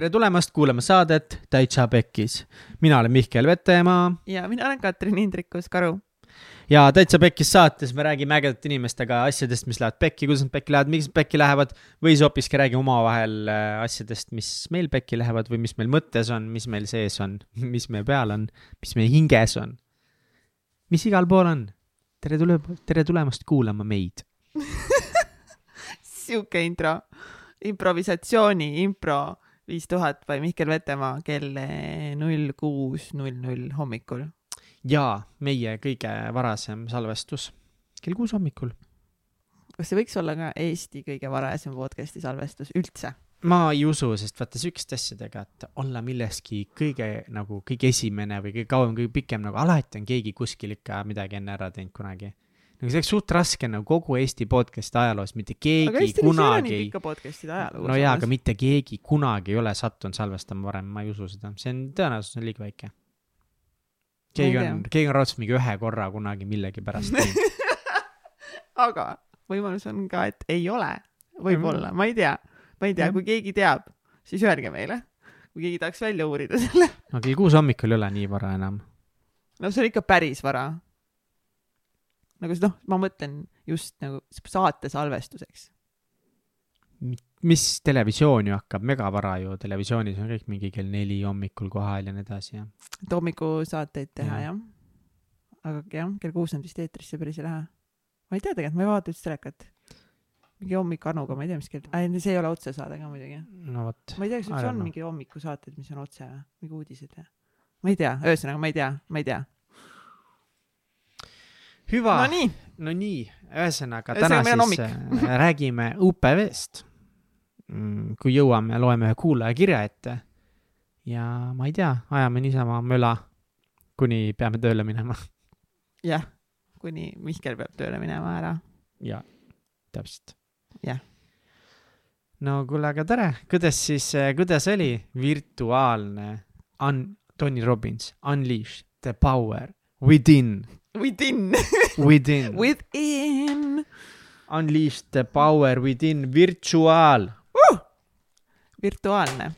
tere tulemast kuulama saadet Täitsa Pekkis. mina olen Mihkel Vetemaa ja mina olen Katrin Hindrikus-Karu. ja Täitsa Pekkis saates me räägime ägedate inimestega asjadest, mis lähevad pekki, kuidas nad pekki lähevad, miks nad pekki lähevad või siis hoopiski räägime omavahel äh, asjadest, mis meil pekki lähevad või mis meil mõttes on, mis meil sees on, mis meie peal on, mis meie hinges on. mis igal pool on. tere tule-, tere tulemast kuulama meid sihuke intro, improvisatsiooni impro viis tuhat by Mihkel Vetemaa kell null kuus null null hommikul. jaa, meie kõige varasem salvestus kell kuus hommikul. kas see võiks olla ka Eesti kõige varasem podcast'i salvestus üldse? ma ei usu, sest vaata siukeste asjadega, et olla milleski kõige nagu kõige esimene või kõige kauem, kõige pikem, nagu alati on keegi kuskil ikka midagi enne ära teinud kunagi nagu see oleks suht raske nagu kogu Eesti podcast'i ajaloos, mitte keegi kunagi. ikka podcast'ide ajalugu. no jaa, aga mitte keegi kunagi ei ole sattunud salvestama varem, ma ei usu seda, see on, tõenäosus on liiga väike. keegi on, keegi on raudselt mingi ühe korra kunagi millegipärast teinud aga võimalus on ka, et ei ole, võib-olla, ma ei tea, ma ei tea, kui keegi teab, siis öelge meile, kui keegi tahaks välja uurida selle. no kell kuus hommikul ei ole nii vara enam. no see on ikka päris vara nagu noh, ma mõtlen just nagu saate salvestuseks. mis televisioon ju hakkab, megavara ju televisioonis on kõik mingi kell neli hommikul kohal ja nii edasi ja. et hommikusaateid teha ja. jah. aga jah, kell kuus nad vist eetrisse päris ei lähe. ma ei tea tegelikult, ma ei vaata üldse telekat. mingi hommik Anuga, ma ei tea, mis kell, see ei ole otsesaade ka muidugi. no vot. ma ei tea, kas üldse on mingi hommikusaated, mis on otse või, mingi uudised või? ma ei tea, ühesõnaga ma ei tea, ma ei tea hüva. no nii. no nii, ühesõnaga täna siis äh, räägime UPV-st. Mm, kui jõuame, loeme ühe kuulaja kirja ette. ja ma ei tea, ajame niisama möla, kuni peame tööle minema. jah, kuni Mihkel peab tööle minema ära. ja, täpselt. jah. no kuule, aga tere, kuidas siis, äh, kuidas oli virtuaalne un-, Tony Robbins, Unleash the power within Within Within Within. Unleash the power within virtual uh!. virtuaalne.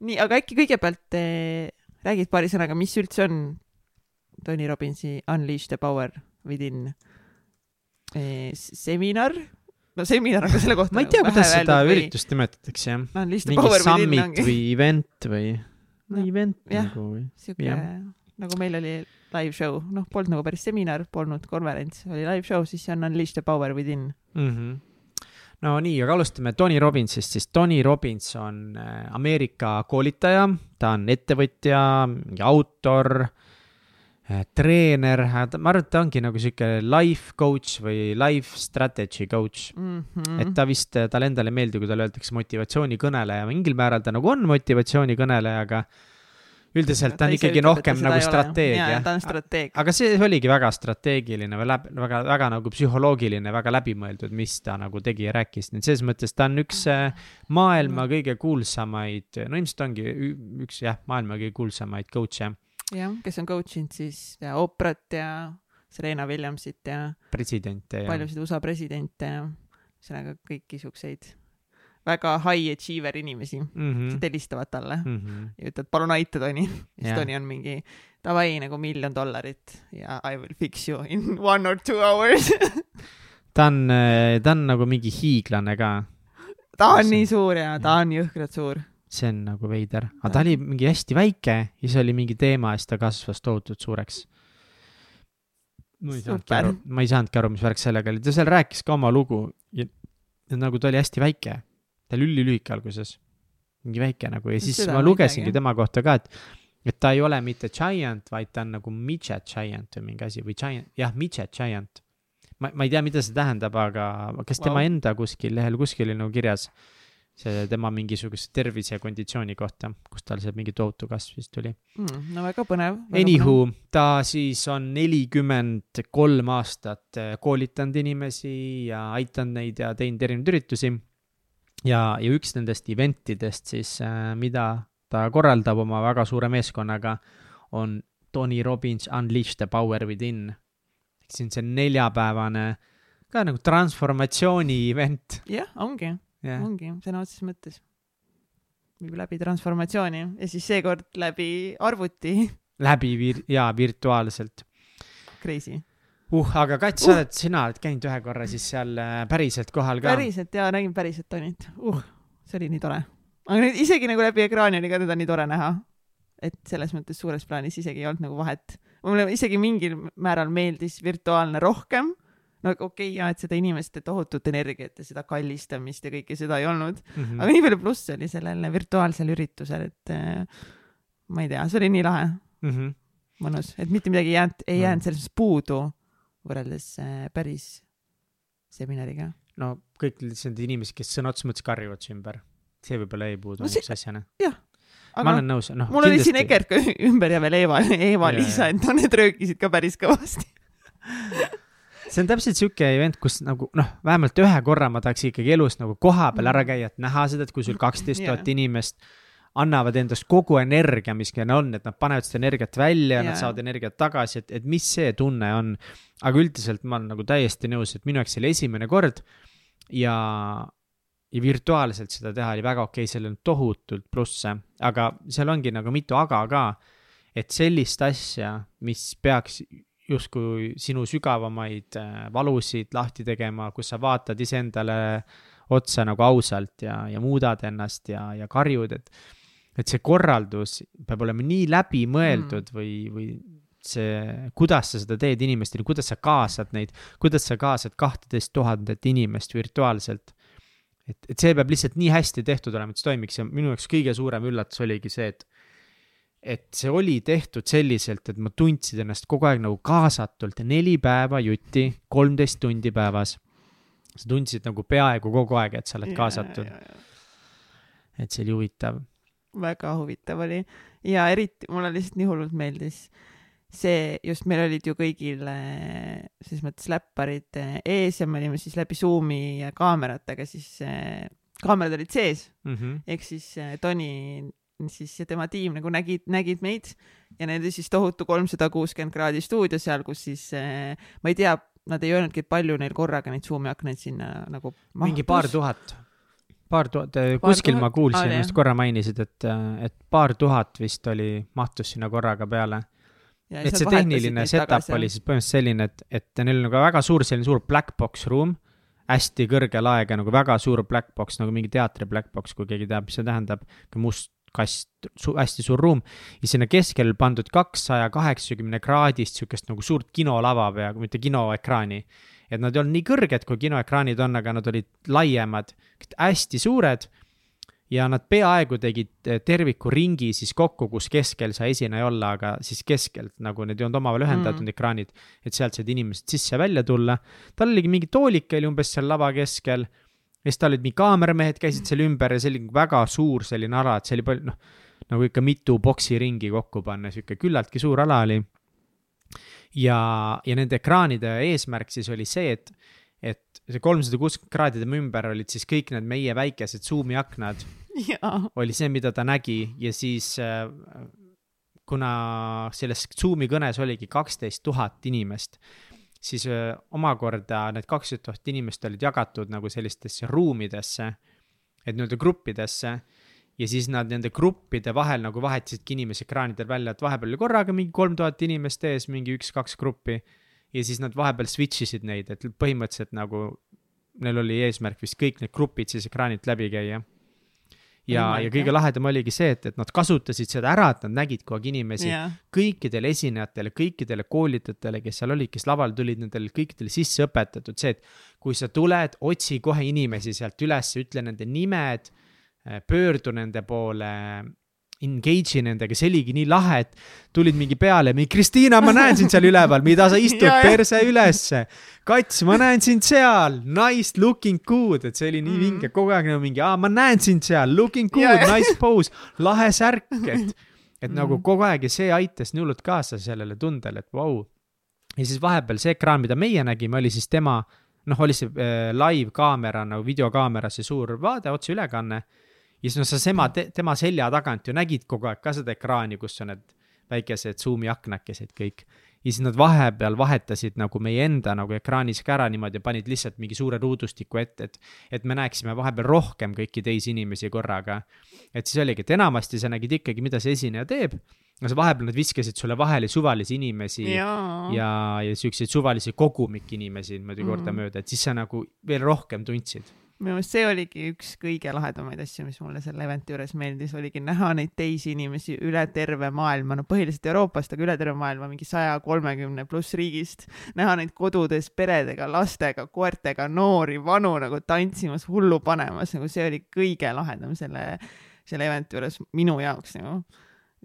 nii, aga äkki kõigepealt eh, räägid paari sõnaga, mis üldse on Tony Robbinsi Unleash the power within eh, seminar? no seminar, aga selle kohta ma ei tea, kuidas seda või... üritust nimetatakse jah. mingi summit või event või no, event jah, nagu või? sihuke, nagu meil oli live show, noh, polnud nagu päris seminar, polnud konverents, oli live show, siis see on Unleash the power within mm. -hmm no nii, aga alustame Tony Robbinsist, siis Tony Robbins on äh, Ameerika koolitaja, ta on ettevõtja, mingi autor, äh, treener, ma arvan, et ta ongi nagu sihuke life coach või life strategy coach mm. -hmm. et ta vist, talle endale ei meeldi, kui talle öeldakse motivatsioonikõneleja, mingil määral ta nagu on motivatsioonikõneleja, aga üldiselt ta on ikkagi ütleb, rohkem nagu strateegia. ta on strateeg. aga see oligi väga strateegiline või läbi, väga, väga nagu psühholoogiline, väga läbimõeldud, mis ta nagu tegi ja rääkis, nii et selles mõttes ta on üks äh, maailma kõige kuulsamaid, no ilmselt ongi üks jah, maailma kõige kuulsamaid coach'e. jah, kes on coach inud siis ja Oprah't ja Serena Williamsit ja. presidente ja. paljusid USA presidente ja ühesõnaga kõiki siukseid väga high achiever inimesi mm, -hmm. kes helistavad talle mm -hmm. ja ütlevad, palun aita, Tony. siis yeah. Tony on mingi, davai, nagu miljon dollarit ja I will fix you in one or two hours ta on, äh, ta on nagu mingi hiiglane ka. ta on nii suur ja ta on jõhkralt suur. see on nagu veider, aga ta oli mingi hästi väike ja siis oli mingi teema ja siis ta kasvas tohutult suureks ma ei saanudki aru, ma ei saanudki aru, mis värk sellega oli, ta seal rääkis ka oma lugu ja, ja nagu ta oli hästi väike ta oli ülilühike alguses, mingi väike nagu ja siis Seda ma lugesingi tema kohta ka, et et ta ei ole mitte giant, vaid ta on nagu midget giant või mingi asi või giant, jah, midget giant. ma, ma ei tea, mida see tähendab, aga kas tema wow. enda kuskil lehel kuskil oli nagu kirjas see tema mingisuguse tervise ja konditsiooni kohta, kus tal see mingi tohutu kasv vist tuli mm,. no väga põnev. Anywho, ta siis on nelikümmend kolm aastat koolitanud inimesi ja aidanud neid ja teinud erinevaid üritusi ja, ja üks nendest event idest siis, äh, mida ta korraldab oma väga suure meeskonnaga, on Tony Robbins Unleash the power within. siis see neljapäevane ka nagu transformatsiooni event. jah, ongi yeah., ongi sõna otseses mõttes. viib läbi transformatsiooni ja siis seekord läbi arvuti. läbi vir- jaa virtuaalselt. Crazy. Uh, aga Kats uh., sa oled, sina oled käinud ühe korra siis seal äh, päriselt kohal ka? päriselt jaa, nägin päriselt Tonit. uh, see oli nii tore. aga nüüd isegi nagu läbi ekraani oli ka teda nii tore näha. et selles mõttes suures plaanis isegi ei olnud nagu vahet. mulle isegi mingil määral meeldis virtuaalne rohkem no okei okay, ja et seda inimeste tohutut energiat ja seda kallistamist ja kõike seda ei olnud mm, -hmm. aga nii palju plusse oli sellel virtuaalsel üritusel, et äh, ma ei tea, see oli nii lahe mm. -hmm. mõnus, et mitte midagi ei jäänud, ei jäänud selles puudu võrreldes äh, päris seminariga. no kõik need inimesed, kes sõna otseses mõttes karjuvad su ümber, see võib-olla jäi puudu no, niisuguse asjana. jah aga ma olen nõus, noh. mul kindlasti... oli siin Egert ka ümber ja veel Eeva, Eeva-Liisa, et no need röökisid ka päris kõvasti see on täpselt sihuke event, kus nagu noh, vähemalt ühe korra ma tahaks ikkagi elus nagu kohapeal ära käia, et näha seda, et kui sul kaksteist tuhat inimest annavad endast kogu energia, mis neil on, et nad panevad seda energiat välja nad saavad energiat tagasi, et, et mis see tunne on. aga üldiselt ma olen nagu täiesti nõus, et minu jaoks see oli esimene kord ja, ja virtuaalselt seda teha oli väga okei okay,, seal on tohutult plusse, aga seal ongi nagu mitu aga ka. et sellist asja, mis peaks justkui sinu sügavamaid äh, valusid lahti tegema, kus sa vaatad iseendale otsa nagu ausalt ja, ja muudad ennast ja, ja karjud, et, et see korraldus peab olema nii läbimõeldud mm. või, või see, kuidas sa seda teed inimestele, kuidas sa kaasad neid, kuidas sa kaasad kahteteist tuhandet inimest virtuaalselt. et, et see peab lihtsalt nii hästi tehtud olema, et see toimiks ja minu jaoks kõige suurem üllatus oligi see, et et see oli tehtud selliselt, et ma tundsin ennast kogu aeg nagu kaasatult, neli päeva jutti, kolmteist tundi päevas. sa tundsid nagu peaaegu kogu aeg, et sa oled kaasatud. et see oli huvitav. Väga huvitav oli ja eriti mulle lihtsalt nii hullult meeldis see, just meil olid ju kõigil selles mõttes läpparid ees ja me olime siis läbi Zoomi kaameratega siis kaamerad olid sees mm -hmm. ehk siis Toni siis ja tema tiim nagu nägid, nägid meid ja nende siis tohutu kolmsada kuuskümmend kraadi stuudio seal, kus siis ma ei tea, nad ei öelnudki, palju neil korraga neid Zoomi aknaid sinna nagu mahtus. mingi paar tuhat, paar tuhat, eh, kuskil tuhat? ma kuulsin ah,, just korra mainisid, et, et paar tuhat vist oli, mahtus sinna korraga peale. et see tehniline setup oli siis põhimõtteliselt selline, et, et neil on nagu väga suur, selline suur black box room hästi kõrge laega nagu väga suur black box nagu mingi teatri black box, kui keegi teab, mis see tähendab, must kast, hästi suur ruum. ja sinna keskele pandud kakssaja kaheksakümne kraadist sihukest nagu suurt kinolava peaaegu, mitte kinoekraani. Et nad ei olnud nii kõrged, kui kinoekraanid on, aga nad olid laiemad, hästi suured. ja nad peaaegu tegid eh, terviku ringi siis kokku, kus keskel sai esineja olla, aga siis keskelt nagu need ei olnud omavahel ühendatud mm. ekraanid. et sealt said inimesed sisse-välja tulla. tal oligi mingi toolik oli umbes seal lava keskel ja siis tal olid mingi kaameramehed käisid seal ümber ja see oli väga suur selline ala, et see oli palju, noh, nagu ikka mitu poksiringi kokku panna, sihuke küllaltki suur ala oli. Ja, ja nende ekraanide eesmärk siis oli see, et, et see kolmsada kuuskümmend kraadi tema ümber olid siis kõik need meie väikesed Zoomi aknad. oli see, mida ta nägi ja siis äh, kuna selles Zoomi kõnes oligi kaksteist tuhat inimest siis öö, omakorda need kaksteist tuhat inimest olid jagatud nagu sellistesse ruumidesse, et nii-öelda gruppidesse ja siis nad nende gruppide vahel nagu vahetasidki inimesi ekraanidel välja, et vahepeal oli korraga mingi kolm tuhat inimest ees, mingi üks-kaks gruppi. ja siis nad vahepeal switch isid neid, et põhimõtteliselt nagu neil oli eesmärk vist kõik need grupid siis ekraanilt läbi käia ja, ja kõige lahedam oligi see, et, et nad kasutasid seda ära, et nad nägid kogu aeg inimesi yeah. kõikidele esinejatele, kõikidele koolitajatele, kes seal olid, kes lavale tulid, nendele kõikidele sisse õpetatud see, et kui sa tuled, otsi kohe inimesi sealt üles, ütle nende nimed, pöördu nende poole engage'i nendega, see oligi nii lahe, et tulid mingi peale, mingi Kristiina, ma näen sind seal üleval, mida sa istud perse ülesse. Kats, ma näen sind seal, nice looking good, et see oli nii mm. vinge, kogu aeg nagu mingi, aa, ma näen sind seal, looking good, nice pose, lahe särk, et, et mm. nagu kogu aeg ja see aitas nii hullult kaasa sellele tundele, et vau. Wow.. ja siis vahepeal see ekraan, mida meie nägime, oli siis tema, noh, oli see äh, live kaamera nagu videokaamera, see suur vaade, otseülekanne ja siis noh, sa tema, tema selja tagant ju nägid kogu aeg ka seda ekraani, kus on need väikesed Zoomi aknakesed kõik. ja siis nad vahepeal vahetasid nagu meie enda nagu ekraanis ka ära niimoodi ja panid lihtsalt mingi suure ruudustiku ette, et, et me näeksime vahepeal rohkem kõiki teisi inimesi korraga. et siis oligi, et enamasti sa nägid ikkagi, mida see esineja teeb, no see vahepeal nad viskasid sulle vahele suvalisi inimesi ja, ja, ja siukseid suvalisi kogumikinimesi niimoodi mm. kordamööda, et siis sa nagu veel rohkem tundsid minu meelest see oligi üks kõige lahedamaid asju, mis mulle selle event'i juures meeldis, oligi näha neid teisi inimesi üle terve maailma, no põhiliselt Euroopast, aga üle terve maailma, mingi saja kolmekümne pluss riigist. näha neid kodudes peredega, lastega, koertega, noori, vanu nagu tantsimas, hullu panemas, nagu see oli kõige lahedam selle, selle event'i juures minu jaoks nagu.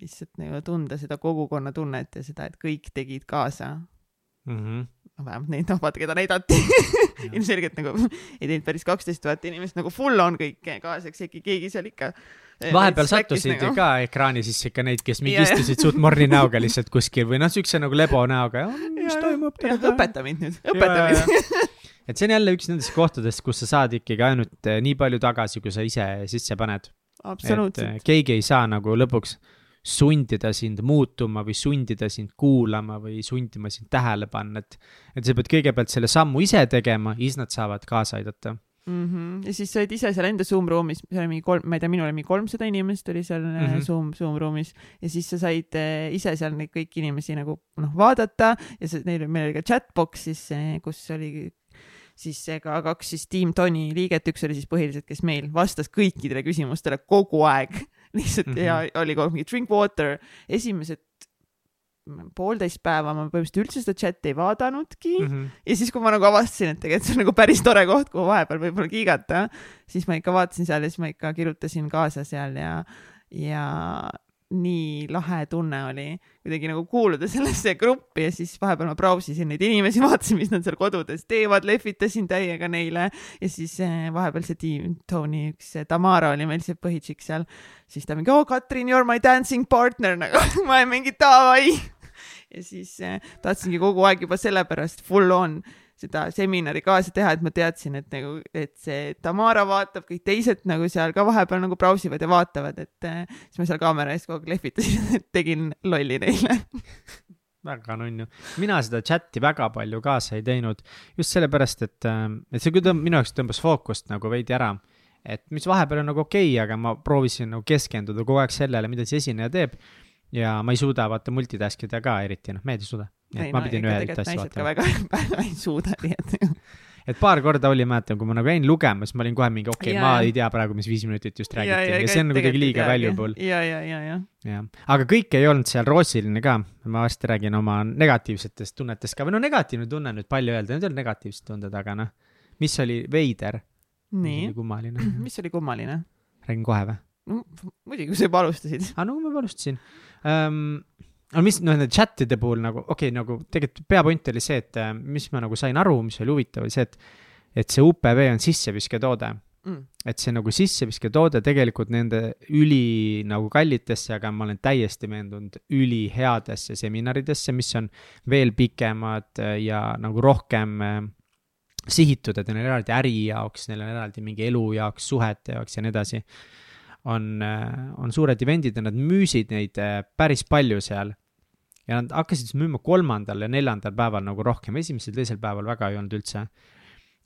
lihtsalt nagu tunda seda kogukonna tunnet ja seda, et kõik tegid kaasa mm. -hmm no vähemalt neid vabad, keda näidati ilmselgelt nagu ei teinud päris kaksteist tuhat inimest nagu full on kõik kaasa, eks äkki keegi seal ikka eh, vahepeal sattusid nagu. ka ekraani sisse ikka neid, kes mingi yeah. istusid suht morni näoga lihtsalt kuskil või noh, siukse nagu lebo näoga, mis toimub. õpeta mind nüüd, õpeta mind et see on jälle üks nendest kohtadest, kus sa saad ikkagi ainult eh, nii palju tagasi, kui sa ise sisse paned. et eh, keegi ei saa nagu lõpuks sundida sind muutuma või sundida sind kuulama või sundima sind tähele panna, et, et sa pead kõigepealt selle sammu ise tegema ja siis nad saavad kaasa aidata mm. -hmm. ja siis sa olid ise seal enda Zoom ruumis, seal oli mingi kolm, ma ei tea, minul oli mingi kolmsada inimest oli seal mm -hmm. Zoom, Zoom ruumis ja siis sa said äh, ise seal neid kõiki inimesi nagu noh vaadata ja see, neil, meil oli ka chatbox siis, kus oli siis ka kaks siis Team Tony liiget, üks oli siis põhiliselt, kes meil vastas kõikidele küsimustele kogu aeg lihtsalt mm -hmm. ja oli kogu aeg mingi drink water, esimesed poolteist päeva ma põhimõtteliselt üldse seda chati ei vaadanudki mm. -hmm. ja siis, kui ma nagu avastasin, et tegelikult see on nagu päris tore koht, kuhu vahepeal võib-olla kiigata, siis ma ikka vaatasin seal ja siis ma ikka kirjutasin kaasa seal ja, ja nii lahe tunne oli kuidagi nagu kuuluda sellesse gruppi ja siis vahepeal ma brausisin neid inimesi, vaatasin, mis nad seal kodudes teevad, lehvitasin täiega neile ja siis eh, vahepeal see tiim, Tony, üks Tamara oli meil see põhitšikk seal, siis ta mingi, oo Katrin, you are my dancing partner nagu ma mingi davai. Ja siis eh, tahtsingi kogu aeg juba sellepärast full on seda seminari kaasa teha, et ma teadsin, et nagu, et see Tamara vaatab, kõik teised nagu seal ka vahepeal nagu brausivad ja vaatavad, et äh, siis ma seal kaamera ees kogu aeg lehvitasin, et tegin lolli neile väga nunnu. mina seda chati väga palju kaasa ei teinud just sellepärast, et, äh, et see küll tõmb-, minu jaoks tõmbas fookust nagu veidi ära. et mis vahepeal on nagu okei okay,, aga ma proovisin nagu keskenduda kogu aeg sellele, mida see esineja teeb. ja ma ei suuda vaata multitask ida ka eriti, noh, mehed ei suuda nii et ma pidin ühe ühte asja vaatama. väga, väga ei suuda, nii et et paar korda oli, mäletan, kui ma nagu jäin lugema, siis ma olin kohe mingi, okei okay,, ma ei tea praegu, mis viis minutit just räägiti ja, ja, ja see on kuidagi liiga valuable. ja, ja, ja, ja. jah, aga kõik ei olnud seal roosiline ka, ma varsti räägin oma negatiivsetest tunnetest ka või no negatiivne tunne nüüd palju öelda, need ei olnud negatiivsed tunded, aga noh, mis oli veider. nii, kummaline. mis oli kummaline? räägin kohe või? no muidugi, kui sa juba alustasid. aa, no ma juba alustasin um, aga mis, noh, nende chat'ide puhul nagu, okei okay,, nagu tegelikult peapoint oli see, et äh, mis ma nagu sain aru, mis oli huvitav, oli see, et, et see UPV on sissevisketoode. Mm.. et see nagu sissevisketoode tegelikult nende üli nagu kallitesse, aga ma olen täiesti veendunud, üliheadesse seminaridesse, mis on veel pikemad äh, ja nagu rohkem äh, sihitud, et neil on eraldi äri jaoks, neil on eraldi mingi elu jaoks, suhete jaoks ja nii edasi on, on suured event'id ja nad müüsid neid päris palju seal ja nad hakkasid siis müüma kolmandal ja neljandal päeval nagu rohkem, esimesel, teisel päeval väga ei olnud üldse.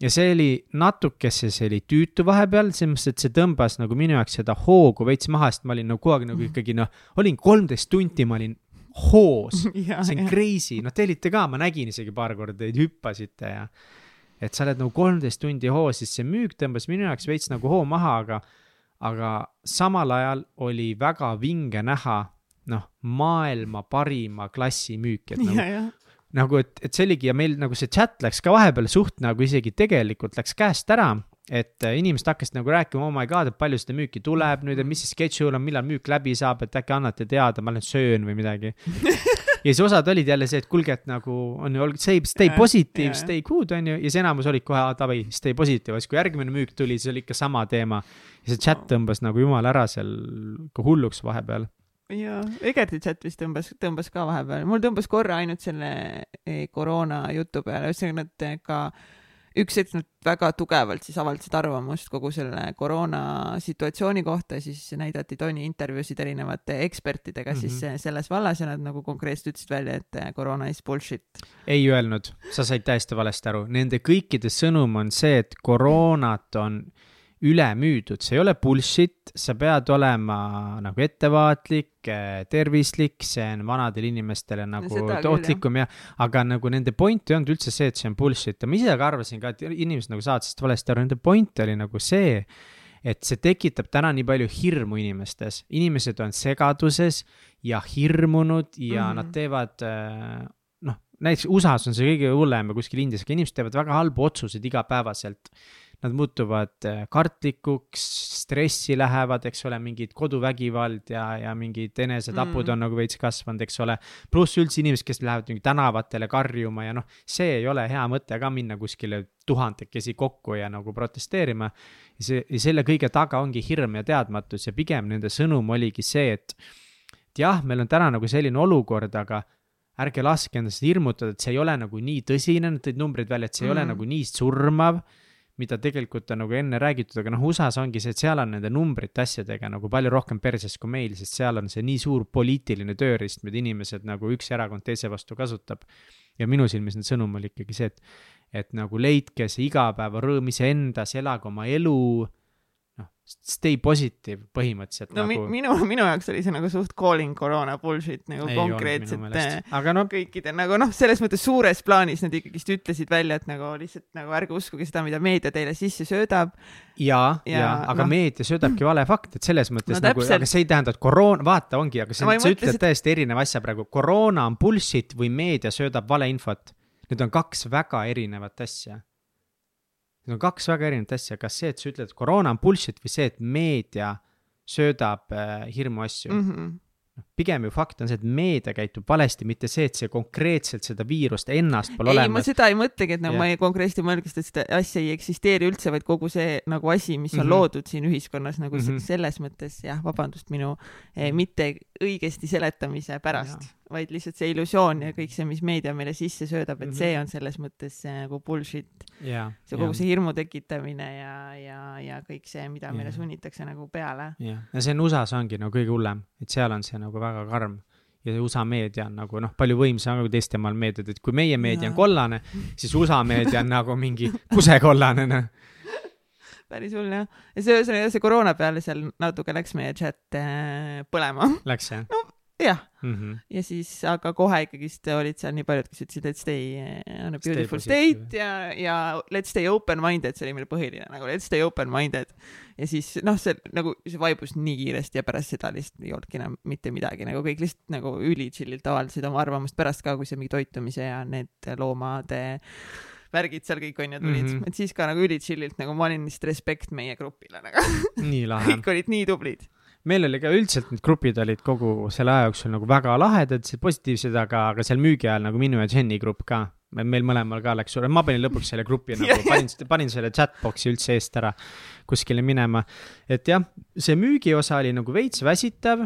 ja see oli natukese, see oli tüütu vahepeal, selles mõttes, et see tõmbas nagu minu jaoks seda hoogu veits maha, sest ma olin nagu kogu aeg nagu ikkagi noh, olin kolmteist tundi, ma olin hoos. See on crazy, noh, te olite ka, ma nägin isegi paar korda, teid hüppasite ja et sa oled nagu kolmteist tundi hoos, siis see müük tõmbas minu jaoks veits nagu hoo maha, aga aga samal ajal oli väga vinge näha noh, maailma parima klassi müük, et nagu, nagu et, et see oligi ja meil nagu see chat läks ka vahepeal suht nagu isegi tegelikult läks käest ära. et äh, inimesed hakkasid nagu rääkima, oh my god, et palju seda müüki tuleb nüüd, et mis see schedule on, millal müük läbi saab, et äkki annate teada, ma lähen söön või midagi. Ja siis osad olid jälle see, et kuulge, et nagu on ju, stay, stay positive, stay good on ju, ja siis enamus olid kohe, davai, stay positive, siis kui järgmine müük tuli, siis oli ikka sama teema. ja see chat tõmbas nagu jumala ära seal ka hulluks vahepeal jaa, Egerti chat vist tõmbas, tõmbas ka vahepeal, mul tõmbas korra ainult selle eh, koroona jutu peale, ühesõnaga nad eh, ka üks hetk nad väga tugevalt siis avaldasid arvamust kogu selle koroona situatsiooni kohta siis näidati Tony intervjuusid erinevate ekspertidega mm -hmm. siis mhm. selles vallas ja nad nagu konkreetselt ütlesid välja, et koroona is bullshit. ei öelnud, sa said täiesti valesti aru, nende kõikide sõnum on see, et koroonat on üle müüdud, see ei ole bullshit, sa pead olema nagu ettevaatlik, eh, tervislik, see on vanadele inimestele nagu ohtlikum ja, aga nagu nende point ei olnud üldse see, et see on bullshit. Ja ma ise ka arvasin ka, et inimesed nagu saavad sellest valesti aru, nende point oli nagu see, et see tekitab täna nii palju hirmu inimestes, inimesed on segaduses ja hirmunud ja mm -hmm. nad teevad eh, noh, näiteks USA-s on see kõige hullem ja kuskil Indias, aga inimesed teevad väga halbu otsuseid igapäevaselt nad muutuvad äh, kartlikuks, stressi lähevad, eks ole, mingid koduvägivald ja, ja mingid enesetapud mm. on nagu veits kasvanud, eks ole. pluss üldse inimesed, kes lähevad mingi tänavatele karjuma ja noh, see ei ole hea mõte ka minna kuskile tuhandekesi kokku ja nagu protesteerima. see, ja selle kõige taga ongi hirm ja teadmatus ja pigem nende sõnum oligi see, et, et jah, meil on täna nagu selline olukord, aga ärge laske endast hirmutada, et see ei ole nagu nii tõsine, nad tõid numbrid välja, et see ei mm. ole nagu nii surmav mida tegelikult on nagu enne räägitud, aga noh, USA-s ongi see, et seal on nende numbrite asjadega nagu palju rohkem perses kui meil, sest seal on see nii suur poliitiline tööriist, mida inimesed nagu üks erakond teise vastu kasutab. ja minu silmis nüüd sõnum oli ikkagi see, et, et nagu leidke see igapäevarõõm iseendas, elage oma elu noh, stay positive põhimõtteliselt no nagu... minu, minu jaoks oli see nagu suht calling koroona bullshit nagu ei konkreetselt aga no kõikide nagu noh, selles mõttes suures plaanis nad ikkagist ütlesid välja, et nagu lihtsalt nagu ärge uskuge seda, mida meedia teile sisse söödab. ja, ja, ja, aga no. meedia söödabki vale fakte, et selles mõttes no, nagu, aga see ei tähenda, et koroona, vaata, ongi, aga see, sa ütled et... täiesti erineva asja praegu, koroona on bullshit või meedia söödab valeinfot. Need on kaks väga erinevat asja Need on kaks väga erinevat asja, kas see, et sa ütled, et koroona on bullshit või see, et meedia söödab äh, hirmuasju mm. -hmm noh, pigem ju fakt on see, et meedia käitub valesti, mitte see, et see konkreetselt seda viirust ennast pole ei, olemas. ma seda ei mõtlegi, et nagu yeah. ma ei konkreetselt ei mõelgi, et seda asja ei eksisteeri üldse, vaid kogu see nagu asi, mis on mm -hmm. loodud siin ühiskonnas nagu mm -hmm. selles mõttes jah, vabandust minu eh, mitte õigesti seletamise pärast vaid lihtsalt see illusioon ja kõik see, mis meedia meile sisse söödab, et mm -hmm. see on selles mõttes see nagu bullshit yeah,. see kogu yeah. see hirmu tekitamine ja, ja, ja kõik see, mida yeah. meile sunnitakse nagu peale. jah ja see on USA-s ongi nagu kõige hullem, et seal on see nagu väga karm ja USA meedia on nagu noh, palju võimsam kui teiste maal meediad, et kui meie meedia on kollane, siis USA meedia on nagu mingi kusekollane, noh päris hull jah. ja see, see, see koroona peale seal natuke läks meie chat äh, põlema. Läks jah? no jah mm, -hmm. ja siis, aga kohe ikkagist olid seal nii paljud, kes ütlesid, et stay on a beautiful stay state ja, ja let's stay open-minded, see oli meil põhiline nagu let's stay open-minded. ja siis noh, see nagu, see vaibus nii kiiresti ja pärast seda lihtsalt ei olnudki enam mitte midagi, nagu kõik lihtsalt nagu üli chill'ilt avaldasid oma arvamust pärast ka, kui see mingi toitumise ja need loomade värgid seal kõik onju tulid mm, -hmm. et siis ka nagu üli chill'ilt nagu ma olin lihtsalt respekt meie grupile nagu. kõik olid nii tublid meil oli ka üldiselt need grupid olid kogu selle aja jooksul nagu väga lahedad, positiivsed, aga, aga seal müügi ajal nagu minu ja Jenny grupp ka. meil mõlemal ka läks suure, ma panin lõpuks selle grupi nagu panin, panin selle chatbox'i üldse eest ära kuskile minema. et jah, see müügi osa oli nagu veits väsitav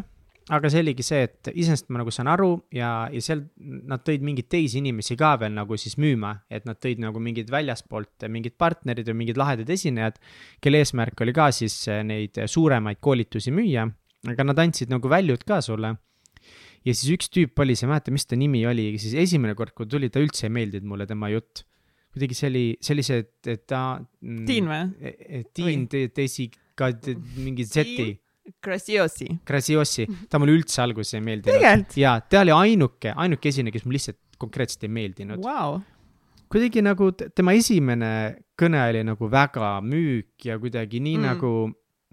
aga see oligi see, et iseenesest ma nagu saan aru ja, ja seal nad tõid mingeid teisi inimesi ka veel nagu siis müüma, et nad tõid nagu mingid väljaspoolt mingid partnerid või mingid lahedad esinejad, kelle eesmärk oli ka siis neid suuremaid koolitusi müüa, aga nad andsid nagu väljud ka sulle. ja siis üks tüüp oli, sa ei mäleta, mis ta nimi oli, siis esimene kord, kui tuli, ta üldse ei meeldinud mulle, tema jutt. kuidagi see oli, see oli see, et ta. Tiin või? E, e, Tiin, Desi, ka mingi Z-i Graziosi. Graziosi, ta mulle üldse alguses ei meeldinud. jaa, ta oli ainuke, ainuke esineja, kes mulle lihtsalt konkreetselt ei meeldinud wow.. kuidagi nagu tema esimene kõne oli nagu väga müük ja kuidagi nii mm. nagu,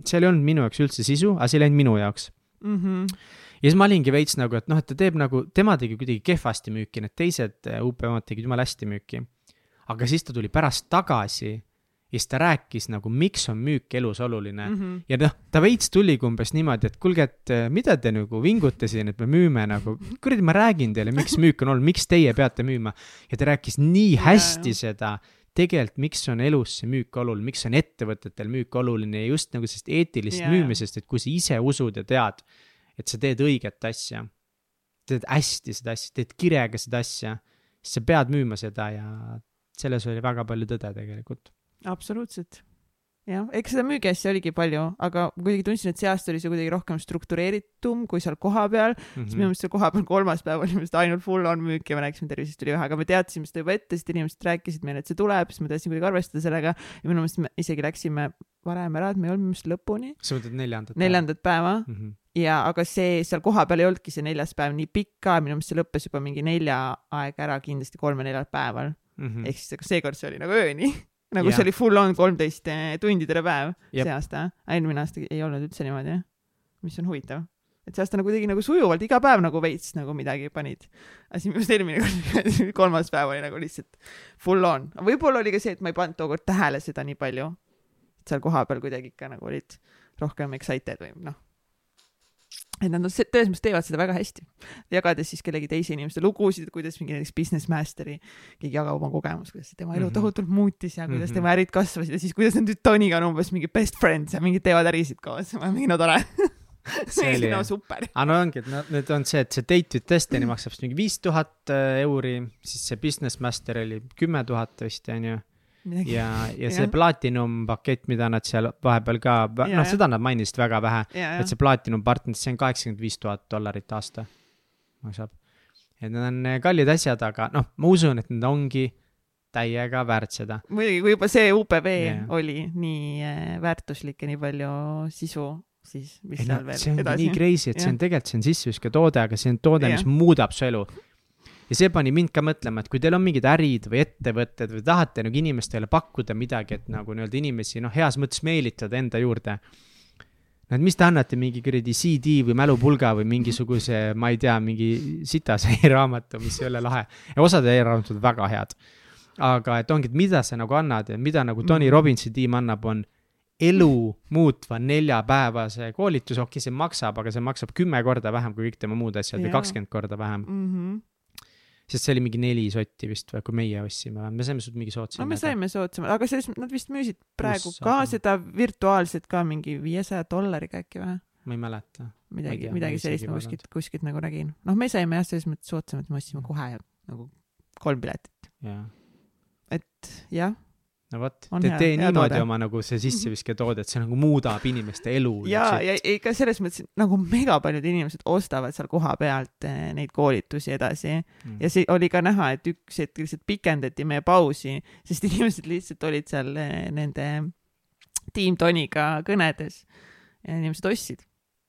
seal ei olnud minu jaoks üldse sisu, aga see ei läinud minu jaoks mm. -hmm. ja siis ma olingi veits nagu, et noh, et ta teeb nagu, tema tegi kuidagi kehvasti müüki, need teised UP-omad tegid jumala hästi müüki. aga siis ta tuli pärast tagasi ja siis ta rääkis nagu, miks on müük elus oluline mm. -hmm. ja noh, ta veits tuligi umbes niimoodi, et kuulge, et eh, mida te nagu vingute siin, et me müüme nagu, kuradi, ma räägin teile, miks müük on oluline, miks teie peate müüma. ja ta rääkis nii hästi yeah, seda, tegelikult, miks on elus see müük oluline, miks on ettevõtetel müük oluline ja just nagu sellest eetilisest yeah. müümisest, et kui sa ise usud ja tead, et sa teed õiget asja, teed hästi seda asja, teed kirega seda asja, siis sa pead müüma seda ja selles oli väga palju tõde tegelikult. absoluutselt. jah, eks seda müügiasja oligi palju, aga kuidagi tundsin, et see aasta oli see kuidagi rohkem struktureeritum kui seal kohapeal mm. -hmm. siis minu meelest seal kohapeal kolmas päev oli vist ainult full on müük ja me rääkisime tervisest oli vähe, aga me teadsime seda juba ette, sest inimesed rääkisid meile, et see tuleb, siis me tahtsime kuidagi arvestada sellega ja minu meelest me isegi läksime varem ära, et me ei olnud minu meelest lõpuni, sa mõtled neljandat? neljandat päeva mm. -hmm. ja aga see seal kohapeal ei olnudki see neljas päev nii pikk minu meelest see lõppes juba mingi nelja aeg ära kindlasti kolme-neljal päeval Mm -hmm. ehk siis seekord see oli nagu ööni nagu Jah. see oli full on kolmteist tundi terve päev Jep. see aasta, eelmine aasta ei olnud üldse niimoodi, mis on huvitav. et see aasta nagu tegi nagu sujuvalt iga päev nagu veits nagu midagi panid. aga siis minu arust eelmine kord, kolmas päev oli nagu lihtsalt full on. võib-olla oli ka see, et ma ei pannud tookord tähele seda nii palju. seal kohapeal kuidagi ikka nagu olid rohkem excited või noh. Et nad on se- tões mõttes teevad seda väga hästi, jagades siis kellegi teise inimeste lugusid, kuidas mingi näiteks Business Masteri keegi jagab oma kogemust, kuidas tema elu Mhm. tohutult muutis ja kuidas mm. -hmm. tema ärid kasvasid ja siis kuidas nad nüüd Toniga on umbes mingi best friends ja mingid teevad ärisid koos, mingi no tore. See oli- no super. aga no ongi, et no nüüd on see, et see date with destiny maksab vist mingi viis tuhat äh, euri, siis see business master oli kümme tuhat vist onju. ja, ja see platinum pakett, mida nad seal vahepeal ka, noh, seda nad mainisid väga vähe, et see platinum partner, see on kaheksakümmend viis tuhat dollarit aasta maksab. et need on äh, kallid asjad, aga noh, ma usun, et need ongi täiega väärt seda. muidugi, kui juba see UPV yeah. oli nii äh, väärtuslik ja nii palju sisu, siis mis ei no seal veel see ongi edasi nii. crazy, et see Jah. on tegelikult, see on sisseviske toode, aga see on toode, mis Jah. muudab su elu. Ja see pani mind ka mõtlema, et kui teil on mingid ärid või ettevõtted või tahate nagu inimestele pakkuda midagi, et nagu nii-öelda inimesi noh, heas mõttes meelitada enda juurde. no et mis te annate mingi kuradi CD või mälupulga või mingisuguse, ma ei tea, mingi sitase e-raamatu, mis ei ole lahe. ja osad e-raamatud väga head. aga et ongi, et mida sa nagu annad ja mida nagu Tony Mhm. Robbinsi tiim annab, on elu muutva neljapäevase koolituse, okei, see maksab, aga see maksab kümme korda vähem kui kõik tema muud asjad või Jaa. kakskümmend korda vähem. mm. -hmm. Sest see oli mingi neli sotti vist või, kui meie ostsime me saime sult mingi soodsa no me. saime soodsamalt, aga selles, nad vist müüsid praegu Pluss ka sada. seda virtuaalset ka mingi viiesaja dollariga äkki või? ma ei mäleta. Midagi midagi sellist ma kuskilt, kuskilt nagu nägin. noh, me saime jah, selles mõttes soodsamalt, me ostsime kohe nagu kolm piletit, et jah, no vot, On te hea- tee niimoodi toode. oma nagu see sissevisketoode, et see nagu muudab inimeste elu. ja, ja ikka selles mõttes nagu mega paljud inimesed ostavad seal kohapealt eh, neid koolitusi edasi Mm. ja see oli ka näha, et üks hetk lihtsalt pikendati meie pausi, sest inimesed lihtsalt olid seal eh, nende Team Toniga kõnedes ja inimesed ostsid,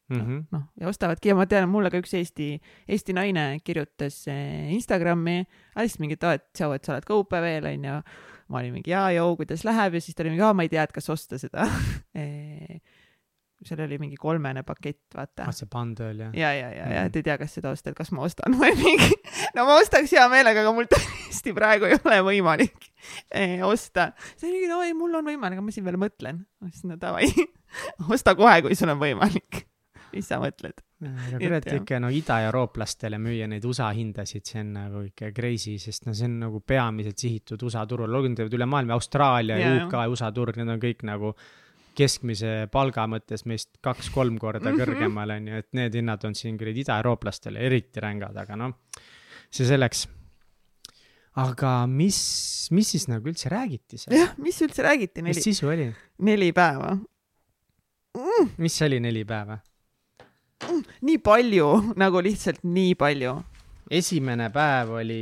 mm. -hmm. noh, ja ostavadki ja ma tean, mulle ka üks Eesti, Eesti naine kirjutas eh, Instagrami, lihtsalt mingi, et aa, et tšau, et sa oled ka UPV-l onju. Ma olin mingi jaa, joo, kuidas läheb ja siis ta oli mingi, aa, ma ei tea, et kas osta seda seal oli mingi kolmene pakett, vaata ah, see bundle jah. ja, ja, ja, ja Mhm. et ei tea, kas seda osta, et kas ma ostan või mingi, no ma ostaks hea meelega, aga mul tõesti praegu ei ole võimalik eh, osta. oli mingi, no ei, mul on võimalik, aga ma siin veel mõtlen. ma ütlesin, no davai, osta kohe, kui sul on võimalik. Mis sa mõtled? aga kurat ikka no idaeurooplastele müüa neid USA hindasid, see on nagu ikka crazy, sest no see on nagu peamiselt sihitud USA turul, need üle maailma, Austraalia ja UK, USA turg, need on kõik nagu keskmise palga mõttes meist kaks-kolm korda Mhm. kõrgemal on ju, et need hinnad on siin kuradi idaeurooplastele eriti rängad, aga noh, see selleks. aga mis, mis siis nagu üldse räägiti seal? jah, mis üldse räägiti mis neli, sisu oli? neli päeva mm,? mis oli neli päeva? Nii palju, nagu lihtsalt nii palju. esimene päev oli,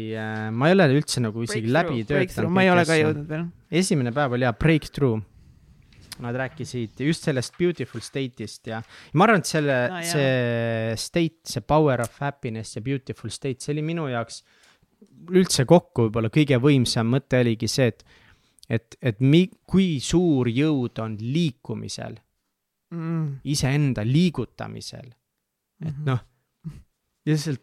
ma ei ole üldse nagu isegi läbi töötanud. ma ei ole ka jõudnud veel. esimene päev oli jaa, breakthrough. Nad rääkisid just sellest beautiful state'ist ja ma arvan, et selle No see state, see power of happiness ja beautiful state, see oli minu jaoks üldse kokku võib-olla kõige võimsam mõte oligi see, et et, et mi-, kui suur jõud on liikumisel, Mm. iseenda liigutamisel. Et Mhm. noh, lihtsalt,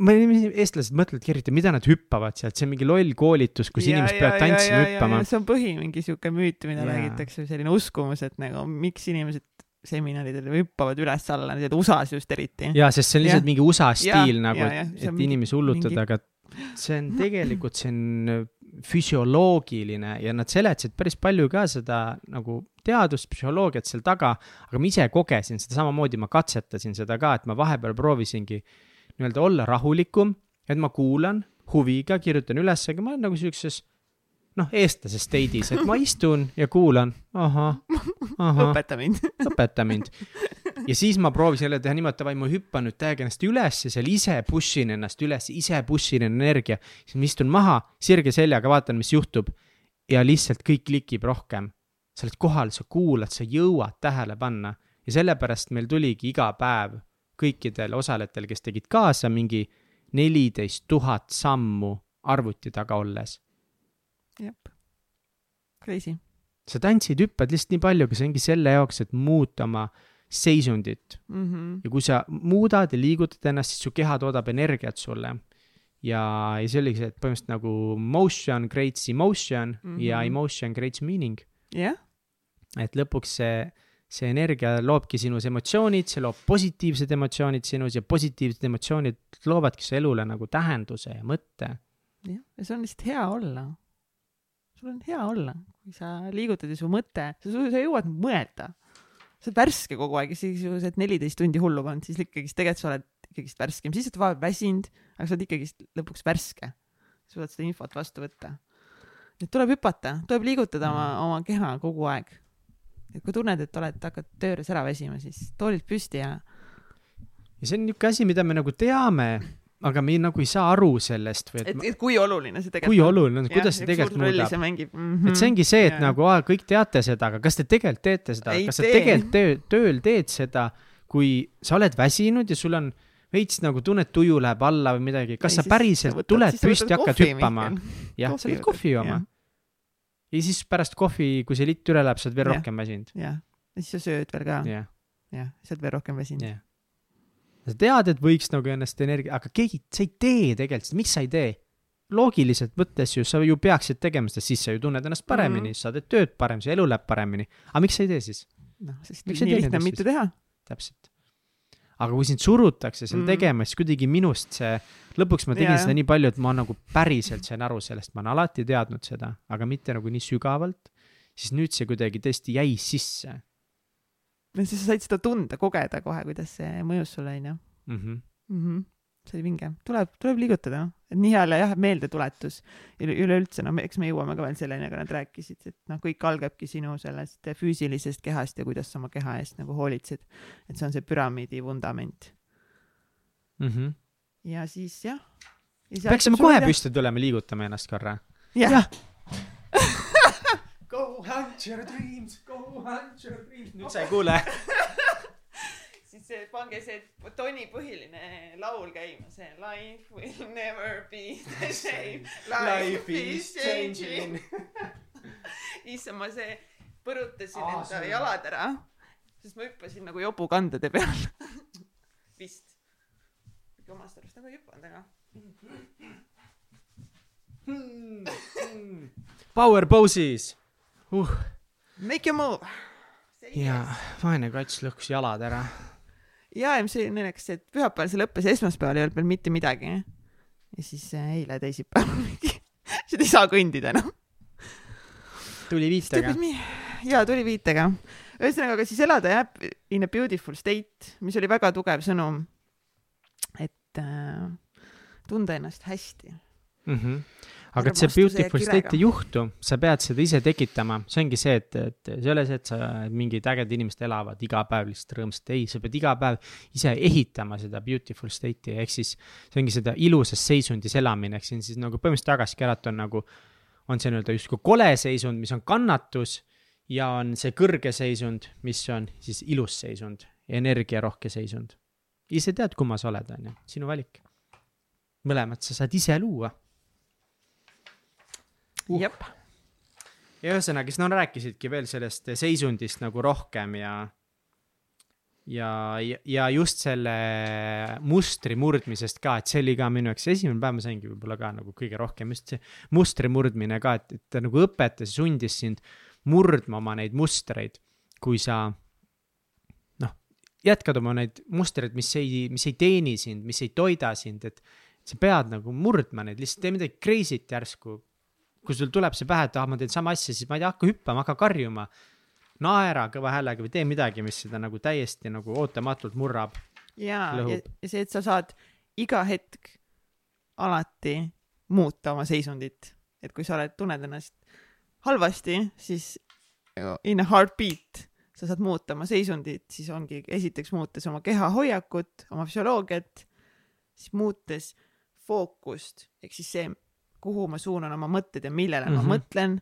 ma ei tea, eestlased mõtlevad, eriti, mida nad hüppavad sealt, see on mingi loll koolitus, kus Ja, inimesed ja, peavad ja, tantsima ja, ja, hüppama ja.. see on põhi mingi sihuke müüt, mida Jaa. räägitakse, selline uskumus, et nagu miks inimesed seminaridel hüppavad üles-alla, need USA-s just eriti. jaa, sest see on lihtsalt Jah. mingi USA stiil nagu, jaa, jah, et, et inimesi hullutada mingi-, aga see on tegelikult, see on füsioloogiline ja nad seletasid päris palju ka seda nagu teadust, psühholoogiat seal taga, aga ma ise kogesin seda samamoodi, ma katsetasin seda ka, et ma vahepeal proovisingi nii-öelda olla rahulikum, et ma kuulan huviga, kirjutan üles, aga ma olen nagu siukses noh, eestlase state'is, et ma istun ja kuulan, ahah, ahah, õpeta mind. õpeta mind. Ja siis ma proovisin jälle teha niimoodi, davai, ma hüppan nüüd täiega ennast üles ja seal ise push in ennast üles, ise push in energia. siis ma istun maha, sirge seljaga, vaatan, mis juhtub. ja lihtsalt kõik klikib rohkem. sa oled kohal, sa kuulad, sa jõuad tähele panna ja sellepärast meil tuligi iga päev kõikidel osalejatel, kes tegid kaasa mingi neliteist tuhat sammu arvuti taga olles. jah. Crazy. sa tantsid, hüppad lihtsalt nii palju, aga see ongi selle jaoks, et muuta oma seisundit Mhm. ja kui sa muudad ja liigutad ennast, siis su keha toodab energiat sulle. ja, ja see oligi see, et põhimõtteliselt nagu motion creates emotion mm -hmm. ja Mhm. emotion creates meaning. jah, et lõpuks see, see energia loobki sinus emotsioonid, see loob positiivsed emotsioonid sinus ja positiivsed emotsioonid loovadki su elule nagu tähenduse ja mõtte. jah, ja see on lihtsalt hea olla. sul on hea olla, kui sa liigutad ja su mõte, sa, sa jõuad mõelda. Sa oled värske kogu aeg, isegi kui sa oled neliteist tundi hullu pannud, siis ikkagist tegelikult sa oled ikkagist värskem, siis oled vahepeal väsinud, aga sa oled ikkagist lõpuks värske. suudad seda infot vastu võtta. et tuleb hüpata, tuleb liigutada oma, oma keha kogu aeg. et kui tunned, et oled, hakkad töö juures ära väsima, siis toolilt püsti ja ja see on niisugune asi, mida me nagu teame, aga me ei, nagu ei saa aru sellest või et, et et, kui oluline see tegelikult kui oluline on, kuidas see üks tegelikult muudab see mm. -hmm. et see ongi see, et Jaa. nagu aa, kõik teate seda, aga kas te tegelikult teete seda kas sa tee. tegelikult töö, tööl teed seda, kui sa oled väsinud ja sul on veits nagu tunned, tuju läheb alla või midagi, kas Ei, sa päriselt sa võtad- tuled sa püsti ja hakkad hüppama? Jah, sa lähed kohvi jooma ja siis pärast kohvi, kui see litt üle läheb, sa oled veel Jah. rohkem väsinud. jah, ja siis sa sööd veel ka, jah, jah, sa oled veel rohkem väsinud. Sa tead, et võiks nagu ennast energia, aga keegi, sa ei tee tegelikult, miks sa ei tee? loogiliselt võttes ju, sa ju peaksid tegema seda, siis sa ju tunned ennast paremini mm. -hmm. sa teed tööd paremini, su elu läheb paremini. aga miks sa ei tee siis? noh, sest Miks nii lihtne on mitte teha. täpselt. aga kui sind surutakse seal mm. Mm. tegema, siis kuidagi minust see, lõpuks ma tegin Jaa, seda nii palju, et ma nagu päriselt sain aru sellest, ma olen alati teadnud seda, aga mitte nagu nii sügavalt, siis nüüd see kuidagi tõesti jäi sisse siis sa said seda tunda, kogeda kohe, kuidas see mõjus sulle, onju. mm. -hmm. Mhm. see oli vinge, tuleb, tuleb liigutada, et nii hea jah, meeldetuletus Üle, üleüldse, no me- eks me jõuame ka veel selleni, aga nad rääkisid, et noh, kõik algabki sinu sellest füüsilisest kehast ja kuidas sa oma keha eest nagu hoolitsed. et see on see püramiidi vundament Mm -hmm. ja siis jah. peaksime kohe. püsti tulema, liigutama ennast korra. jah, Go hunt your dreams, go hunt your dreams. nüüd sa ei kuule. siis see, pange see Toni põhiline laul käima, see Life will never be the same. Life is changing. issand, ma see põrutasin Aa, enda see- jalad ära, sest ma hüppasin nagu jopukandade peal. vist. omast arust nagu ei hüpanud, aga. Power poses uh.. Make your move. ja vaene kats lõhkus jalad ära. ja, ja mis oli naljakas, et pühapäeval see lõppes, esmaspäeval ei olnud veel mitte midagi. ja siis äh, eile teisipäeval mingi, siis ei saa kõndida enam. tuli viitega. jaa, tuli viitega. ühesõnaga, aga siis elada jah, in a beautiful state, mis oli väga tugev sõnum. et äh, tunda ennast hästi. mm. -hmm. Aga et see beautiful kirega. state ei juhtu, sa pead seda ise tekitama, see ongi see, et, et see ei ole see, et sa, mingid ägedad inimesed elavad iga päev lihtsalt rõõmsalt, ei, sa pead iga päev ise ehitama seda beautiful state'i, ehk siis see ongi seda ilusas seisundis elamine, ehk siin siis nagu põhimõtteliselt tagasi keerata on nagu, on see nii-öelda justkui kole seisund, mis on kannatus ja on see kõrge seisund, mis on siis ilus seisund, energiarohke seisund. ise tead, kumma sa oled, on ju, sinu valik. mõlemat sa saad ise luua Uh. jep, ja ühesõnaga, siis nad rääkisidki veel sellest seisundist nagu rohkem ja ja, ja just selle mustri murdmisest ka, et see oli ka minu jaoks esimene päev, ma saingi võib-olla ka nagu kõige rohkem just see mustri murdmine ka, et, et ta nagu õpetas sundis sind murdma oma neid mustreid, kui sa noh, jätkad oma neid mustreid, mis ei, mis ei teeni sind, mis ei toida sind, et sa pead nagu murdma neid, lihtsalt tee midagi crazy't järsku kui sul tuleb see pähe, et ah, ma teen sama asja, siis ma ei tea, hakka hüppama, hakka karjuma. naera kõva häälega või tee midagi, mis seda nagu täiesti nagu ootamatult murrab. ja, ja see, et sa saad iga hetk alati muuta oma seisundit et kui sa oled, tunned ennast halvasti, siis in a heartbeat sa saad muuta oma seisundit, siis ongi esiteks muutes oma keha hoiakut, oma füsioloogiat, siis muutes fookust ehk siis see, kuhu ma suunan oma mõtted ja millele mm -hmm. Mhm. ma mõtlen.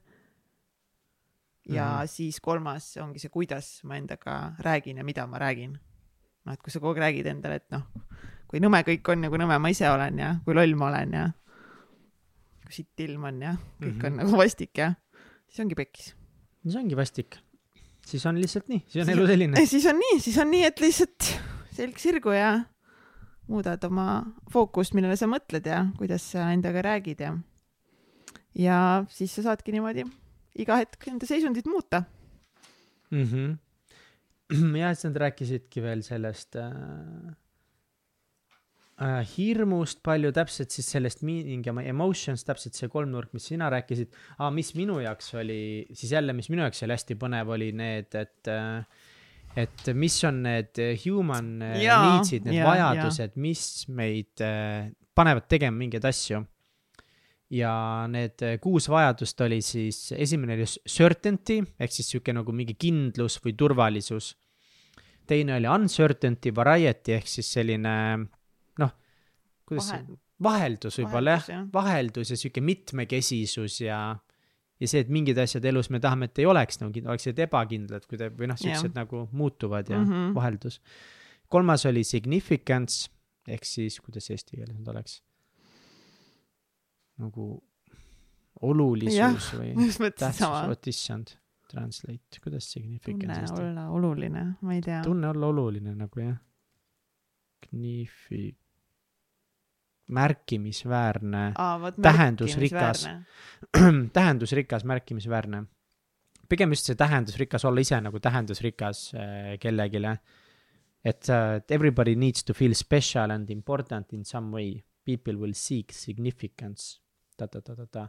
ja mm Mhm. -hmm. siis kolmas ongi see, kuidas ma endaga räägin ja mida ma räägin. noh, et kui sa kogu aeg räägid endale, et noh, kui nõme kõik on ja kui nõme ma ise olen ja kui loll ma olen ja kui sitt ilm on ja kõik mm -hmm. on Mhm. nagu vastik ja siis ongi pekkis. see ongi vastik. siis on lihtsalt nii, siis on elu selline. siis on nii, siis on nii, et lihtsalt selg sirgu ja muudad oma fookust, millele sa mõtled ja kuidas sa endaga räägid ja ja siis sa saadki niimoodi iga hetk enda seisundit muuta. mhmh. ja siis nad rääkisidki veel sellest äh, äh, hirmust palju täpselt siis sellest meaning ja emotions täpselt see kolmnurk mis sina rääkisid ah, mis minu jaoks oli siis jälle mis minu jaoks oli hästi põnev oli need et äh, et mis on need human äh, Jaa, needs'id need jaa, vajadused mis meid äh, panevad tegema mingeid asju. Ja need kuus vajadust oli siis esimene oli certainty ehk siis sihuke nagu mingi kindlus või turvalisus. Teine oli uncertainty variety ehk siis selline noh kuidas Vahe- see vaheldus võib-olla jah. vaheldus ja sihuke mitmekesisus ja ja see et mingid asjad elus me tahame et ei oleks nagu oleksid ebakindlad kui ta või noh siuksed Jah. nagu muutuvad ja mm. -hmm. vaheldus kolmas oli significance ehk siis kuidas eesti keeles nüüd oleks nagu olulisus Jah, või tähtsus what issand translate kuidas significance tunne eesti olla oluline, ma ei tea. tunne olla oluline nagu jah Knifi märkimisväärne tähendusrikas. tähendusrikas märkimisväärne. Pigem just see tähendusrikas olla ise nagu tähendusrikas äh, kellelegi. Et et everybody needs to feel special and important in some way. People will seek significance. Ta-ta-ta-ta-ta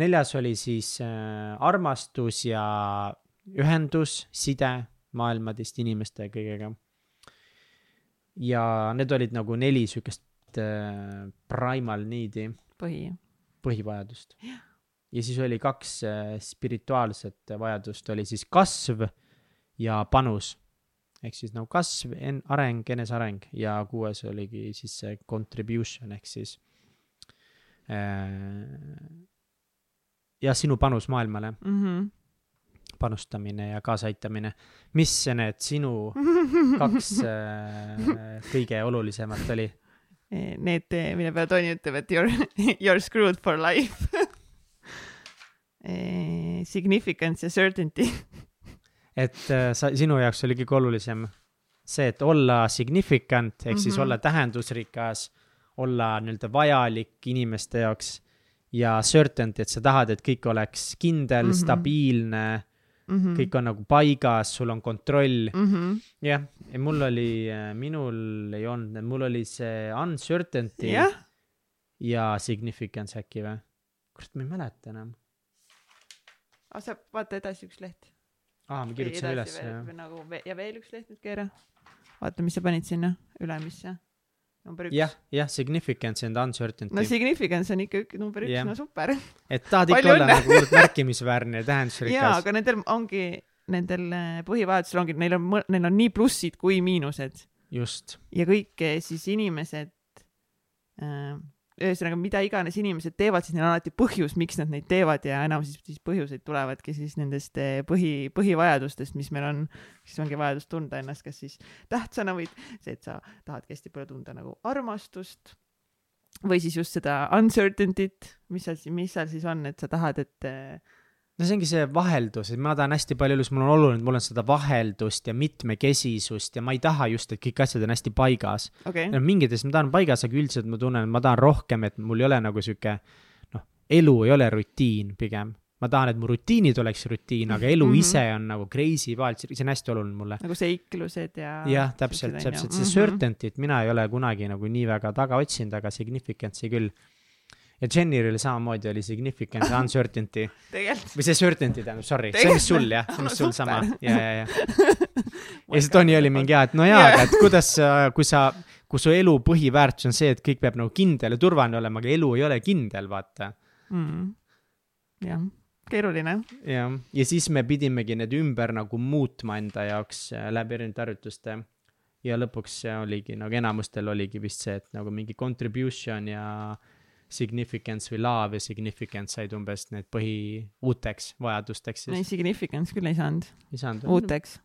neljas oli siis äh, armastus ja ühendus side maailma teiste inimeste ja kõigega. Ja need olid nagu neli siukest äh, primal need'i põhi. põhivajadust. Ja siis oli kaks äh, spirituaalset vajadust. Oli siis kasv ja panus. Ehk siis nagu kasv en- areng eneseareng. Ja kuues oligi siis see contribution ehk siis äh, ja sinu panus maailmale. Mhm. panustamine ja kaasaaitamine mis need sinu kaks äh, kõige olulisemat oli Need, mille peale Tony ütleb, et you are, you are screwed for life. Significance ja certainty. et sa sinu jaoks oli kõige olulisem see et olla significant ehk mm -hmm. siis Mhm. olla tähendusrikas olla nii-öelda vajalik inimeste jaoks ja certainty et sa tahad et kõik oleks kindel mm. -hmm. stabiilne Mhm. kõik on nagu paigas sul on kontroll -hmm. jah ja mul oli minul ei olnud mul oli see uncertainty jah, ja significance äkki või kurat ma ei mäleta enam aga sa vaata edasi üks leht. aa ma kirjutasin üles jah nagu ja veel üks leht nüüd keera. vaata, mis sa panid sinna ülemisse. Number üks. jah. jah significance and uncertainty. No significance on ikka ük- number üks no super. et tahad ikka olla nagu hullult märkimisväärne ja jaa, tähendusrikas aga nendel ongi, nendel äh, põhivajadustel ongi, neil on, neil on nii plussid kui miinused. Just. Ja kõik eh, siis inimesed äh, ühesõnaga, mida iganes inimesed teevad, siis neil on alati põhjus, miks nad neid teevad ja enam siis, siis põhjuseid tulevadki siis nendest eh, põhi, põhivajadustest, mis meil on, siis ongi vajadus tunda ennast kas siis tähtsana või see, et sa tahadki hästi palju tunda nagu armastust või siis just seda uncertainty't, mis seal, mis seal siis on, et sa tahad, et eh, no see ongi see vaheldus et ma tahan hästi palju elus mul on oluline et mul on seda vaheldust ja mitmekesisust ja ma ei taha just et kõik asjad on hästi paigas okei no mingites ma tahan paigas aga üldiselt ma tunnen et ma tahan rohkem et mul ei ole nagu sihuke noh elu ei ole rutiin pigem ma tahan et mu rutiinid oleks rutiin aga elu mm. -hmm. ise on nagu crazy vahel see on hästi oluline mulle nagu seiklused ja jah, täpselt, täpselt, see certainty't mina ei ole kunagi nagu nii väga taga otsinud, aga significance'i küll. Ja Jenny'l oli samamoodi oli significance ja uncertainty või see certainty tähendab, sorry, see on sul jah, see on sul sama ja, ja, ja. ja siis Tony oli mingi jaa, et no jaa, aga et kuidas kui sa, kui su elu põhiväärtus on see, et kõik peab nagu kindel ja turvaline olema, aga elu ei ole kindel, vaata. mm.. jah, keeruline. jah, ja siis me pidimegi need ümber nagu muutma enda jaoks äh, läbi erinevate harjutuste. ja lõpuks see oligi nagu enamustel oligi vist see, et nagu mingi contribution ja significance või love ja significance said umbes need põhi uuteks vajadusteks ei, siis. significance küll ei saanud ei saanud. uuteks.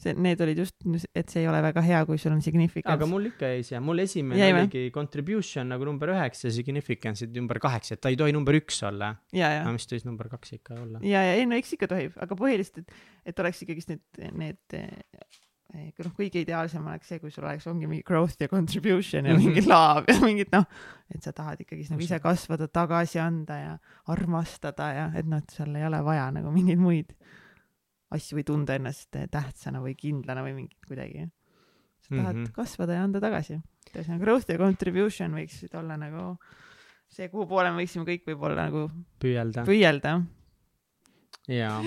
see, need olid just, et see ei ole väga hea, kui sul on significance. aga mul ikka jäi see, mul esimene Jäi või? oligi contribution nagu number üheksa, significance'id number kaheksa, et ta ei tohi number üks olla. ja, ja aga, mis ta siis number kaks ikka olla. ja, ja ei no eks ikka tohib, aga põhiliselt, et, et oleks ikkagist need, need noh, kõige ideaalsem oleks see, kui sul oleks, ongi mingi growth ja contribution ja mingi Mhm. love ja mingid noh, et sa tahad ikkagist nagu ise kasvada, tagasi anda ja armastada ja et noh, et seal ei ole vaja nagu mingeid muid asju või tunda ennast tähtsana või kindlana või mingit kuidagi. sa tahad mm. -hmm. kasvada ja anda tagasi. ühesõnaga growth ja contribution võiksid olla nagu see, kuhu poole me võiksime kõik võib-olla nagu püüelda. püüelda. jaa.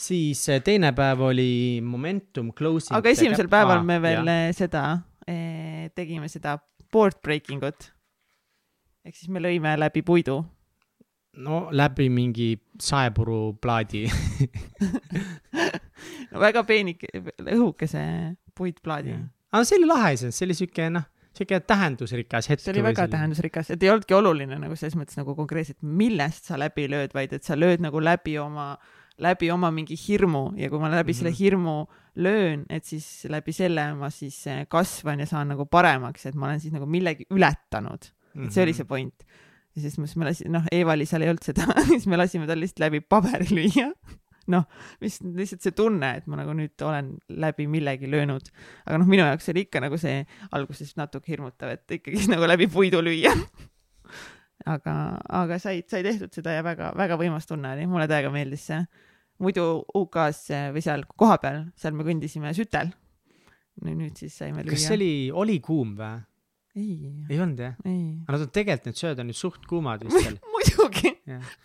Siis eh, teine päev oli momentum closing. aga esimesel päeval me veel eh, seda eh, tegime seda board breaking ut. ehk siis me lõime läbi puidu. no läbi mingi saepuruplaadi. no väga peenike, õhukese puitplaadi. aga see oli lahe iseenesest, see oli siuke noh, siuke tähendusrikas hetk. see oli väga. tähendusrikas, et ei olnudki oluline nagu selles mõttes nagu konkreetselt, millest sa läbi lööd, vaid et sa lööd nagu läbi oma, läbi oma mingi hirmu ja kui ma läbi mm -hmm. selle Mhm. hirmu löön, et siis läbi selle ma siis eh, kasvan ja saan nagu paremaks, et ma olen siis nagu millegi ületanud. et see oli see point. ja siis me lasime, noh, Eevali seal ei olnud seda, siis me lasime tal lihtsalt läbi paberi lüüa. noh, mis lihtsalt see tunne, et ma nagu nüüd olen läbi millegi löönud. aga noh, minu jaoks oli ikka nagu see alguses natuke hirmutav, et ikkagi nagu läbi puidu lüüa. aga, aga sai, sai tehtud seda ja väga, väga võimas tunne oli, mulle täiega meeldis see. Muidu UK-s või seal kohapeal, seal me kõndisime sütel. nüüd siis saime lüüa. kas see oli, oli kuum või? ei, ei olnud jah? aga nad on tegelikult need sööd on nüüd suht kuumad vist seal. muidugi,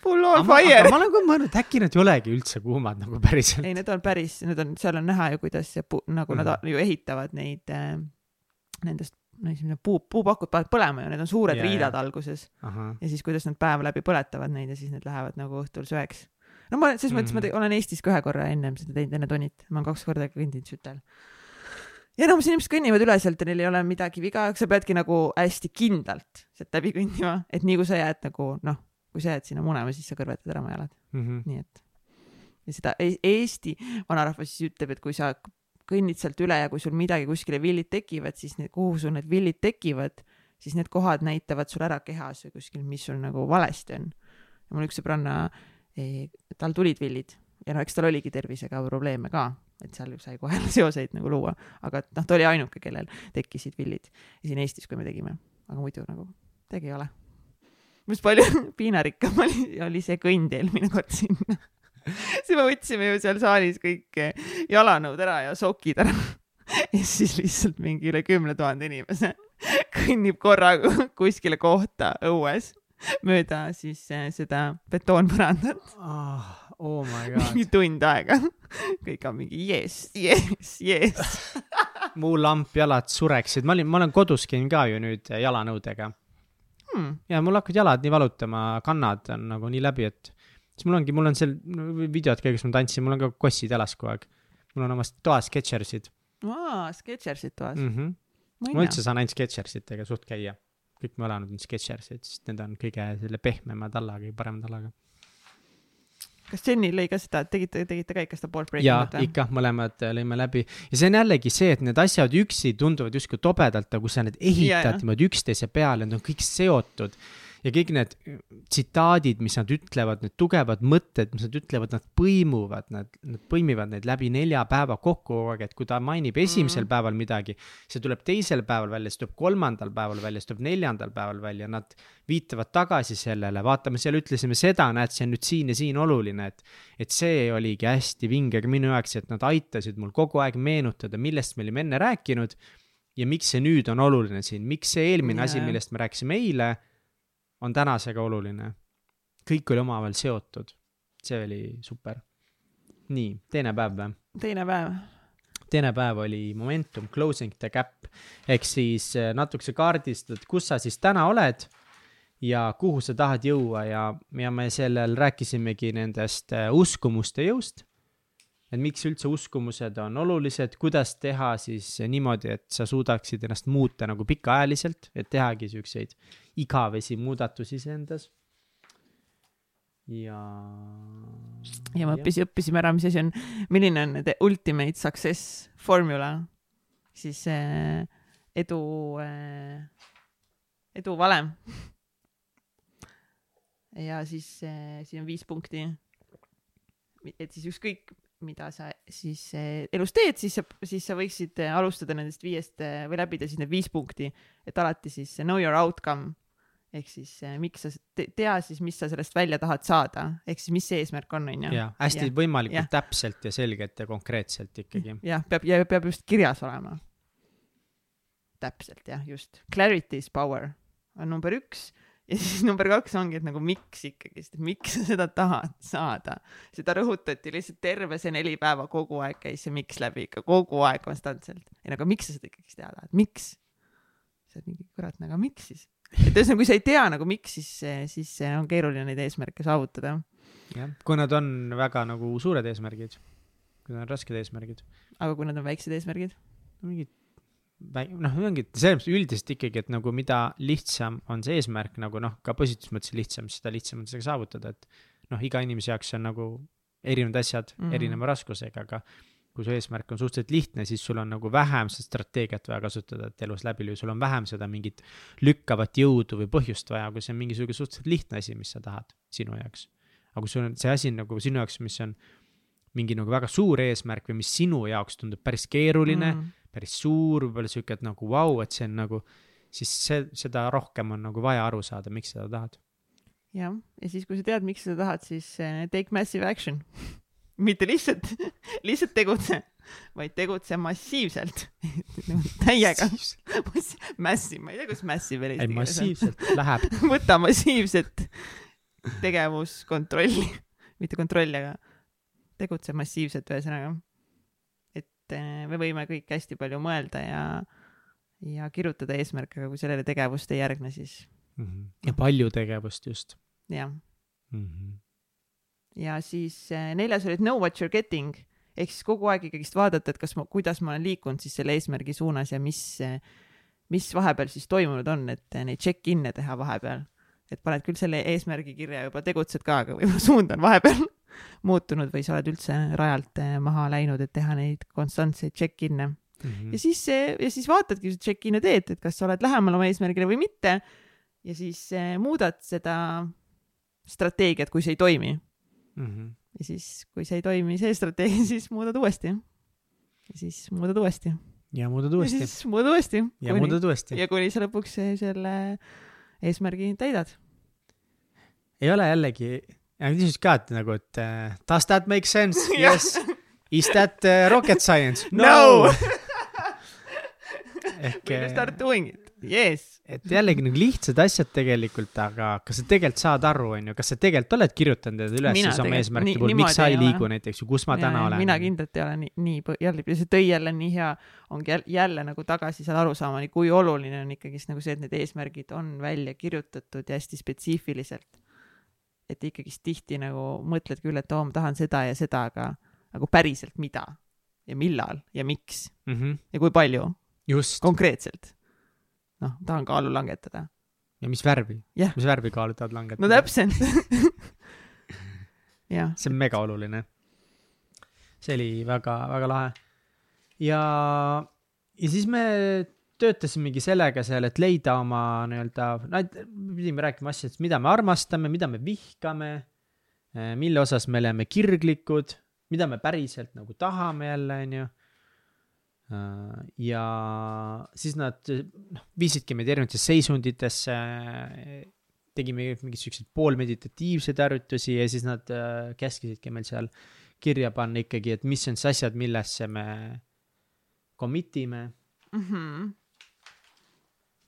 full on fire. ma olen ka mõelnud, et äkki nad ei olegi üldse kuumad nagu päriselt. ei, need on päris, need on, seal on näha ju, kuidas see pu-, nagu mm nad Mhm. ju ehitavad neid äh,, nendest, no esimene puu, puupakud panevad põlema ju, need on suured Ja, riidad ja. alguses ja siis, kuidas nad päev läbi põletavad neid ja siis need lähevad nagu õhtul söeks. No ma selles mm -hmm. mõttes, ma olen Eestis ka ühe korra ennem seda teinud, enne Tonit, ma olen kaks korda kõndinud sütel. ja enamus inimesed kõnnivad üle sealt ja neil ei ole midagi viga, sa peadki nagu hästi kindlalt sealt läbi kõndima, et nii kui sa jääd nagu noh, kui sa jääd sinna munema, siis sa kõrvetad ära oma jalad. Mhm. nii et ja seda E- Eesti vanarahvas siis ütleb, et kui sa kõnnid sealt üle ja kui sul midagi kuskile villid tekivad, siis need, kuhu sul need villid tekivad, siis need kohad näitavad sul ära kehas või kuskil, mis sul nagu valesti on. mul üks sõbranna, tal tulid villid ja no eks tal oligi tervisega probleeme ka, et seal sai kohe seoseid nagu luua, aga et noh, ta oli ainuke, kellel tekkisid villid ja siin Eestis, kui me tegime, aga muidu nagu midagi ei ole. mis palju piinarikkam oli, oli see kõnd eelmine kord sinna. siis me võtsime ju seal saalis kõik jalanõud ära ja sokid ära. ja siis lihtsalt mingi üle kümne tuhande inimese kõnnib korraga kuskile kohta õues mööda siis eh, seda betoonpõrandat Ah, oh my god. mingi tund aega. kõik on mingi jess, jess, jess. mu lampjalad sureksid, ma olin, ma olen kodus käin ka ju nüüd jalanõudega Hmm. ja mul hakkavad jalad nii valutama, kannad on nagu nii läbi, et siis mul ongi, mul on seal videod ka, kus ma tantsin, mul on ka kossid jalas kogu aeg. mul on omas toas Sketchersid aa, Sketchersit toas mm. -hmm. ma üldse saan ainult Sketchersitega suht käia. Kõik mu elanud on Sketchersid, sest need on kõige selle pehmema tallaga ja parema tallaga. kas Jenny lõi ka seda, tegite, tegite ka ikka seda board breaking või? ikka, mõlemad äh, lõime läbi ja see on jällegi see, et need asjad üksi tunduvad justkui tobedalt, aga kui sa need ehitad niimoodi üksteise peale, need on kõik seotud ja kõik need tsitaadid, mis nad ütlevad, need tugevad mõtted, mis nad ütlevad, nad põimuvad, nad, nad põimivad neid läbi nelja päeva kokku kogu aeg, et kui ta mainib esimesel Mhm. päeval midagi, see tuleb teisel päeval välja, see tuleb kolmandal päeval välja, see tuleb neljandal päeval välja, nad viitavad tagasi sellele, vaata, me seal ütlesime seda, näed, see on nüüd siin ja siin oluline, et et see oligi hästi vinge ka minu jaoks, et nad aitasid mul kogu aeg meenutada, millest me olime enne rääkinud ja miks see nüüd on oluline siin, miks see eelmine asi, Jaa. millest me rääkisime eile, on tänasega oluline. kõik oli omavahel seotud, see oli super. nii, teine päev või? teine päev. teine päev oli momentum closing the gap ehk siis eh, natukese kaardistad, kus sa siis täna oled ja kuhu sa tahad jõua ja, ja me sellel rääkisimegi nendest äh, uskumuste jõust. Et miks üldse uskumused on olulised, kuidas teha siis niimoodi, et sa suudaksid ennast muuta nagu pikaajaliselt, et tehagi siukseid igavesi muudatusi iseendas. ja. ja me õppisime, õppisime ära, mis asi on, milline on the ultimate success formula, siis äh, edu äh,, edu valem ja siis äh, siin on viis punkti. et siis ükskõik, mida sa siis äh, elus teed, siis sa, siis sa võiksid äh, alustada nendest viiest äh, või läbida siis need viis punkti, et alati siis know your outcome ehk siis miks sa te, tea siis, mis sa sellest välja tahad saada, ehk siis mis see eesmärk on, onju. jah, hästi ja. võimalikult ja. täpselt ja selgelt ja konkreetselt ikkagi. jah, peab ja peab just kirjas olema. täpselt jah, just. Clarity is power on number üks ja siis number kaks ongi, et nagu miks ikkagist, miks sa seda tahad saada. seda rõhutati lihtsalt terve see neli päeva, kogu aeg käis see miks läbi ikka, kogu aeg konstantselt. ei no aga miks sa seda ikkagist teha tahad, miks? sa oled mingi kurat, aga miks siis? et ühesõnaga, kui sa ei tea nagu miks, siis, siis on keeruline neid eesmärke saavutada. jah, kui nad on väga nagu suured eesmärgid, kui nad on rasked eesmärgid. aga kui nad on väiksed eesmärgid? mingid noh, ongi selles mõttes üldiselt ikkagi, et nagu mida lihtsam on see eesmärk nagu noh, ka positiivses mõttes lihtsam, seda lihtsam on seda saavutada, et noh, iga inimese jaoks on nagu erinevad asjad mm -hmm. erineva raskusega, aga kui su eesmärk on suhteliselt lihtne, siis sul on nagu vähem seda strateegiat vaja kasutada, et elus läbi lüüa, sul on vähem seda mingit lükkavat jõudu või põhjust vaja, kui see on mingisugune suhteliselt lihtne asi, mis sa tahad sinu jaoks. aga kui sul on see asi nagu sinu jaoks, mis on mingi nagu väga suur eesmärk või mis sinu jaoks tundub päris keeruline mm, -hmm päris suur, võib-olla sihuke, et nagu vau wow,, et see on nagu, siis see, seda rohkem on nagu vaja aru saada, miks seda tahad. jah, ja siis, kui sa tead, miks seda tahad, siis uh, take massive action mitte lihtsalt, lihtsalt tegutse, vaid tegutse massiivselt täiega. Massive, ma ei tea, kuidas massive keeles on. massiivselt läheb võta massiivset tegevuskontrolli, mitte kontrolli, aga tegutse massiivselt, ühesõnaga et eh, me võime kõik hästi palju mõelda ja, ja kirjutada eesmärke, aga kui sellele tegevust ei järgne, siis. -hmm. ja palju tegevust just. jah mm. -hmm. ja siis eh, neljas oli know what you are getting ehk siis kogu aeg ikkagist vaadata, et kas ma, kuidas ma olen liikunud siis selle eesmärgi suunas ja mis, eh, mis vahepeal siis toimunud on, et neid check-in'e teha vahepeal. et paned küll selle eesmärgi kirja, juba tegutsed ka, aga võib-olla suund on vahepeal muutunud või sa oled üldse rajalt eh, maha läinud, et teha neid konstantseid check-in'e mm. -hmm. ja siis, ja siis vaatadki, sa check-in'e teed, et kas sa oled lähemal oma eesmärgile või mitte. ja siis eh, muudad seda strateegiat, kui see ei toimi mm. -hmm. ja siis, kui see ei toimi, see strateegia, siis muudad uuesti. ja siis muudad uuesti. ja muudad uuesti. ja siis muudad uuesti. ja kuni, muudad uuesti. ja kuni sa lõpuks selle eesmärgi täidad. ei ole jällegi ja küsisid ka, et nagu, et uh, does that make sense yes. Is that uh, rocket science? no, no. ehk. We can start doing it, yes. et jällegi nagu lihtsad asjad tegelikult, aga kas sa tegelikult saad aru, onju, kas sa tegelikult oled kirjutanud need üles siis oma eesmärkide puhul, miks sa ei liigu näiteks ju, kus ma ja, täna olen? mina kindlalt ei ole nii, nii jälle, see tõi jälle nii hea, ongi jälle, jälle nagu tagasi seal arusaamani, kui oluline on ikkagist nagu see, et need eesmärgid on välja kirjutatud ja hästi spetsiifiliselt et ikkagist tihti nagu mõtled küll, et oo, ma tahan seda ja seda, aga nagu päriselt mida ja millal ja miks mm -hmm. ja kui palju. konkreetselt. noh, tahan kaalu langetada. ja mis värvi yeah.? mis värvi kaalu tahad langetada? no täpselt jah. see on mega oluline. see oli väga, väga lahe. ja, ja siis me töötasimegi sellega seal, et leida oma nii-öelda, no pidime rääkima asjadest, mida me armastame, mida me vihkame, eh, mille osas me oleme kirglikud, mida me päriselt nagu tahame jälle, onju. Eh, ja siis nad noh, viisidki meid erinevatesse seisunditesse, tegime mingeid siukseid poolmeditatiivseid harjutusi ja siis nad eh, käskisidki meil seal kirja panna ikkagi, et mis on siis asjad, millesse me commit ime mm. -hmm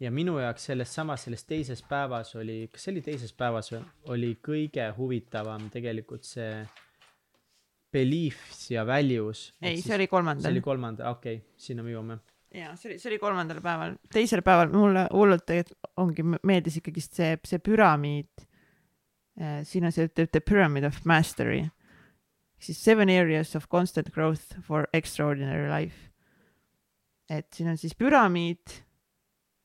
ja minu jaoks selles samas, selles teises päevas oli, kas see oli teises päevas või, oli kõige huvitavam tegelikult see beliefs ja values. ei, see oli kolmandal. see oli kolmandal, okei okay,, sinna me jõuame. ja see oli, see oli kolmandal päeval, teisel päeval mulle hullult tegelikult ongi meeldis ikkagist see, see püramiid. siin on see the, the pyramid of mastery, siis seven areas of constant growth for extraordinary life. et siin on siis püramiid.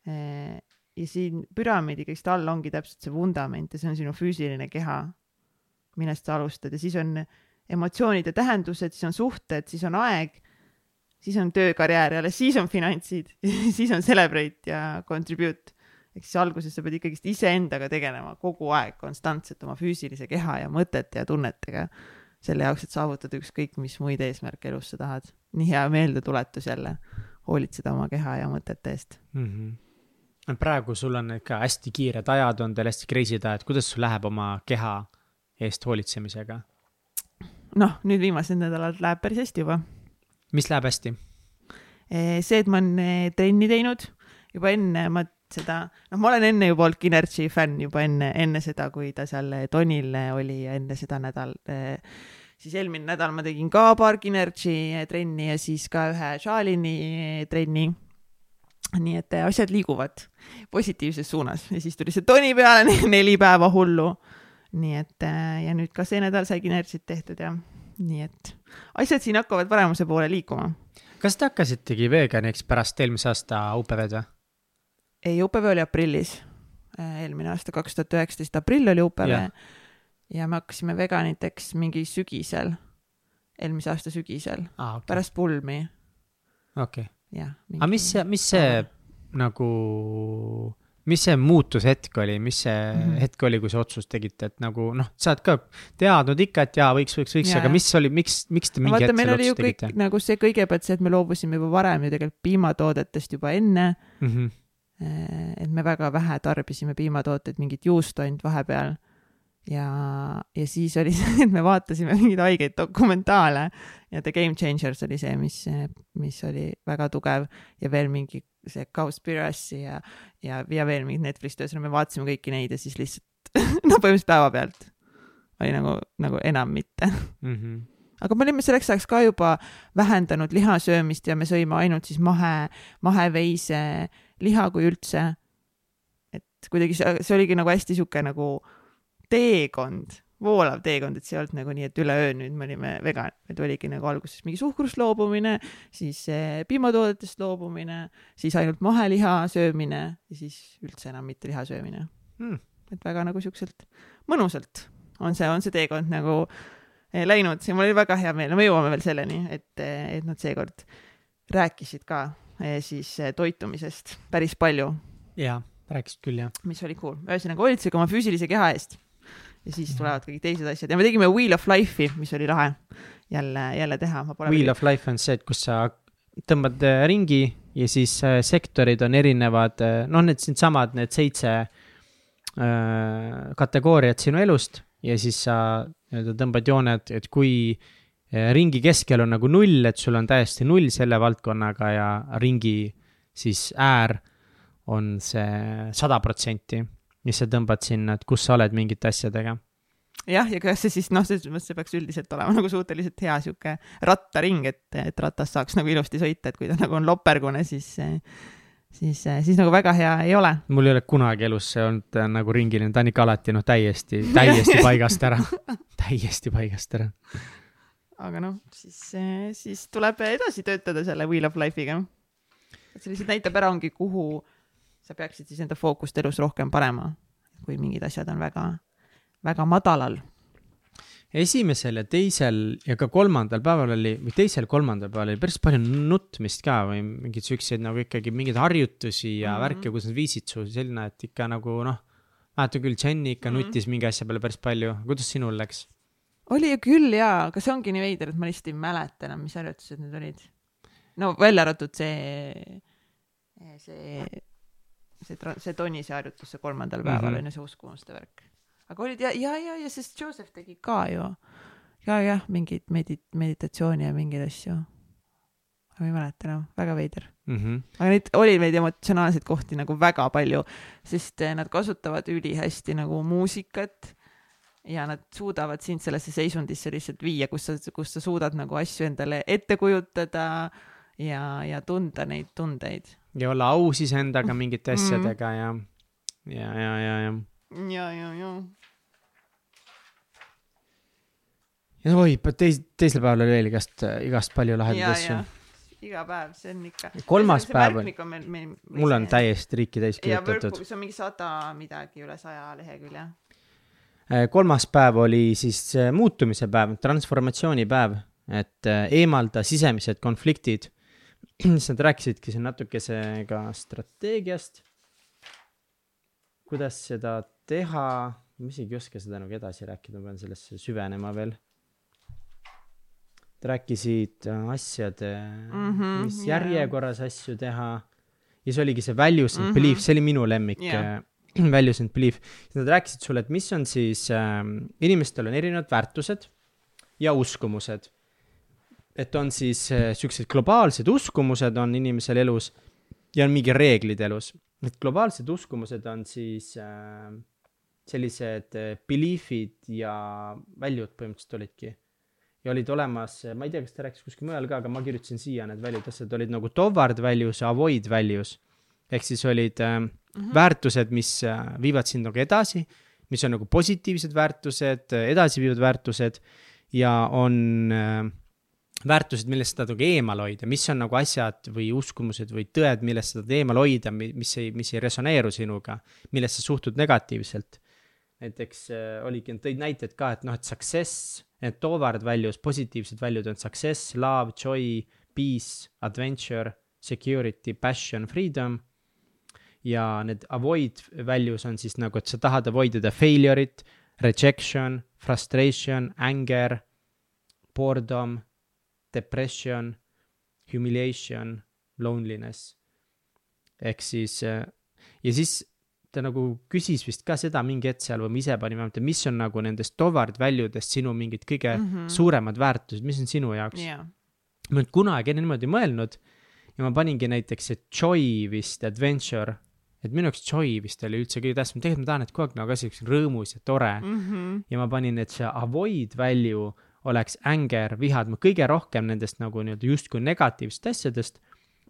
Ja siin püramiidi kõigest all ongi täpselt see vundament ja see on sinu füüsiline keha, millest sa alustad ja siis on emotsioonide tähendused, siis on suhted, siis on aeg siis on töö, karjäär ja alles siis on finantsid siis on celebrate ja contribute. ehk siis alguses sa pead ikkagist iseendaga tegelema kogu aeg konstantselt oma füüsilise keha ja mõtete ja tunnetega. selle jaoks, et saavutada ükskõik mis muid eesmärke elus sa tahad. nii hea meeldetuletus jälle, hoolitseda oma keha ja mõtete eest mm. -hmm. Praegu sul on ikka hästi kiired ajad, on teil hästi crazy'd ajad, kuidas sul läheb oma keha eest hoolitsemisega? noh, nüüd viimased nädalad läheb päris hästi juba mis läheb hästi? see, et ma olen eh, trenni teinud juba enne ma seda, noh, ma olen enne juba olnud Kinertsi fänn juba enne, enne seda, kui ta seal eh, Tonil eh, oli ja enne seda nädal, siis eelmine nädal ma tegin ka paar Kinertsi trenni ja siis ka ühe Shalini trenni. Nii et asjad liiguvad positiivses suunas ja siis tuli see Toni peale neli päeva hullu. nii et ja nüüd ka see nädal sai Kinertsit tehtud ja nii et asjad siin hakkavad paremuse poole liikuma. kas te hakkasitegi veganiks pärast eelmise aasta UPV-d või? ei, UPV oli aprillis. Äh, eelmine aasta, kaks tuhat üheksateist aprill oli UPV yeah. ja me hakkasime veganiteks mingi sügisel, eelmise aasta sügisel ah,, okay. pärast pulmi. okei okay.. Jah. aga mis mis see nagu mis see muutushetk oli, mis see mm -hmm. hetk oli, kui see otsus tegite, et nagu noh, sa oled ka teadnud ikka, et jaa, võiks, võiks, võiks, aga mis oli, miks, miks te mingi hetk selle otsuse tegite? nagu see kõigepealt see, et me loobusime juba varem ju tegelikult piimatoodetest juba enne mm. -hmm. et me väga vähe tarbisime piimatooteid, mingit juustu ainult vahepeal ja, ja siis oli see, et me vaatasime mingeid haigeid dokumentaale ja The Game Changers oli see, mis, mis oli väga tugev ja veel mingi see Cowspiracy ja, ja, ja veel mingid Netflixi töös, me vaatasime kõiki neid ja siis lihtsalt no põhimõtteliselt päevapealt oli nagu, nagu enam mitte mm. -hmm. aga me olime selleks ajaks ka juba vähendanud lihasöömist ja me sõime ainult siis mahe, maheveise liha, kui üldse. et kuidagi see, see oligi nagu hästi sihuke nagu teekond, voolav teekond, et see ei olnud nagu nii, et üleöö nüüd me olime vegan, et oligi nagu alguses mingi suhkrust loobumine, siis piimatoodetest loobumine, siis ainult maheliha söömine ja siis üldse enam mitte liha söömine. Hmm.. et väga nagu siukselt mõnusalt on see, on see teekond nagu eh, läinud ja mul oli väga hea meel, no me jõuame veel selleni, et, eh, et nad seekord rääkisid ka eh, siis toitumisest päris palju. jaa, rääkisid küll, jah. mis oli cool, ühesõnaga hoolitsege oma füüsilise keha eest ja siis mhm. tulevad kõik teised asjad ja me tegime Wheel of Life'i, mis oli lahe jälle, jälle teha. Wheel of Life on see, et kus sa tõmbad äh, ringi ja siis äh, sektorid on erinevad, noh, need siinsamad, need seitse kategooriat sinu elust ja siis sa nii-öelda tõmbad jooned, et kui ringi keskel on nagu null, et sul on täiesti null selle valdkonnaga ja ringi siis äär on see sada protsenti mis sa tõmbad sinna, et kus sa oled mingite asjadega. jah, ja kas see siis noh, selles mõttes see peaks üldiselt olema nagu suhteliselt hea sihuke rattaring, et, et ratas saaks nagu ilusti sõita, et kui ta nagu on lopergune, siis siis, siis nagu väga hea ei ole. mul ei ole kunagi elus see olnud äh, nagu ringiline, ta on ikka alati noh, täiesti, täiesti paigast ära täiesti paigast ära. aga noh, siis, siis tuleb edasi töötada selle Wheel of Life'iga. et see lihtsalt näitab ära, ongi kuhu sa peaksid siis enda fookust elus rohkem panema, kui mingid asjad on väga, väga madalal. esimesel ja teisel ja ka kolmandal päeval oli, või teisel-kolmandal päeval oli päris palju nutmist ka või mingeid siukseid nagu ikkagi mingeid harjutusi ja mm -hmm. värke, kus nad viisid su selline, et ikka nagu noh, mäletan küll, Jenny ikka mm -hmm. nutis mingi asja peale päris palju, kuidas sinul läks? oli ju küll jaa, aga see ongi nii veider, et ma lihtsalt ei mäleta enam, mis harjutused need olid. no välja arvatud see, see see, see Tonise harjutus, see kolmandal päeval on ju see uskumuste värk. aga olid ja, ja, ja, ja sest Joseph tegi ka ju ja, jah, mingeid medit-, meditatsiooni ja mingeid asju. ma ei mäleta enam, väga veider mm. -hmm. aga neid, oli neid emotsionaalseid kohti nagu väga palju, sest eh, nad kasutavad ülihästi nagu muusikat ja nad suudavad sind sellesse seisundisse lihtsalt viia, kus sa, kus sa suudad nagu asju endale ette kujutada ja, ja tunda neid tundeid. Ja olla aus iseendaga Mm. mingite asjadega ja, ja, ja, ja, ja. ja, ja, ja. ja oi, teis-, teisel päeval oli veel igast, igast palju lahedaid asju., iga päev, see on ikka. kolmas päev on, on meil, meil. mul on täiesti riiki täis kirjutatud. Workbookis on mingi sada midagi üle saja lehekülje. Äh, kolmas päev oli siis äh, muutumise päev, transformatsioonipäev, et äh, eemalda sisemised konfliktid. Siis nad rääkisidki siin natukese ka strateegiast. kuidas seda teha, ma isegi ei oska seda nagu edasi rääkida, ma pean sellesse süvenema veel. Nad rääkisid äh, asjade mm, -hmm, mis järjekorras asju teha. ja see oligi see values and mm. -hmm. belief, see oli minu lemmik yeah.. values and belief, siis nad rääkisid sulle, et mis on siis äh,, inimestel on erinevad väärtused ja uskumused. Et on siis äh, siuksed globaalsed uskumused on inimesel elus ja on mingi reeglid elus. Need globaalsed uskumused on siis äh, sellised äh, belief'id ja väljud põhimõtteliselt olidki. ja olid olemas, ma ei tea, kas ta rääkis kuskil mujal ka, aga ma kirjutasin siia need väljud asjad olid nagu toward values ja avoid values. ehk siis olid äh, mm -hmm. väärtused, mis viivad sind nagu edasi, mis on nagu positiivsed väärtused, edasiviivad väärtused ja on äh, väärtused, millest sa tahad nagu eemal hoida, mis on nagu asjad või uskumused või tõed, millest sa tahad eemal hoida, mis ei, mis ei resoneeru sinuga, millest sa suhtud negatiivselt. näiteks äh, oligi, tõid näited ka, et noh, et success, need toward values, positiivsed väljud on success, love, joy, peace, adventure, security, passion, freedom. ja need avoid values on siis nagu, et sa tahad avoid ida failure'it, rejection, frustration, anger, boredom, depression, humiliation, loneliness. ehk siis äh, ja siis ta nagu küsis vist ka seda mingi hetk seal või ma ise vähemalt, et mis on nagu nendest toward value dest sinu mingid kõige mm -hmm. suuremad väärtused, mis on sinu jaoks yeah.? ma ei olnud kunagi niimoodi mõelnud ja ma paningi näiteks, et joy vist, adventure, et minu jaoks joy vist oli üldse kõige tähtsam, tegelikult ma tahan, et kogu aeg nagu asi oleks rõõmus ja tore mm. Mhm. ja ma panin, et see avoid value oleks anger, vihad, ma kõige rohkem nendest nagu nii-öelda justkui negatiivsetest asjadest,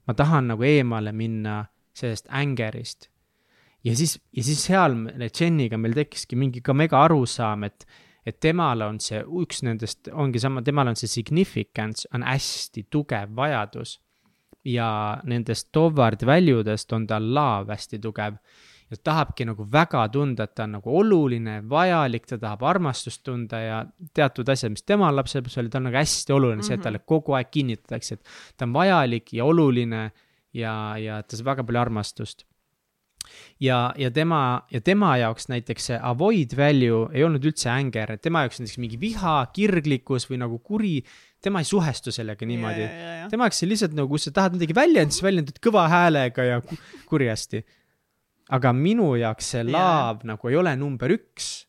ma tahan nagu eemale minna sellest anger'ist. ja siis, ja siis seal Jeniga meil tekkiski mingi ka mega arusaam, et, et temal on see üks nendest, ongi sama, temal on see significance on hästi tugev vajadus. ja nendest toward value dest on tal love hästi tugev ja ta tahabki nagu väga tunda, et ta on nagu oluline, vajalik, ta tahab armastust tunda ja teatud asjad, mis temal lapsepõlves oli, ta on nagu hästi oluline mm, -hmm. see, et talle kogu aeg kinnitatakse, et ta on vajalik ja oluline ja, ja ta saab väga palju armastust. ja, ja tema, ja tema jaoks näiteks see avoid value ei olnud üldse anger, et tema jaoks näiteks mingi viha, kirglikkus või nagu kuri, tema ei suhestu sellega niimoodi. tema jaoks see lihtsalt nagu, kui sa tahad midagi väljendada, siis väljendad kõva häälega ja ku- kurjasti. Aga minu jaoks see laav nagu ei ole number üks.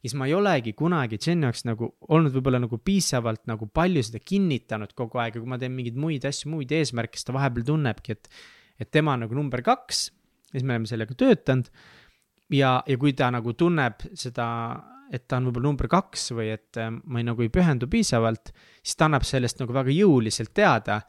siis ma ei olegi kunagi Jen jaoks nagu olnud võib-olla nagu piisavalt nagu palju seda kinnitanud kogu aeg ja kui ma teen mingeid muid asju, muid eesmärke, siis ta vahepeal tunnebki, et, et tema on nagu number kaks. siis me oleme sellega töötanud. ja, ja kui ta nagu tunneb seda, et ta on võib-olla number kaks või et äh, ma ei, nagu ei pühendu piisavalt, siis ta annab sellest nagu väga jõuliselt teada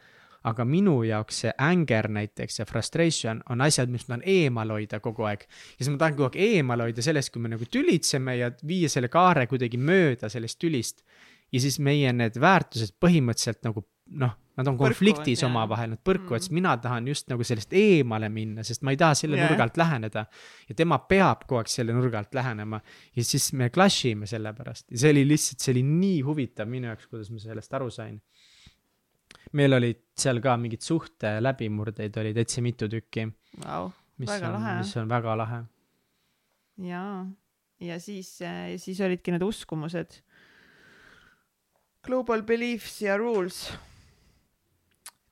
aga minu jaoks see anger näiteks ja frustration on asjad, mis ma tahan eemal hoida kogu aeg. ja siis ma tahan kogu aeg eemal hoida sellest, kui me nagu tülitseme ja viia selle kaare kuidagi mööda sellest tülist. ja siis meie need väärtused põhimõtteliselt nagu noh, nad on konfliktis omavahel, nad põrkuvad Mm. mm., siis mina tahan just nagu sellest eemale minna, sest ma ei taha selle yeah. nurga alt läheneda. ja tema peab kogu aeg selle nurga alt lähenema ja siis me clash ime selle pärast ja see oli lihtsalt, see oli nii huvitav minu jaoks, kuidas ma sellest aru sain meil olid seal ka mingid suhte läbimurdeid oli täitsa mitu tükki, Vau, mis on mis on väga lahe. jaa. ja siis, siis olidki need uskumused. Global beliefs ja rules.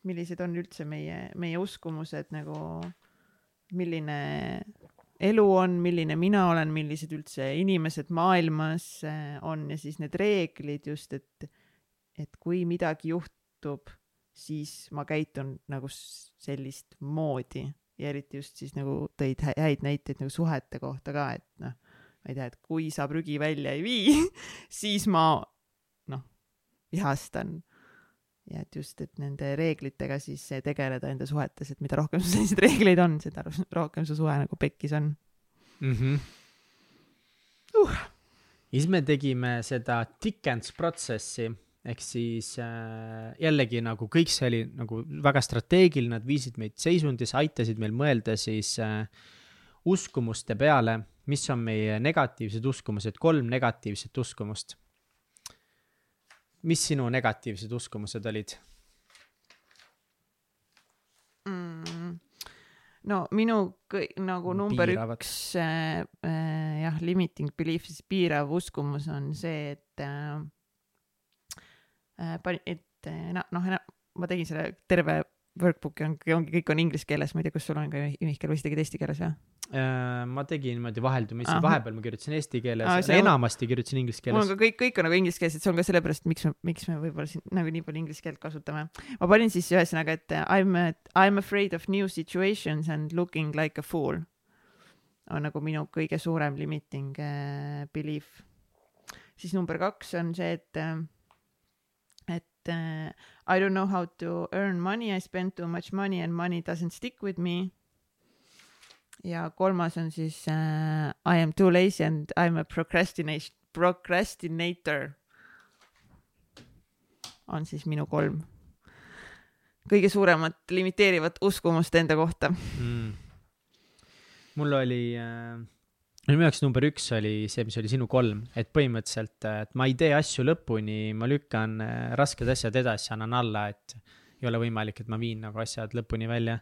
millised on üldse meie, meie uskumused nagu, milline elu on, milline mina olen, millised üldse inimesed maailmas eh, on ja siis need reeglid just, et, et kui midagi juhtub, siis ma käitun nagu sellist moodi ja eriti just siis nagu tõid hä- häid näiteid nagu suhete kohta ka, et noh, ma ei tea, et kui sa prügi välja ei vii, siis ma noh, vihastan ja et just, et nende reeglitega siis tegeleda enda suhetes, et mida rohkem sul selliseid reegleid on, seda rohkem su suhe nagu pekkis on mm. -hmm. Uh. siis me tegime seda Dickens protsessi ehk siis äh, jällegi nagu kõik see oli nagu väga strateegiline, nad viisid meid seisundisse, aitasid meil mõelda siis äh, uskumuste peale, mis on meie negatiivsed uskumused, kolm negatiivset uskumust mis sinu negatiivsed uskumused olid mm.? no minu kõi, nagu number Piiravad. üks äh, äh, jah, limiting belief, siis piirav uskumus on see, et äh, et äh, noh, ma tegin selle terve workbook'i on, ongi, kõik on inglise keeles, ma ei tea, kas sul on ka Mihkel või sa tegid eesti keeles või? Äh, ma tegin niimoodi vaheldumisi, vahepeal ma kirjutasin eesti keeles ah,, enamasti kirjutasin inglise keeles. mul on ka kõik, kõik on nagu inglise keeles, et see on ka sellepärast, miks me, miks me võib-olla siin nagu nii palju inglise keelt kasutame. ma panin siis ühesõnaga, et I m, I m afraid of new situations and looking like a fool. on nagu minu kõige suurem limiting uh, belief. siis number kaks on see, et et uh, I don't know how to earn money, I spend too much money and money doesn't stick with me. ja kolmas on siis uh, I am too lazy and I am a procrastination, procrastinator. on siis minu kolm kõige suuremat limiteerivat uskumust enda kohta mm.. mul oli äh minu jaoks number üks oli see, mis oli sinu kolm, et põhimõtteliselt, et ma ei tee asju lõpuni, ma lükkan äh, rasked asjad edasi, annan alla, et ei ole võimalik, et ma viin nagu asjad lõpuni välja.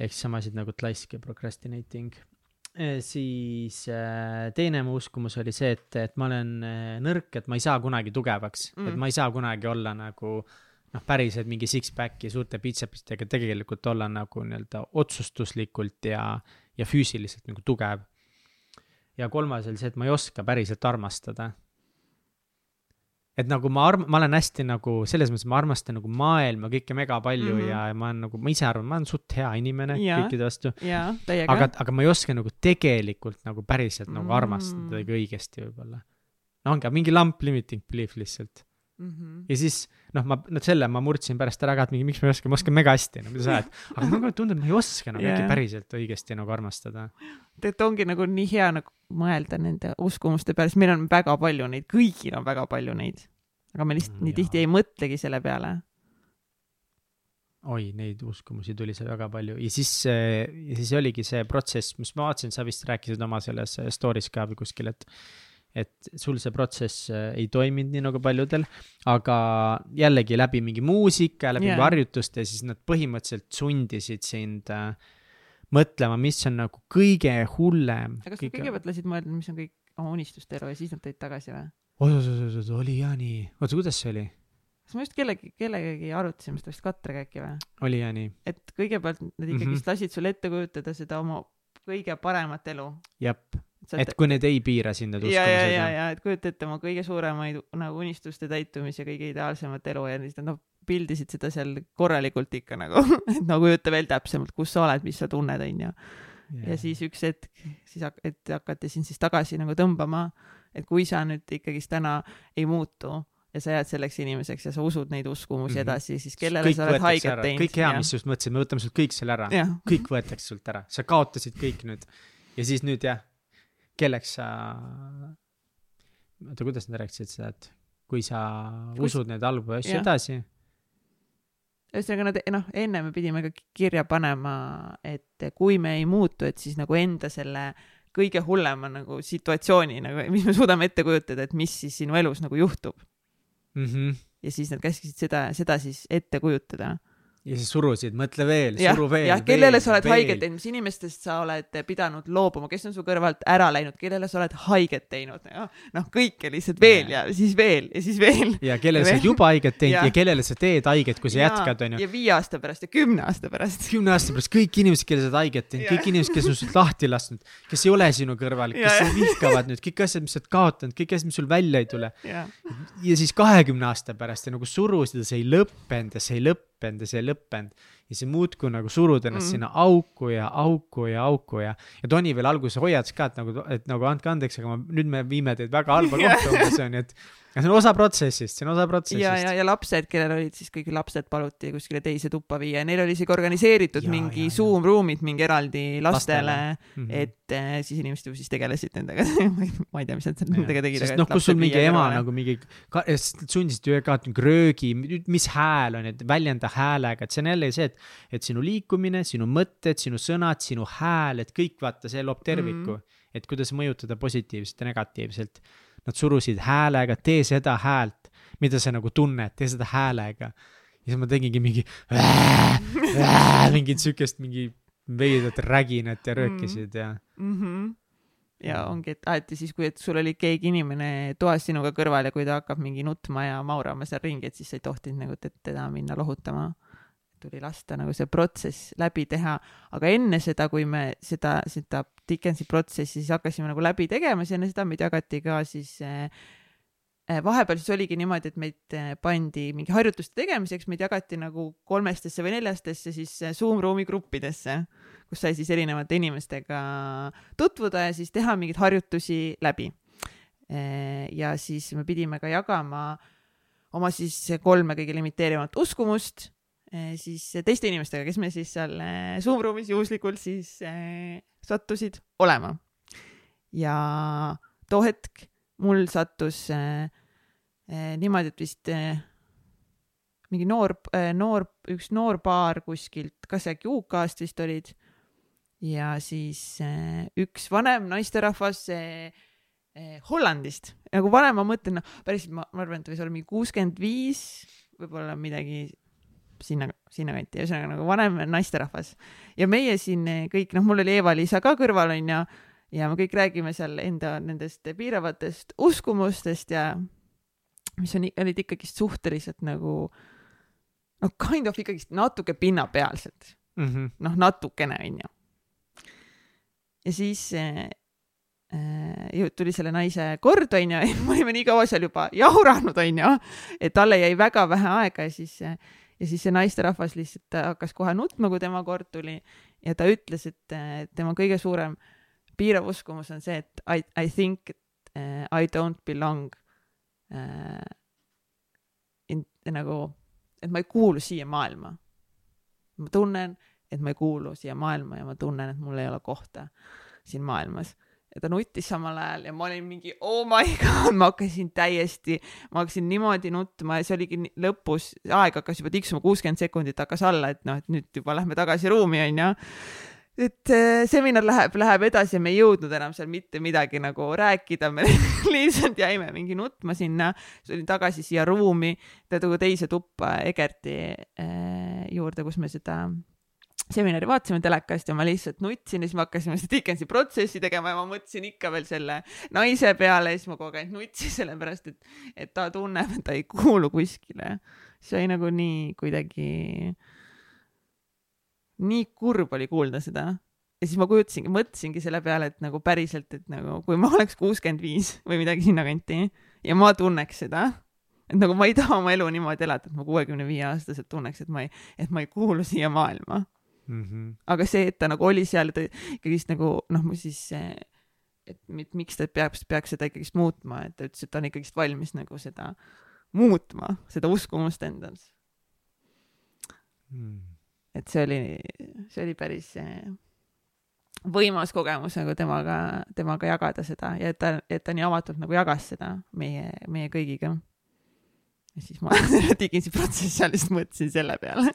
ehk siis samasid nagu tlaisk ja procrastinating. Äh, siis äh, teine mu uskumus oli see, et, et ma olen nõrk, et ma ei saa kunagi tugevaks mm., et ma ei saa kunagi olla nagu noh, päriselt mingi six-pack'i suurte bitsepistega tegelikult olla nagu nii-öelda otsustuslikult ja, ja füüsiliselt nagu tugev ja kolmas oli see, et ma ei oska päriselt armastada. et nagu ma arm-, ma olen hästi nagu selles mõttes, ma armastan nagu maailma kõike mega palju mm -hmm. ja ma olen nagu, ma ise arvan, ma olen suht hea inimene ja, kõikide vastu. aga, aga ma ei oska nagu tegelikult nagu päriselt -hmm. nagu armastada mm. õigesti võib-olla. no ongi mingi lamp limiting belief lihtsalt mm. -hmm. ja siis noh, ma, no selle ma murdsin pärast ära ka, et mingi, miks ma ei oska, ma oskan mega hästi, no mida sa ajad. aga mulle tundub, et ma ei oska nagu yeah. päriselt õigesti nagu armastada. tegelikult ongi nagu nii hea nagu mõelda nende uskumuste peale, sest meil on väga palju neid, kõigil on väga palju neid. aga me lihtsalt mm, nii tihti ei mõtlegi selle peale. oi, neid uskumusi tuli seal väga palju ja siis, ja siis oligi see protsess, mis ma vaatasin, sa vist rääkisid oma selles story's ka või kuskil, et et sul see protsess äh, ei toiminud nii nagu paljudel, aga jällegi läbi mingi muusika, läbi yeah. harjutuste, siis nad põhimõtteliselt sundisid sind äh, mõtlema, mis on nagu kõige hullem. aga kas kõige... sa kõigepealt lasid mõelda, mis on kõik oma unistuste elu ja siis nad tõid tagasi või? oot-oot-oot, oli jah nii, oota, kuidas see oli? kas ma just kellegi, kellegagi arutasime seda vist Katrega äkki või? oli jah nii. et kõigepealt nad ikkagist mm -hmm. lasid sul ette kujutada seda oma kõige paremat elu. jep et kui need ei piira sind, need uskumused. ja, ja, ja, ja et kujuta ette oma kõige suuremaid nagu unistuste täitumise, kõige ideaalsemat elu ja siis nad noh, pildisid seda seal korralikult ikka nagu et no kujuta veel täpsemalt, kus sa oled, mis sa tunned, onju. ja siis üks hetk, siis hak-, et hakati sind siis tagasi nagu tõmbama, et kui sa nüüd ikkagist täna ei muutu ja sa jääd selleks inimeseks ja sa usud neid uskumusi mm -hmm. edasi, siis kellele kõik sa oled haiget teinud. kõik hea, mis just mõtlesid, me võtame sult kõik selle ära. kõik võetakse sult ära, sa kaotasid kõik nüüd. ja siis nüüd jah kelleks sa, oota, kuidas nad rääkisid seda, et kui sa Kus... usud neid halbu asju ja. edasi. ühesõnaga nad, noh, enne me pidime ka kirja panema, et kui me ei muutu, et siis nagu enda selle kõige hullema nagu situatsiooni nagu, mis me suudame ette kujutada, et mis siis sinu elus nagu juhtub mm. -hmm. ja siis nad käskisid seda, seda siis ette kujutada ja siis surusid, mõtle veel, suru veel. jah, kellele sa oled veel. haiget teinud, mis inimestest sa oled pidanud loobuma, kes on su kõrvalt ära läinud, kellele sa oled haiget teinud, noh, kõike lihtsalt veel ja. ja siis veel ja siis veel. ja kellele sa oled juba haiget teinud ja. ja kellele sa teed haiget, kui sa ja. jätkad, onju. ja viie aasta pärast ja kümne aasta pärast. kümne aasta pärast kõik inimesed, kellele sa oled haiget teinud, kõik inimesed, kes on sult lahti lasknud, kes ei ole sinu kõrval, kes sind vihkavad nüüd, kõik asjad, mis sa oled kaotanud, kõik asjad, mis sul välja ei tule. ja siis kahekümne aasta pärast ja nagu surusid ja see ei lõppenud ja see ei lõppenud lõppenud ja see ei lõppenud. ja sa muudkui nagu surud ennast mm. sinna auku ja auku ja auku ja, ja Toni veel alguses hoiatas ka, et nagu, et nagu andke andeks, aga ma, nüüd me viime teid väga halba kohta umbes onju, et aga see on osa protsessist, see on osa protsessist. ja, ja, ja lapsed, kellel olid siis kõik lapsed paluti kuskile teise tuppa viia ja neil oli isegi organiseeritud ja, mingi ja, Zoom ruumid mingi eraldi lastele, lastele., mm -hmm. et äh, siis inimesed ju siis tegelesid nendega ma ei tea, mis nad nendega tegid. sest noh, kus sul mingi ema kõrvale. nagu mingi, sundisid ju ka röögi, mis hääl on, et väljenda häälega, et see on jälle see, et, et sinu liikumine, sinu mõtted, sinu sõnad, sinu hääl, et kõik vaata, see loob terviku mm. -hmm. et kuidas mõjutada positiivselt ja negatiivselt nad surusid häälega, tee seda häält, mida sa nagu tunned, tee seda häälega. ja siis ma tegingi mingi mingit siukest mingi veidrat räginat ja röökisid ja mm. -hmm ja ongi, et alati siis, kui, et sul oli keegi inimene toas sinuga kõrval ja kui ta hakkab mingi nutma ja maurama seal ringi, et siis sa ei tohtinud nagu teda minna lohutama. Tuli lasta nagu see protsess läbi teha, aga enne seda, kui me seda, seda Dickensi protsessi siis hakkasime nagu läbi tegema, siis enne seda meid jagati ka siis äh, vahepeal siis oligi niimoodi, et meid äh, pandi mingi harjutuste tegemiseks, meid jagati nagu kolmestesse või neljastesse siis Zoom ruumi gruppidesse, kus sai siis erinevate inimestega tutvuda ja siis teha mingeid harjutusi läbi. ja siis me pidime ka jagama oma siis kolme kõige limiteerivamat uskumust siis teiste inimestega, kes me siis seal Zoom ruumis juhuslikult siis sattusid olema. ja too hetk mul sattus niimoodi, et vist mingi noor noor, üks noor paar kuskilt, kas äkki UK-st vist olid. ja siis üks vanem naisterahvas Hollandist, nagu vanem ma mõtlen, noh, päriselt ma, ma arvan, et võis olla mingi kuuskümmend viis, võib-olla midagi sinna, sinnakanti, ühesõnaga nagu vanem naisterahvas. ja meie siin kõik, noh, mul oli Eva-Liisa ka kõrval, onju, ja me kõik räägime seal enda nendest piiravatest uskumustest ja mis on, olid ikkagist suhteliselt nagu noh, kind of ikkagist natuke pinnapealsed mm -hmm.. noh, natukene, onju. ja siis äh, tuli selle naise kord, onju, ja me olime nii kaua seal juba jauranud, onju, et talle jäi väga vähe aega ja siis äh, ja siis see naisterahvas lihtsalt hakkas kohe nutma, kui tema kord tuli ja ta ütles, et tema kõige suurem piirav uskumus on see, et I, I think uh, I don't belong in, nagu, et ma ei kuulu siia maailma. ma tunnen, et ma ei kuulu siia maailma ja ma tunnen, et mul ei ole kohta siin maailmas ja ta nuttis samal ajal ja ma olin mingi oh my god, ma hakkasin täiesti, ma hakkasin niimoodi nutma ja see oligi lõpus, aeg hakkas juba tiksuma, kuuskümmend sekundit hakkas alla, et noh, et nüüd juba lähme tagasi ruumi, onju. et äh, seminar läheb, läheb edasi ja me ei jõudnud enam seal mitte midagi nagu rääkida, me lihtsalt jäime mingi nutma sinna, tulin tagasi siia ruumi, teise tuppa Egerti äh, juurde, kus me seda seminari vaatasime telekast ja ma lihtsalt nutsin ja siis me hakkasime seda Dickensi protsessi tegema ja ma mõtlesin ikka veel selle naise peale ja siis ma kogu aeg nutsin sellepärast, et, et ta tunneb, et ta ei kuulu kuskile. see oli nagu nii kuidagi, nii kurb oli kuulda seda. ja siis ma kujutasingi, mõtlesingi selle peale, et nagu päriselt, et nagu kui ma oleks kuuskümmend viis või midagi sinnakanti ja ma tunneks seda et nagu ma ei taha oma elu niimoodi elada, et ma kuuekümne viie aastaselt tunneks, et ma ei, et ma ei kuulu siia maailma mm. -hmm. aga see, et ta nagu oli seal, ta ikkagist nagu noh, siis et miks ta peaks, peaks seda ikkagist muutma, et ta ütles, et ta on ikkagist valmis nagu seda muutma, seda uskumust endas mm.. et see oli, see oli päris võimas kogemus nagu temaga, temaga jagada seda ja et ta, et ta nii avatult nagu jagas seda meie, meie kõigiga. ja siis ma Diginsi protsessi ajal lihtsalt mõtlesin selle peale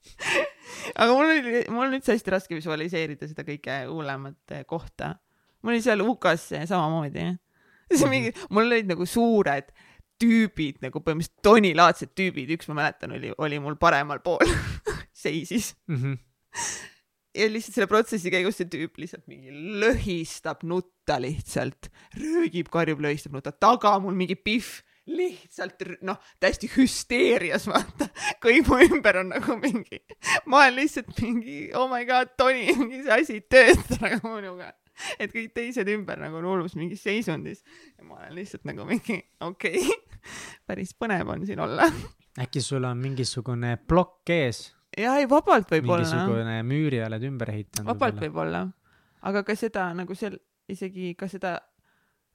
aga mul oli, mul on üldse hästi raske visualiseerida seda kõige hullemat eh, kohta. mul oli seal UK-s samamoodi. mhm. mingi, mul olid nagu suured tüübid nagu põhimõtteliselt tonilaadsed tüübid, üks ma mäletan, oli, oli mul paremal pool seisis mm. -hmm. ja lihtsalt selle protsessi käigus see tüüp lihtsalt mingi lõhistab nutta lihtsalt, röögib, karjub, lõhistab nutta, taga mul mingi pihv lihtsalt noh, täiesti hüsteerias, vaata. kõik mu ümber on nagu mingi, ma olen lihtsalt mingi, oh my god, Toni, mingi see asi ei tööta nagu minuga. et kõik teised ümber nagu on hullus mingis seisundis ja ma olen lihtsalt nagu mingi, okei okay. päris põnev on siin olla. äkki sul on mingisugune plokk ees? ja ei, vabalt võib olla. mingisugune müüri oled ümber ehitanud. vabalt võib olla. aga ka seda nagu seal isegi ka seda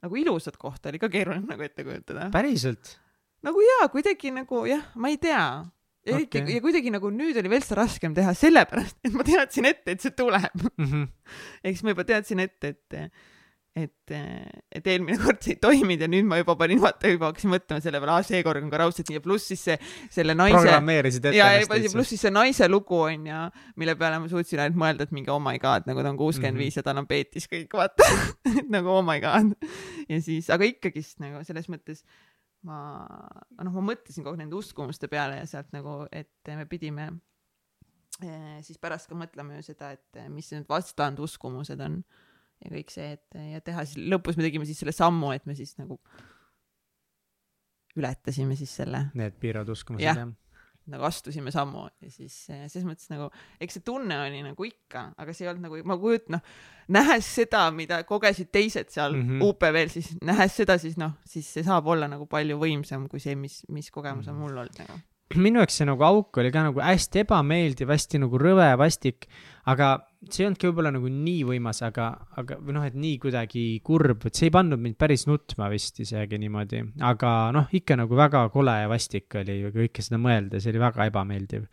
nagu ilusat kohta oli ka keeruline nagu ette kujutada. päriselt? nagu jaa, kuidagi nagu jah, ma ei tea. eriti okay. ja kuidagi nagu nüüd oli veel seda raskem teha, sellepärast et ma teadsin ette, et see tuleb. ehk siis ma juba teadsin ette, et et, et eelmine kord see ei toiminud ja nüüd ma juba panin vaata, juba hakkasin mõtlema selle peale, aa seekord on ka raudselt nii ja pluss siis see, selle naise programmeerisid ette ja, ja pluss siis see naise lugu on ju, mille peale ma suutsin ainult mõelda, et mingi oh my god, nagu ta on kuuskümmend viis ja tal on peetis kõik, vaata. et nagu oh my god. ja siis, aga ikkagist nagu selles mõttes ma, noh, ma mõtlesin kogu nende uskumuste peale ja sealt nagu, et me pidime eh, siis pärast ka mõtlema ju seda, et mis need vastanduskumused on ja kõik see, et ja teha siis lõpus me tegime siis selle sammu, et me siis nagu ületasime siis selle Need piiravad uskumused Jah. nagu astusime sammu ja siis eh, selles mõttes nagu eks see tunne oli nagu ikka, aga see ei olnud nagu ma kujutan noh nähes seda, mida kogesid teised seal mm. -hmm. UPV-l siis nähes seda siis noh siis see saab olla nagu palju võimsam kui see mis mis kogemus on Mhm. mul olnud nagu minu jaoks see nagu auk oli ka nagu hästi ebameeldiv, hästi nagu rõve, vastik, aga see ei olnud ka võib-olla nagu nii võimas, aga, aga või noh, et nii kuidagi kurb, et see ei pannud mind päris nutma vist isegi niimoodi, aga noh, ikka nagu väga kole ja vastik oli kõike seda mõelda, see oli väga ebameeldiv.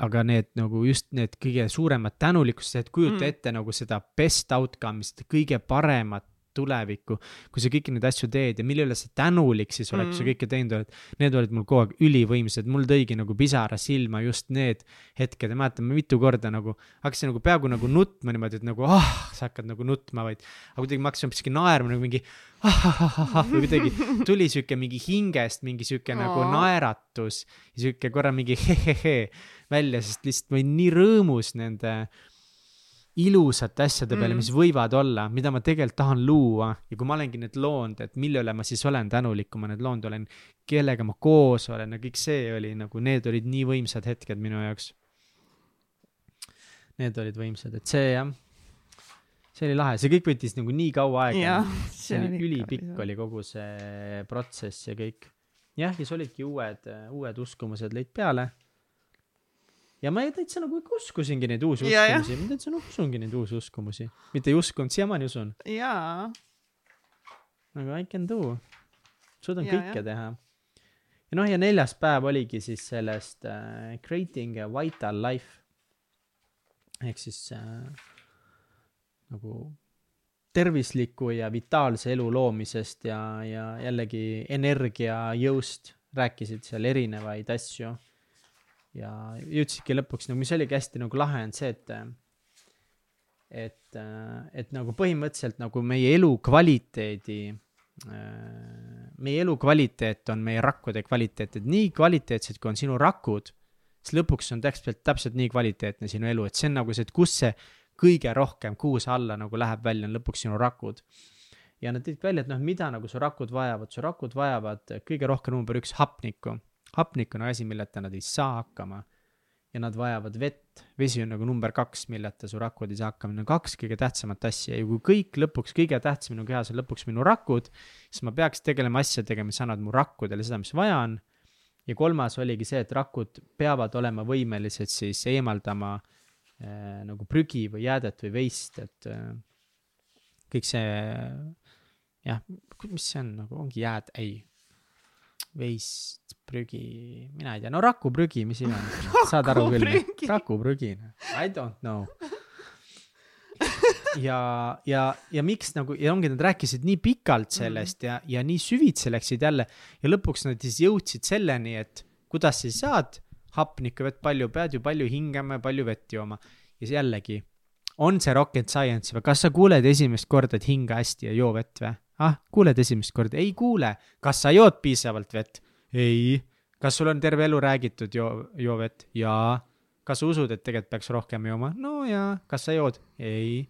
aga need nagu just need kõige suuremad tänulikkused, et kujuta mm. ette nagu seda best outcome'i, seda kõige paremat tulevikku, kui sa kõiki neid asju teed ja mille üle sa tänulik siis oled mm., kui sa kõike teinud oled need olid mul kogu aeg ülivõimsad, mul tõigi nagu pisara silma just need hetked ja mäletan, ma mitu korda nagu hakkasin nagu peaaegu nagu nutma niimoodi, et nagu ah, sa hakkad nagu nutma, vaid aga kuidagi ma hakkasin hoopiski naerma nagu mingi ah, ah, ah, ah, ah, või kuidagi tuli sihuke mingi hingest mingi sihuke nagu Aa. naeratus ja sihuke korra mingi hehehe välja, sest lihtsalt ma olin nii rõõmus nende ilusate asjade peale Mm. mm., mis võivad olla, mida ma tegelikult tahan luua ja kui ma olengi need loonud, et mille üle ma siis olen tänulik, kui ma need loonud olen, kellega ma koos olen ja kõik see oli nagu, need olid nii võimsad hetked minu jaoks. Need olid võimsad, et see jah, see oli lahe, see kõik võttis nagu nii kaua aega see oli ülipikk oli kogu see protsess ja kõik. jah, ja siis olidki uued, uued uskumused lõid peale. Ja ma täitsa nagu uskusingi neid uusi Ja, uskumusi, ma täitsa usungi neid uusi uskumusi. mitte ei uskunud, siiamaani usun. jaa, nagu I can do. suudan Ja, kõike teha. ja noh, ja neljas päev oligi siis sellest äh, creating a vital life. ehk siis äh, nagu tervisliku ja vitaalse elu loomisest ja, ja jällegi energiajõust rääkisid seal erinevaid asju. Ja jõudsidki lõpuks nagu, mis oligi hästi nagu lahe on see, et et, et nagu põhimõtteliselt nagu meie elukvaliteedi, meie elukvaliteet on meie rakkude kvaliteet, et nii kvaliteetsed, kui on sinu rakud, siis lõpuks on täpselt, täpselt nii kvaliteetne sinu elu, et see on nagu see, et kus see kõige rohkem, kuhu see alla nagu läheb välja, on lõpuks sinu rakud. ja nad tõid välja, et noh, mida nagu su rakud vajavad, su rakud vajavad kõige rohkem number üks hapnikku. Hapnik on asi, milleta nad ei saa hakkama. Ja nad vajavad vett, vesi on nagu number kaks, milleta su rakud ei saa hakkama, need on kaks kõige tähtsamat asja. Ja kui kõik lõpuks, kõige tähtsam minu kehas on lõpuks minu rakud, siis ma peaks tegelema asjadega, mis annavad mu rakkudele seda, mis vaja on. ja kolmas oligi see, et rakud peavad olema võimelised siis eemaldama äh, nagu prügi või jäädet või veist, et äh, kõik see jah, mis see on nagu, ongi jääd, ei, veist, prügi, mina ei tea, no rakuprügi, mis iganes, saad aru küll Rakuprügi., rakuprügi, I don't know. ja, ja, ja miks nagu ja ongi, nad rääkisid nii pikalt sellest ja, ja nii süvitsi läksid jälle ja lõpuks nad siis jõudsid selleni, et kuidas sa saad hapnikku vett palju, pead ju palju hingama ja palju vett jooma. ja siis jällegi, on see rocket science või kas sa kuuled esimest korda, et hinga hästi ja joo vett või? ah, kuuled esimest korda, ei kuule. kas sa jood piisavalt vett? ei. kas sul on terve elu räägitud joo, joo vett? jaa. kas sa usud, et tegelikult peaks rohkem jooma? no jaa. kas sa jood? ei.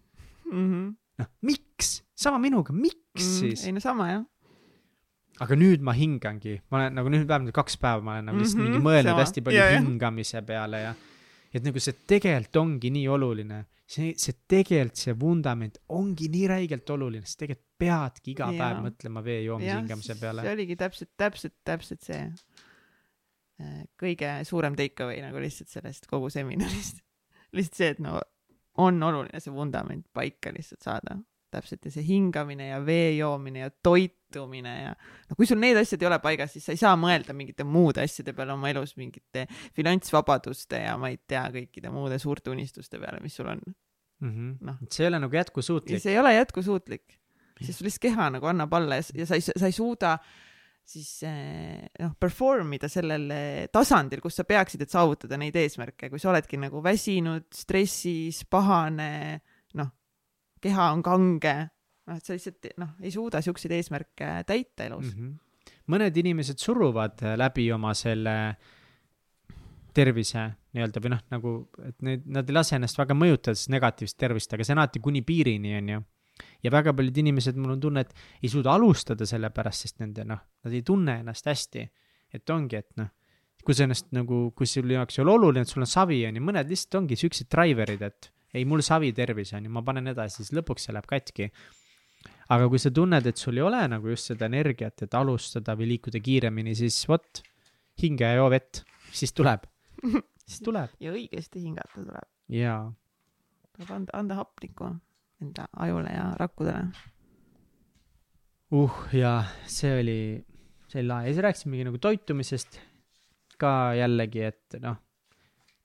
Mhm. noh, miks? sama minuga, miks mm, siis? ei no sama jah. aga nüüd ma hingangi, ma olen nagu nüüd vähemalt kaks päeva ma olen nagu lihtsalt mm -hmm, mingi mõelnud sama. hästi palju ja. hingamise peale ja et nagu see tegelikult ongi nii oluline, see, see tegelikult see vundament ongi nii räigelt oluline, sa tegelikult peadki iga Ja. päev mõtlema vee joomise hingamise peale see. oligi täpselt, täpselt, täpselt see. äh, kõige suurem take away nagu lihtsalt sellest kogu seminarist. lihtsalt see, et no on oluline see vundament paika lihtsalt saada täpselt ja see hingamine ja vee joomine ja toitumine ja no kui sul need asjad ei ole paigas, siis sa ei saa mõelda mingite muude asjade peale oma elus, mingite finantsvabaduste ja ma ei tea, kõikide muude suurte unistuste peale, mis sul on. Mm -hmm.. noh, see ei ole nagu jätkusuutlik. see ei ole jätkusuutlik, sest sul lihtsalt keha nagu annab alla ja, ja sa ei, sa ei suuda siis eh, noh, perform ida sellel tasandil, kus sa peaksid, et saavutada neid eesmärke, kui sa oledki nagu väsinud, stressis, pahane, keha on kange, noh, et sa lihtsalt noh, ei suuda siukseid eesmärke täita elus mm. -hmm. mõned inimesed suruvad läbi oma selle tervise nii-öelda või noh, nagu, et need, nad ei lase ennast väga mõjutada siis negatiivset tervist, aga see on alati kuni piirini, on ju. ja väga paljud inimesed, mul on tunne, et ei suuda alustada selle pärast, sest nende noh, nad ei tunne ennast hästi. et ongi, et noh, kui sa ennast nagu, kui sul jaoks ei ole oluline, et sul on savi, on ju, mõned lihtsalt ongi siuksed driver'id, et ei, mul savi tervis on ju, ma panen edasi, siis lõpuks see läheb katki. aga kui sa tunned, et sul ei ole nagu just seda energiat, et alustada või liikuda kiiremini, siis vot, hinge ja joo vett, siis tuleb, siis tuleb. ja õigesti hingata tuleb. jaa. tuleb anda, anda hapnikku enda ajule ja rakkudele. uh, jaa, see oli, see oli lahe ja siis rääkisimegi nagu toitumisest ka jällegi, et noh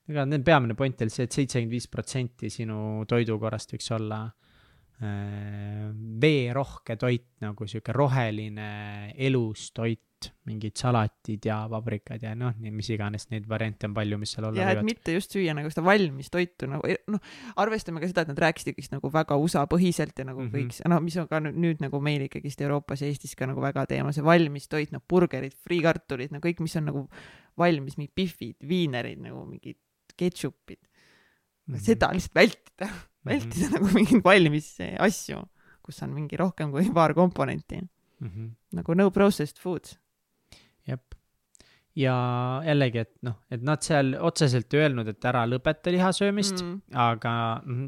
ega nende peamine point oli see et, et seitsekümmend viis protsenti sinu toidukorrast võiks olla äh, veerohke toit, nagu sihuke roheline elus toit, mingid salatid ja paprikad ja noh, mis iganes neid variante on palju, mis seal olla võivad. ja et mitte just süüa nagu seda valmis toitu nagu noh, arvestame ka seda, et nad rääkisid ikkagist nagu väga USA põhiselt ja nagu mm -hmm. kõik see, noh, mis on ka nüüd, nüüd nagu meil ikkagist Euroopas ja Eestis ka nagu väga teema, see valmis toit, noh, burgerid, friikartulid, no kõik, mis on nagu valmis, mingid pihvid, viinerid nagu mingid ketšupid mm. -hmm. seda lihtsalt vältida mm, -hmm. vältida nagu mingeid valmis asju, kus on mingi rohkem kui paar komponenti mm. -hmm. nagu no processed foods. jep ja jällegi, et noh, et nad seal otseselt ei öelnud, et ära lõpeta lihasöömist mm., aga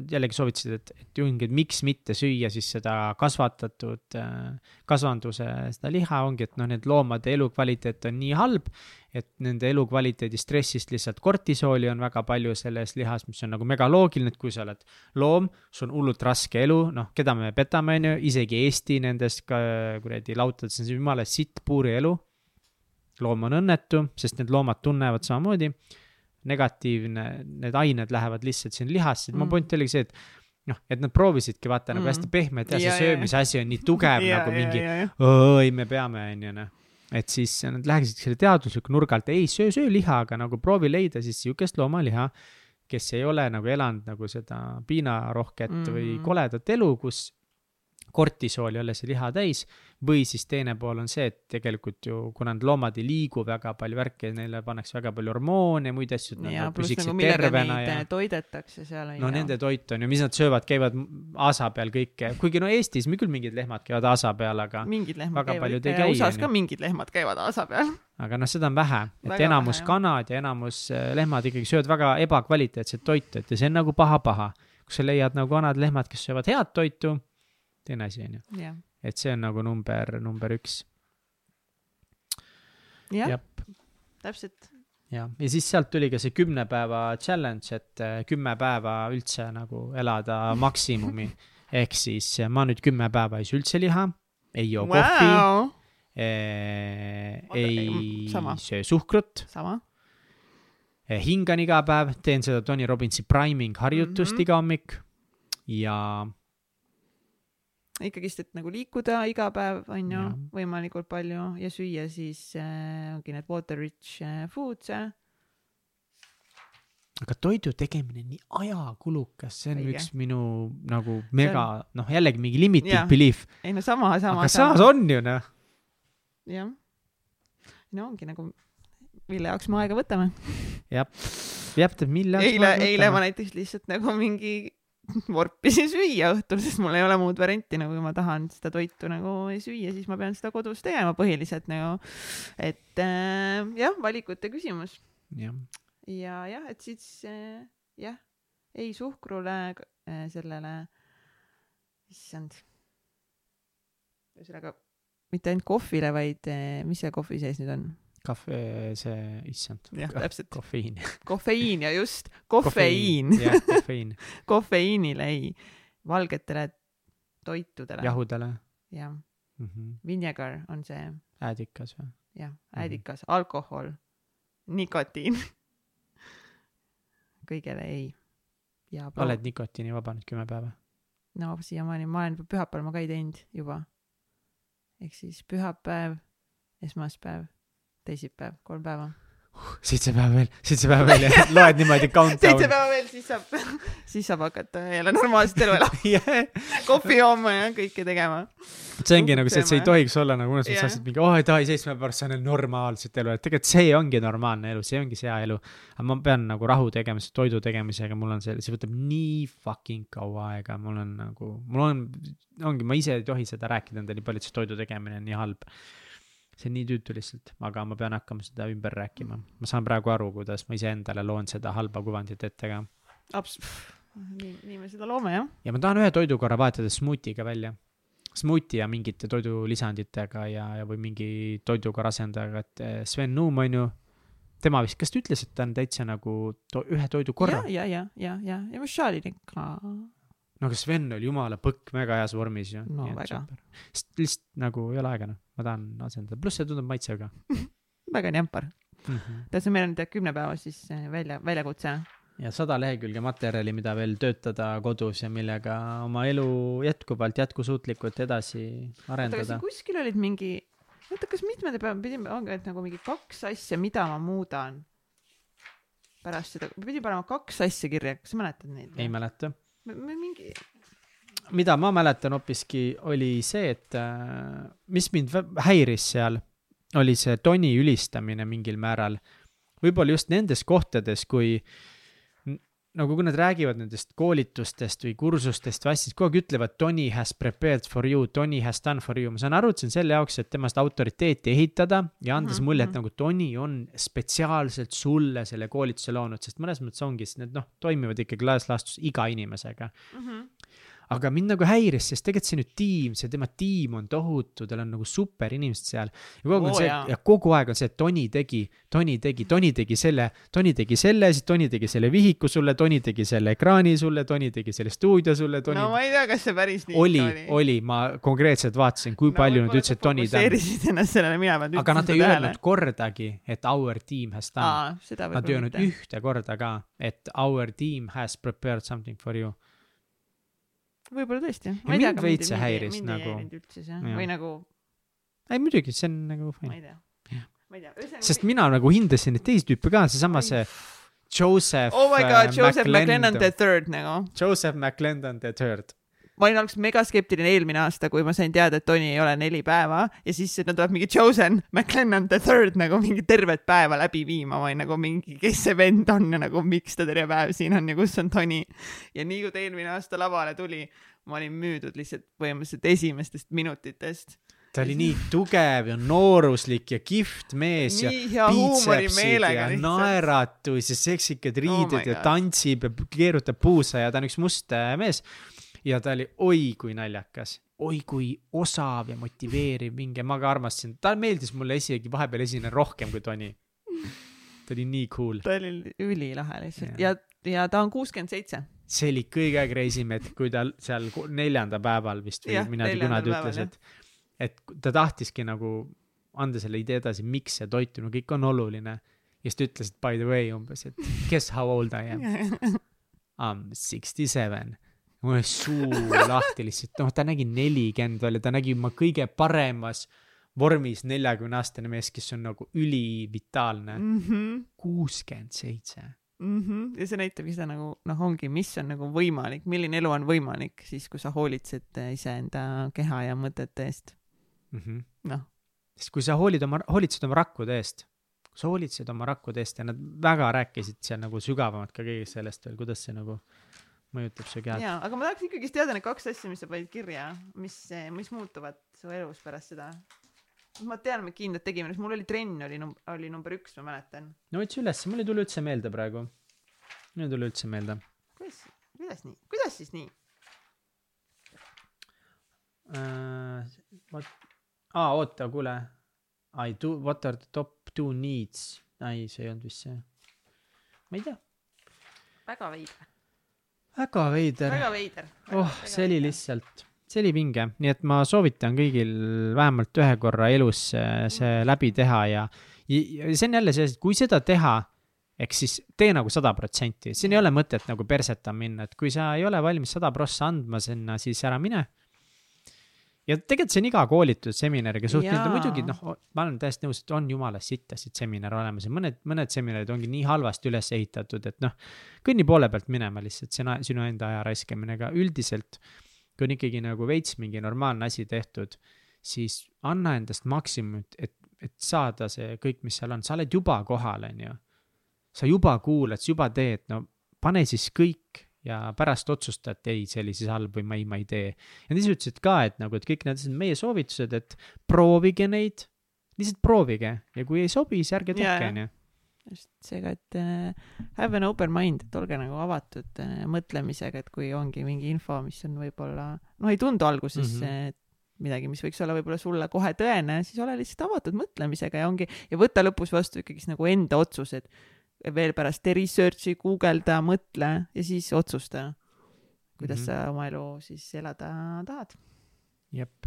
jällegi soovitasid, et, et juhingi, et miks mitte süüa siis seda kasvatatud äh, kasvanduse seda liha, ongi, et noh, need loomade elukvaliteet on nii halb, et nende elukvaliteedi stressist lihtsalt kortisooli on väga palju selles lihas, mis on nagu megaloogiline, et kui sa oled loom, sul on hullult raske elu, noh, keda me petame, on ju, isegi Eesti nendes kuradi lautades on jumala sitt puuri elu loom on õnnetu, sest need loomad tunnevad samamoodi. negatiivne, need ained lähevad lihtsalt sinna lihasse, mm. mu point oligi see, et noh, et nad proovisidki vaata nagu mm. nagu hästi pehmelt ja see söömise asi on nii tugev ja, nagu mingi, ei, me peame, on ju noh. Et siis nad läheksid selle teadusliku nurga alt, ei söö, söö liha, aga nagu proovi leida siis sihukest loomaliha, kes ei ole nagu elanud nagu seda piinarohket mm. või koledat elu, kus kortisool ei ole see liha täis või siis teine pool on see, et tegelikult ju, kuna need loomad ei liigu väga palju värki, neile pannakse väga palju hormoone ja muid asju, et nad ja, püsiksid nagu tervena ja. toidetakse seal. no nende toit on ju, mis nad söövad, käivad aasa peal kõike, kuigi no Eestis küll mingid lehmad käivad aasa peal, aga. mingid lehmad käivad ikka ja USA-s ka mingid lehmad käivad aasa peal. aga noh, seda on vähe, et väga enamus vähe, kanad ja enamus äh, lehmad ikkagi söövad väga ebakvaliteetset toitu, et ja see on nagu paha-paha. kui sa leiad nagu vanad lehmad, kes söövad head toitu, teine asi on ju et see on nagu number, number üks. jah, täpselt. jah, ja siis sealt tuli ka see kümne päeva challenge, et äh, kümme päeva üldse nagu elada maksimumi ehk siis äh, ma nüüd kümme päeva ei söö üldse liha, ei joo wow. kohvi eh,, ei Sama. söö suhkrut. hingan iga päev, teen seda Tony Robbinsi priming harjutust mm -hmm. iga hommik ja ikkagist, et nagu liikuda iga päev, on ju, võimalikult palju ja süüa siis äh, ongi need water rich äh, foods äh. aga toidu tegemine nii ajakulukas, see on Õige. üks minu nagu mega noh, jällegi mingi limited ja. belief. ei no sama, sama. aga samas on ju noh. jah. no ongi nagu, mille jaoks me aega võtame. jah, jah, mille jaoks eile, eile ma näiteks lihtsalt nagu mingi vorpisin süüa õhtul, sest mul ei ole muud varianti, nagu kui ma tahan seda toitu nagu süüa, siis ma pean seda kodus tegema põhiliselt nagu. et äh, jah, valikute küsimus. ja, ja jah, et siis äh, jah, ei suhkrule äh,, sellele, issand. ühesõnaga mitte ainult kohvile, vaid äh, mis seal kohvi sees nüüd on? kahve, see, issand. jah, täpselt. kofeiin. kofeiin ja just, kofeiin, jah, kofeiin. kofeiinile ei, valgetele toitudele. jahudele jah, mm. -hmm. vinegar on see, äädikas või? jah, äädikas, alkohol, nikotiin. kõigele ei. oled nikotiinivaba nüüd kümme päeva? no siiamaani ma olen pühapäeval ma ka ei teinud juba. ehk siis pühapäev, esmaspäev, teisipäev, kolm päeva. seitse päeva veel, seitse päeva veel ja loed niimoodi seitse countdown'i. päeva veel, siis saab, siis saab hakata jälle normaalset elu elama, jah, kohvi jooma ja kõike tegema. see ongi nagu see, et see ei tohiks olla nagu Jah. mõttes aastat mingi, oh ei tohi seitsme päeva pärast, see on normaalset elu, et tegelikult see ongi normaalne elu, see ongi see hea elu. aga ma pean nagu rahu tegema, sest toidu tegemisega mul on see, see võtab nii fucking kaua aega, mul on nagu, mul on, ongi, ma ise ei tohi seda rääkida endale nii palju, et see toidu tegemine on nii halb. See on nii tüütu lihtsalt, aga ma pean hakkama seda ümber rääkima. ma saan praegu aru, kuidas ma iseendale loon seda halba kuvandit ette ka. Abs-, nii, nii me seda loome jah. ja ma tahan ühe toidukorra vahetada smuutiga välja. Smuuti ja mingite toidulisanditega ja, ja või mingi toidukorra asendajaga, et eh, Sven Nuum on ju, tema vist, kas ta ütles, et ta on täitsa nagu to, ühe toidukorra? ja, ja, ja, ja, ja Michelin ka. No aga Sven oli jumala põkk, väga heas vormis ju. No väga.. sest lihtsalt nagu ei ole aega noh, ma tahan asendada, pluss see tundub maitsega väga nämpar. mm. -hmm. tähendab, meil on tead kümne päeva siis eh, välja, väljakutse. ja sada lehekülge materjali, mida veel töötada kodus ja millega oma elu jätkuvalt jätkusuutlikult edasi arendada. kuskil olid mingi, oota, kas mitmenda päeva pidime, ongi, et nagu mingi kaks asja, mida ma muudan pärast seda, pidi panema kaks asja kirja, kas sa mäletad neid? ei mäleta. mingi, mida ma mäletan hoopiski, oli see, et äh, mis mind häiris seal, oli see toni ülistamine mingil määral. võib-olla just nendes kohtades, kui n- nagu kui nad räägivad nendest koolitustest või kursustest või asjadest, kogu aeg ütlevad Tony has prepared for you, Tony has done for you, ma saan aru, et see on selle jaoks, et temast autoriteeti ehitada ja anda see Mhm, mulje, et mhm. nagu Tony on spetsiaalselt sulle selle koolituse loonud, sest mõnes mõttes ongi, sest need noh, toimivad ikkagi laias laastus iga inimesega aga mind nagu häiris, sest tegelikult see on ju tiim, see tema tiim on tohutu, tal on nagu super inimesed seal. ja kogu aeg on Oo, see ja kogu aeg on see, et Tony tegi, Tony tegi, Tony tegi selle, Tony tegi selle, siis Tony tegi selle vihiku sulle, Tony tegi selle ekraani sulle, Tony tegi selle stuudio sulle, Tony no ma ei tea, kas see päris nii oli, oli, ma konkreetselt vaatasin, kui palju nad ütlesid Tony fokusseerisid ennast sellele, mina pean aga nad ei öelnud kordagi, et our team has done. Nad ei öelnud ühte korda ka, et our team has prepared something for you. Võib-olla tõesti. Mind veits see häiris nagu- üldse see, või nagu, ei muidugi, see on nagu ma fine. ei tea ma ei tea, ühesõnaga. sest mina nagu hindasin neid teisi tüüpe ka, seesama see Joseph. oh my god, Joseph McLennan the third nagu. Joseph McClendon the third. Ma olin alguses megaskeptiline eelmine aasta, kui ma sain teada, et Tony ei ole neli päeva ja siis no tuleb mingi Joseph McLennan the third nagu mingi tervet päeva läbi viima, ma olin nagu mingi, kes see vend on ja nagu miks ta terve päev siin on ja kus on Tony. ja nii kui ta eelmine aasta lavale tuli, ma olin müüdud lihtsalt põhimõtteliselt esimestest minutitest. ta oli nii tugev ja nooruslik ja kihvt mees ja nii biitsepsid huumorimeelega ja lihtsalt. naeratus ja seksikad riided my ja tantsib ja keerutab puusa ja ta on üks must mees. Ja ta oli oi kui naljakas, oi kui osav ja motiveeriv, minge, ma ka armastasin, ta meeldis mulle isegi vahepeal esine rohkem kui Tony. ta oli nii cool. ta oli ülilahe lihtsalt Jah. ja, ja ta on kuuskümmend seitse. see oli kõige crazy im, et kui ta seal neljanda päeval vist või mina ei tea, kuna ta ütles, et, et ta tahtiski nagu anda selle idee edasi, miks see toitumine kõik on oluline. ja siis ta ütles, et by the way umbes, et guess how old I am, I m sixty seven. Mul oli suu lahti lihtsalt, noh, ta nägi nelikümmend välja, ta nägi oma kõige paremas vormis neljakümne aastane mees, kes on nagu ülivitaalne, Mhm. kuuskümmend seitse. mhmh, ja see näitabki seda nagu noh, ongi, mis on nagu võimalik, milline elu on võimalik siis, kui sa hoolitsed iseenda keha ja mõtete eest. Mhm. noh, sest kui sa hoolid oma, hoolitsed oma rakkude eest, sa hoolitsed oma rakkude eest ja nad väga rääkisid seal nagu sügavamalt ka kõigest sellest veel, kuidas see nagu mõjutab su keha. jaa, aga ma tahaks ikkagist teada need kaks asja, mis sa panid kirja, mis, mis muutuvad su elus pärast seda. ma tean, me kindlalt tegime, mul oli trenn oli num-, oli number üks, ma mäletan. no otsi üles, mul ei tule üldse meelde praegu. mul ei tule üldse meelde kuidas, kuidas nii, kuidas siis nii? uh,. What, aa, oota, kuule. I do, what are the top to needs, ei, see ei olnud vist see. ma ei tea, väga veider, väga veider. väga veider. oh, see oli lihtsalt, see oli vinge, nii et ma soovitan kõigil vähemalt ühe korra elus see, see läbi teha ja, ja see on jälle see, et kui seda teha, eks siis tee nagu sada protsenti, siin ei ole mõtet nagu perseta minna, et kui sa ei ole valmis sada prossa andma sinna, siis ära mine. Ja tegelikult see on iga koolitus, seminariga suht-, Jaa. muidugi noh, ma olen täiesti nõus, et on jumala sittasid seminare olemas ja mõned, mõned seminarid ongi nii halvasti üles ehitatud, et noh, kõnni poole pealt minema lihtsalt, see on a- sinu enda aja raiskamine, aga üldiselt kui on ikkagi nagu veits mingi normaalne asi tehtud, siis anna endast maksimumit, et, et saada see kõik, mis seal on, sa oled juba kohal, on ju. sa juba kuulad, sa juba teed, no pane siis kõik ja pärast otsusta, et ei, see oli siis halb või ma ei, ma ei tee. ja nad ise ütlesid ka, et nagu, et kõik need meie soovitused, et proovige neid, lihtsalt proovige ja kui ei sobi, siis ärge tehke, jah. on ju. just seega, et äh, have an open mind, et olge nagu avatud äh, mõtlemisega, et kui ongi mingi info, mis on võib-olla, no ei tundu alguses mm. -hmm. midagi, mis võiks olla võib-olla sulle kohe tõene, siis ole lihtsalt avatud mõtlemisega ja ongi ja võta lõpus vastu ikkagist nagu enda otsused. Veel pärast tee research'i, guugelda, mõtle ja siis otsusta, kuidas mm -hmm. sa oma elu siis elada tahad. jep.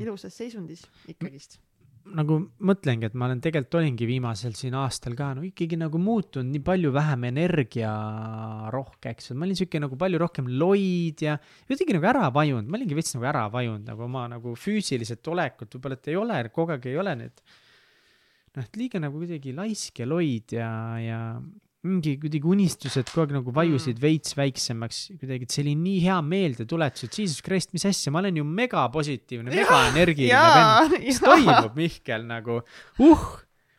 ilusas seisundis ikkagist. nagu mõtlengi, et ma olen tegelikult olingi viimasel siin aastal ka no ikkagi nagu muutunud nii palju vähem energiarohkeks, ma olin siuke nagu palju rohkem loid ja kuidagi nagu ära vajunud, ma olingi veits nagu ära vajunud nagu oma nagu füüsiliselt olekut võib-olla, et ei ole kogu aeg ei ole need noh, et liiga nagu kuidagi laisk ja loid ja, ja mingi kuidagi unistused kogu aeg nagu vajusid mm. veits väiksemaks, kuidagi, et see oli nii hea meeldetuletus, et jesus christ, mis asja, ma olen ju megapositiivne, megaenergiline vend. mis toimub, Mihkel, nagu uh,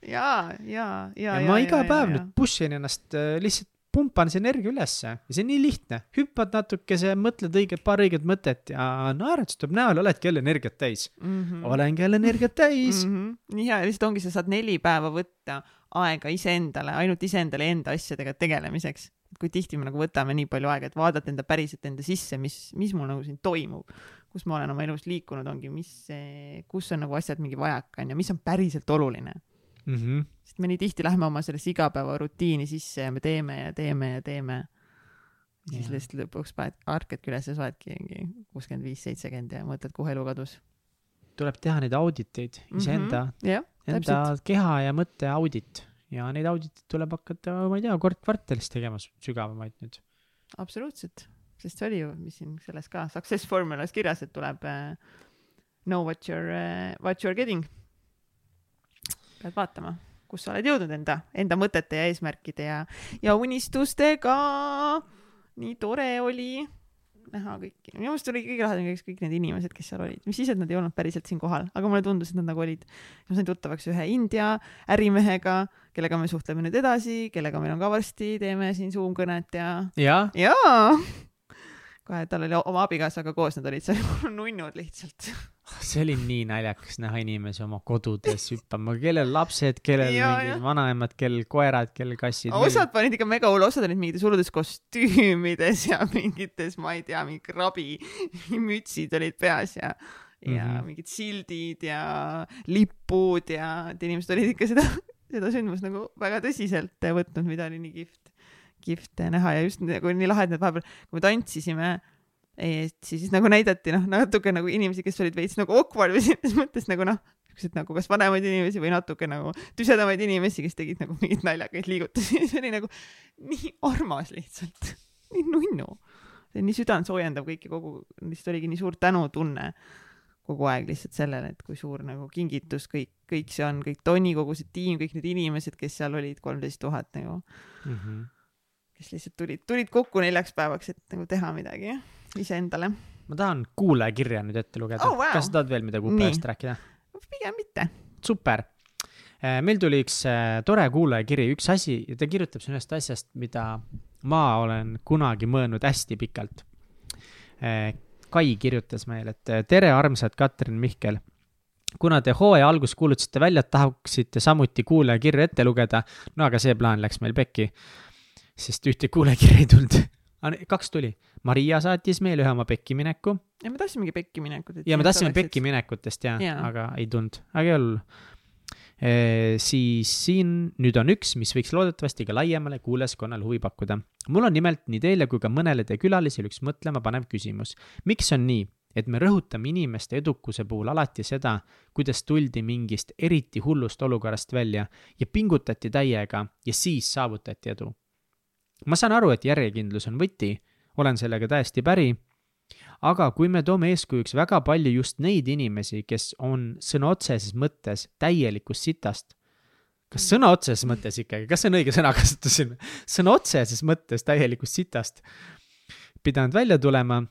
ja, ja, ja, ja ma iga päev nüüd push in ennast äh, lihtsalt pumpan see energia ülesse ja see on nii lihtne, hüppad natukese, mõtled õiget, paar õiget mõtet ja naeratus tuleb näole, oledki jälle energiat täis mm. -hmm. olengi jälle energiat täis mm. -hmm. nii hea, lihtsalt ongi, sa saad neli päeva võtta aega iseendale, ainult iseendale enda asjadega tegelemiseks. kui tihti me nagu võtame nii palju aega, et vaadata enda päriselt enda sisse, mis, mis mul nagu siin toimub, kus ma olen oma elus liikunud, ongi, mis, kus on nagu asjad mingi vajaka on ja mis on päriselt oluline. mm. -hmm. sest me nii tihti lähme oma sellesse igapäevarutiini sisse ja me teeme ja teeme ja teeme. siis Jah. lihtsalt lõpuks paned, ärkadki üles ja sa oledki mingi kuuskümmend viis, seitsekümmend ja mõtled, kuhu elu kadus. tuleb teha neid auditeid iseenda mm, -hmm. enda täpselt. keha ja mõtte audit ja neid auditeid tuleb hakata, ma ei tea, kord kvartalis tegema sü- sügavamaid nüüd. absoluutselt, sest see oli ju, mis siin selles ka success formulas kirjas, et tuleb uh, know what you are uh,, what you are getting. Pead vaatama, kus sa oled jõudnud enda, enda mõtete ja eesmärkide ja, ja unistustega. nii tore oli näha kõiki, minu meelest oli kõige lahedam kõik, kõik need inimesed, kes seal olid, mis siis, et nad ei olnud päriselt siin kohal, aga mulle tundus, et nad nagu olid. ma sain tuttavaks ühe India ärimehega, kellega me suhtleme nüüd edasi, kellega meil on ka varsti, teeme siin Zoom kõnet ja jah, jaa. kohe, tal oli oma abikaasaga koos, nad olid seal nunnud lihtsalt. see oli nii naljakas näha inimesi oma kodudes hüppama, kellel lapsed, kellel Ja, mingid vanaemad, kellel koerad, kellel kassid. osad panid ikka mega hull, osad olid mingites hulludes kostüümides ja mingites, ma ei tea, mingi krabi mütsid olid peas ja ja mm. -hmm. mingid sildid ja lipud ja et inimesed olid ikka seda, seda sündmust nagu väga tõsiselt võtnud, mida oli nii kihvt, kihvt näha ja just nagu nii lahe, et need vahepeal, kui me tantsisime, siis nagu näidati noh, natuke nagu inimesi, kes olid veits nagu awkward või selles mõttes nagu noh, siuksed nagu kas vanemaid inimesi või natuke nagu tüsedamaid inimesi, kes tegid nagu mingeid naljakaid liigutusi, see oli nagu nii armas lihtsalt, nii nunnu. see on nii südantsoojendav kõik ja kogu, lihtsalt oligi nii suur tänutunne kogu aeg lihtsalt sellele, et kui suur nagu kingitus kõik, kõik see on, kõik Toni, kogu see tiim, kõik need inimesed, kes seal olid, kolmteist tuhat nagu, mm. -hmm. kes lihtsalt tulid, tulid kokku neljaks päevaks, et nagu teha midagi iseendale. ma tahan kuulajakirja nüüd ette lugeda Oh, wow. kas sa tahad veel midagi Nii. upajast rääkida? pigem mitte. super. meil tuli üks äh, tore kuulajakiri, üks asi, ta kirjutab siin ühest asjast, mida ma olen kunagi mõelnud hästi pikalt. Kai kirjutas meile, et äh, tere, armsad Katrin, Mihkel. kuna te hooaja alguses kuulutasite välja, et tahaksite samuti kuulajakirju ette lugeda, no aga see plaan läks meil pekki, sest ühtegi kuulajakirja ei tulnud. kaks tuli, Maria saatis meile ühe oma pekkimineku ja me tahtsimegi pekki minekut. ja me tahtsime pekki. minekutest ja, ja., aga ei tulnud, aga ei olnud. siis siin nüüd on üks, mis võiks loodetavasti ka laiemale kuulajaskonnale huvi pakkuda. mul on nimelt nii teile kui ka mõnele teie külalisele üks mõtlemapanev küsimus. miks on nii, et me rõhutame inimeste edukuse puhul alati seda, kuidas tuldi mingist eriti hullust olukorrast välja ja pingutati täiega ja siis saavutati edu? ma saan aru, et järjekindlus on võti, olen sellega täiesti päri aga kui me toome eeskujuks väga palju just neid inimesi, kes on sõna otseses mõttes täielikust sitast, kas mm. sõna otseses mõttes ikkagi, kas see on õige sõnakasutus siin? sõna otseses mõttes täielikust sitast pidanud välja tulema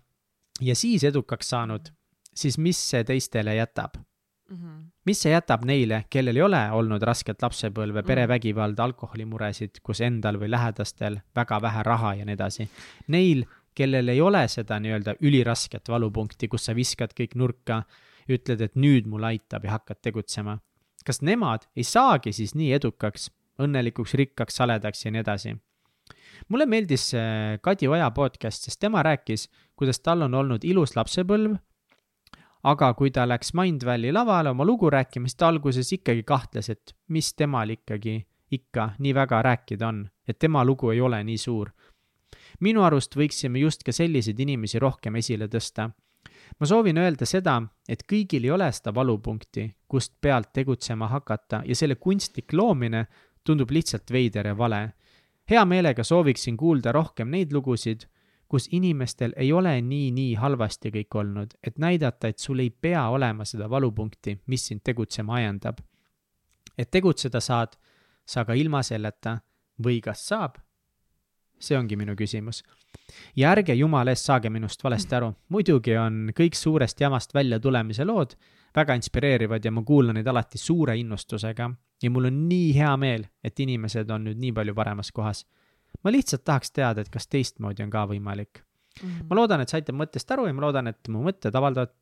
ja siis edukaks saanud, siis mis see teistele jätab mm? -hmm. mis see jätab neile, kellel ei ole olnud rasket lapsepõlve, mm. perevägivalda, alkoholimuresid, kus endal või lähedastel väga vähe raha ja nii edasi? Neil kellel ei ole seda nii-öelda ülirasket valupunkti, kus sa viskad kõik nurka, ütled, et nüüd mul aitab ja hakkad tegutsema. kas nemad ei saagi siis nii edukaks, õnnelikuks, rikkaks, saledaks ja nii edasi? mulle meeldis Kadi Oja podcast, sest tema rääkis, kuidas tal on olnud ilus lapsepõlv, aga kui ta läks Mindvalley lavale oma lugu rääkima, siis ta alguses ikkagi kahtles, et mis temal ikkagi ikka nii väga rääkida on, et tema lugu ei ole nii suur minu arust võiksime just ka selliseid inimesi rohkem esile tõsta. ma soovin öelda seda, et kõigil ei ole seda valupunkti, kust pealt tegutsema hakata ja selle kunstlik loomine tundub lihtsalt veider ja vale. hea meelega sooviksin kuulda rohkem neid lugusid, kus inimestel ei ole nii-nii halvasti kõik olnud, et näidata, et sul ei pea olema seda valupunkti, mis sind tegutsema ajendab. et tegutseda saad, sa ka ilma selleta või kas saab see ongi minu küsimus. ja ärge jumala eest saage minust valesti aru, muidugi on kõik suurest jamast välja tulemise lood väga inspireerivad ja ma kuulan neid alati suure innustusega ja mul on nii hea meel, et inimesed on nüüd nii palju paremas kohas. ma lihtsalt tahaks teada, et kas teistmoodi on ka võimalik mm. -hmm. ma loodan, et saite mõttest aru ja ma loodan, et mu mõtted avaldavad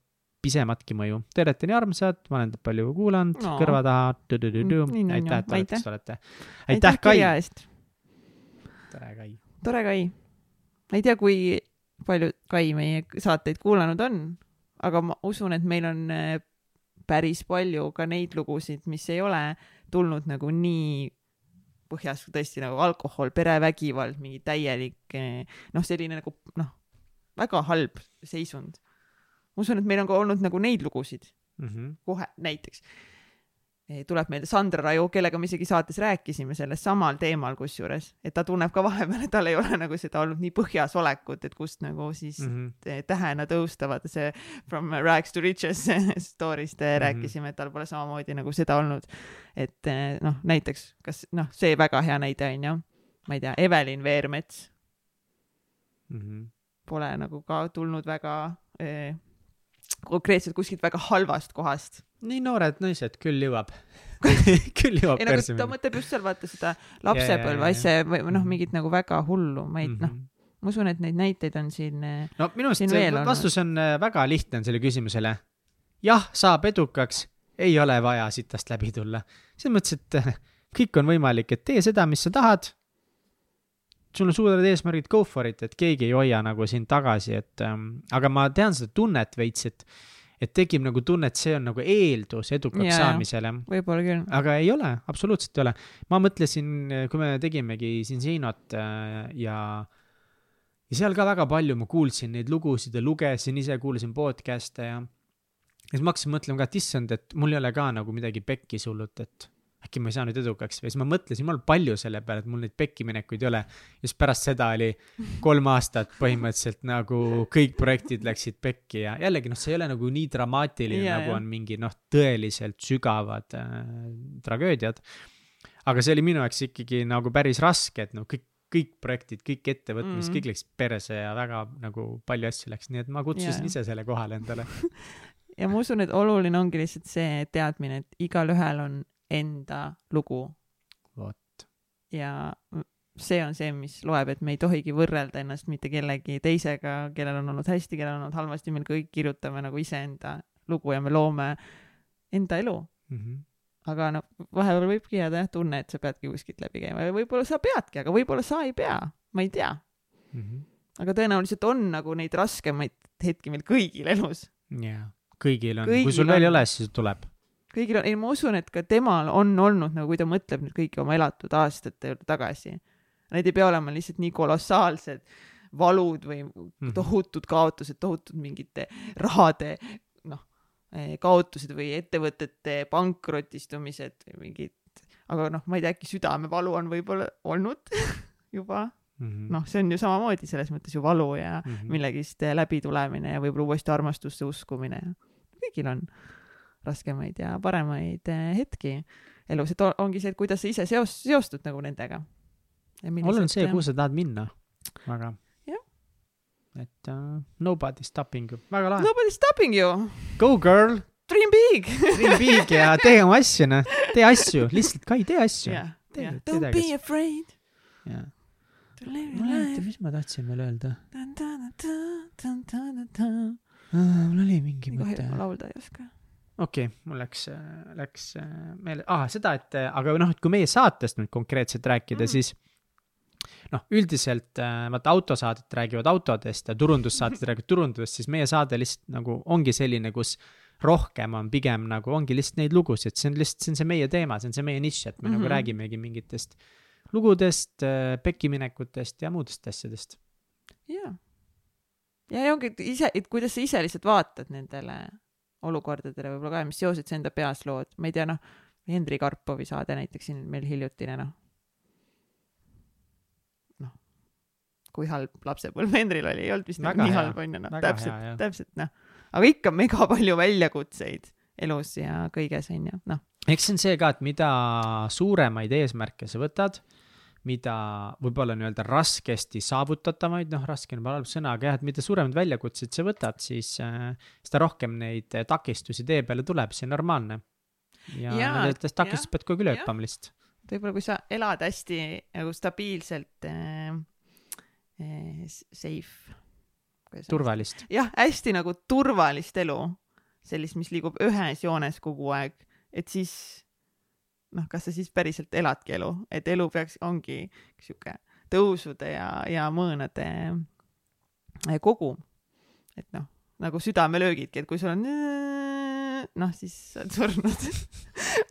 pisematki mõju. Te olete nii armsad, ma olen teid palju kuulanud no. kõrva taha. Mm, aitäh, et olete. aitäh, Kai. tere, Kai tore, Kai. ma ei tea, kui palju Kai meie saateid kuulanud on, aga ma usun, et meil on äh, päris palju ka neid lugusid, mis ei ole tulnud nagu nii põhjas tõesti nagu alkohol, perevägivald, mingi täielik äh, noh, selline nagu noh, väga halb seisund. ma usun, et meil on ka olnud nagu neid lugusid mm -hmm. kohe näiteks tuleb meelde Sandra Raju, kellega me isegi saates rääkisime sellest samal teemal, kusjuures, et ta tunneb ka vahepeal, et tal ei ole nagu seda olnud nii põhjas olekut, et kust nagu siis mm -hmm. tähena tõustavad, see From rags to riches story'st mm -hmm. rääkisime, et tal pole samamoodi nagu seda olnud. et eh, noh, näiteks, kas noh, see väga hea näide on ju, ma ei tea, Evelin Veermets mm. -hmm. Pole nagu ka tulnud väga eh, konkreetselt kuskilt väga halvast kohast nii noored naised küll jõuab küll jõuab ei nagu ta mõtleb just seal vaata seda lapsepõlve asja või noh, mhm. mingit nagu väga hullu, ma ei mm -hmm. noh, ma usun, et neid näiteid on siin. Eh, no minu arust vastus on eh, väga lihtne on sellele küsimusele. jah, saab edukaks, ei ole vaja sitast läbi tulla. selles mõttes, et eh, kõik on võimalik, et tee seda, mis sa tahad. Sul on suured eesmärgid, go for it, et keegi ei hoia nagu sind tagasi, et ähm, aga ma tean seda tunnet veits, et et tekib nagu tunne, et see on nagu eeldus edukaks yeah, saamisele. võib-olla küll. aga ei ole, absoluutselt ei ole. ma mõtlesin, kui me tegimegi siin Siinot äh, ja, ja seal ka väga palju ma kuulsin neid lugusid ja lugesin ise, kuulasin podcast'e ja ja siis ma hakkasin mõtlema ka, et issand, et mul ei ole ka nagu midagi pekkis hullult, et äkki ma ei saa nüüd edukaks või siis ma mõtlesin jumala palju selle peale, et mul neid pekkiminekuid ei ole. ja siis pärast seda oli kolm aastat põhimõtteliselt nagu kõik projektid läksid pekki ja jällegi noh, see ei ole nagu nii dramaatiline yeah,, nagu on mingi noh, tõeliselt sügavad äh, tragöödiad. aga see oli minu jaoks ikkagi nagu päris raske, et noh, kõik kõik projektid, kõik ettevõtmised mm, -hmm. kõik läks perse ja väga nagu palju asju läks, nii et ma kutsusin yeah. ise selle kohale endale ja ma usun, et oluline ongi lihtsalt see teadmine, et igalühel on enda lugu. vot. ja see on see, mis loeb, et me ei tohigi võrrelda ennast mitte kellegi teisega, kellel on olnud hästi, kellel on olnud halvasti, me kõik kirjutame nagu iseenda lugu ja me loome enda elu mm. -hmm. aga noh, vahepeal võibki jääda jah tunne, et sa peadki kuskilt läbi käima ja võib-olla sa peadki, aga võib-olla sa ei pea, ma ei tea mm. -hmm. aga tõenäoliselt on nagu neid raskemaid hetki meil kõigil elus. jaa, kõigil on, kui sul veel ei ole, siis tuleb kõigil on, ei ma usun, et ka temal on olnud nagu, kui ta mõtleb nüüd kõiki oma elatud aastate juurde tagasi. Need ei pea olema lihtsalt nii kolossaalsed valud või Mhm. tohutud kaotused, tohutud mingite rahade noh, kaotused või ettevõtete pankrotistumised või mingid, aga noh, ma ei tea, äkki südamevalu on võib-olla olnud juba, Mhm. noh, see on ju samamoodi selles mõttes ju valu ja Mhm. millegist läbitulemine ja võib-olla uuesti armastusse uskumine ja kõigil on raskemaid ja paremaid eh, hetki elus, et on- ongi see, et kuidas sa ise seos-, seostud nagu nendega. oluline on see, kuhu sa tahad minna. väga. Et uh, nobody stopping you, väga lahe. Nobody stopping you, Go girl, dream big. dream big ja tee oma asju, noh. tee asju, lihtsalt Kai, tee asju. Tee- jah. tee Don't midagi. be afraid jah. ma ei mäleta, mis ma tahtsin veel öelda. nii mul oli mingi mõte laulda ei oska. Okei okay,, mul läks, läks äh, meelde ah,, seda, et äh, aga noh, et kui meie saatest nüüd konkreetselt rääkida Mm. mm., siis noh, üldiselt äh, vaata autosaadet räägivad autodest ja turundussaated räägivad turundusest, siis meie saade lihtsalt nagu ongi selline, kus rohkem on pigem nagu ongi lihtsalt neid lugusid, see on lihtsalt, see on see meie teema, see on see meie nišš, et me mm -hmm. Mhm. nagu räägimegi mingitest lugudest, pekkiminekutest ja muudest asjadest. jaa. ja ja ongi, et ise, et kuidas sa ise lihtsalt vaatad nendele olukordadele võib-olla ka, mis seosed sa enda peas lood, ma ei tea, noh, Hendrik Arpovi saade näiteks siin meil hiljutine, noh. noh, kui halb lapsepõlv Hendril oli, ei olnud vist nagu Väga nii hea, halb onju, noh, väga hea, täpselt täpselt noh. aga ikka mega palju väljakutseid elus ja kõiges onju, noh. eks see on see ka, et mida suuremaid eesmärke sa võtad, mida võib-olla nii-öelda raskesti saavutatavaid, noh, raske on võib-olla halb sõna, aga jah, et mida suuremaid väljakutseid sa võtad, siis äh, seda rohkem neid äh, takistusi tee peale tuleb, see on normaalne. ja Jaa, nendest takistustest pead kogu aeg üle hüppama lihtsalt. võib-olla kui sa elad hästi nagu stabiilselt äh, äh, safe. turvalist. jah, hästi nagu turvalist elu, sellist, mis liigub ühes joones kogu aeg, et siis noh, kas sa siis päriselt eladki elu, et elu peaks, ongi sihuke tõusude ja, ja mõõnade eh, kogum. et noh, nagu südamelöögidki, et kui sul on noh, siis sa oled surnud.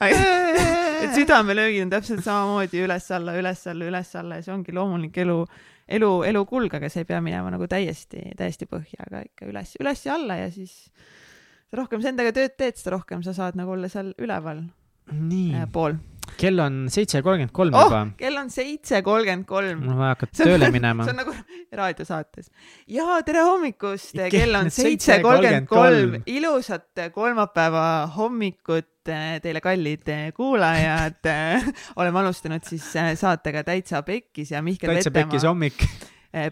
et südamelöögid on täpselt samamoodi üles-alla, üles-alla, üles-alla ja see ongi loomulik elu, elu, elu kulg, aga see ei pea minema nagu täiesti, täiesti põhja, aga ikka üles, üles ja alla ja siis rohkem sa endaga tööd teed, seda rohkem sa saad nagu olla seal üleval nii äh,, pool. kell on seitse kolmkümmend kolm oh juba., kell on seitse kolmkümmend kolm. mul on vaja hakata tööle minema see. on nagu raadiosaates. ja tere hommikust, Kell on seitse kolmkümmend kolm 7.33., ilusat kolmapäeva hommikut eh, teile, kallid eh, kuulajad. oleme alustanud siis saatega Täitsa Pekkis ja Mihkel täitsa pekkis Vetemaa hommik.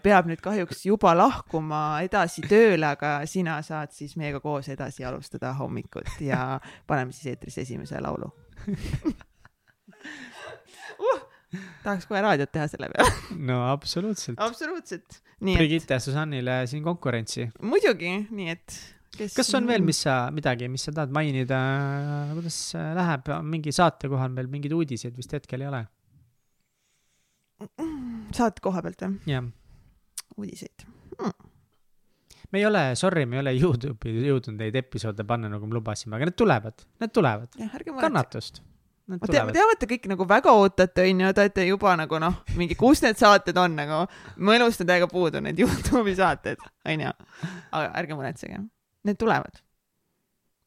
peab nüüd kahjuks juba lahkuma edasi tööle, aga sina saad siis meiega koos edasi alustada hommikut ja paneme siis eetrisse esimese laulu uh,. tahaks kohe raadiot teha selle peale. no absoluutselt. absoluutselt. et Brigitte ja Susannile siin konkurentsi. muidugi, nii et kes kas on veel, mis sa, midagi, mis sa tahad mainida, kuidas läheb, mingi saate kohal meil mingeid uudiseid vist hetkel ei ole? saate koha pealt või? jah, uudiseid. Me ei ole, sorry, me ei ole Youtube'i jõudnud neid episoode panna, nagu me lubasime, aga need tulevad, need tulevad, kannatust. Ma tean, ma tean, et te kõik nagu väga ootate, onju, te olete juba nagu noh, mingi, kus need saated on nagu, mu elust on täiega puudu need Youtube'i saated, onju. aga ärge muretsege, need tulevad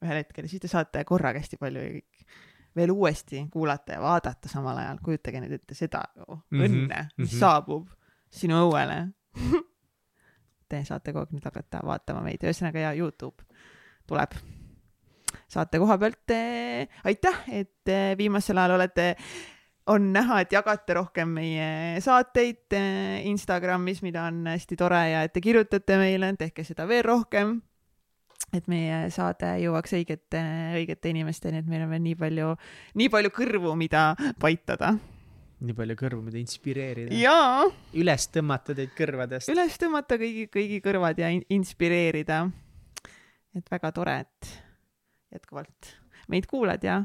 ühel hetkel siis te saate korraga hästi palju ja kõik veel uuesti kuulata ja vaadata samal ajal, kujutage nüüd ette seda ju Mhm, õnne, mis mhm. saabub sinu õuele. Te saate kogu aeg nüüd hakata vaatama meid, ühesõnaga ja Youtube tuleb saate koha pealt eh, aitäh, et eh, viimasel ajal olete, on näha, et jagate rohkem meie saateid eh, Instagramis, mida on hästi tore ja et te kirjutate meile, tehke seda veel rohkem. et meie saade jõuaks õigete, õigete inimesteni, et meil on veel nii palju, nii palju kõrvu, mida paitada. Nii palju kõrvu, mida inspireerida. üles tõmmata teid kõrvadest. üles tõmmata kõigi, kõigi kõrvad ja in inspireerida. et väga tore, et jätkuvalt meid kuulad ja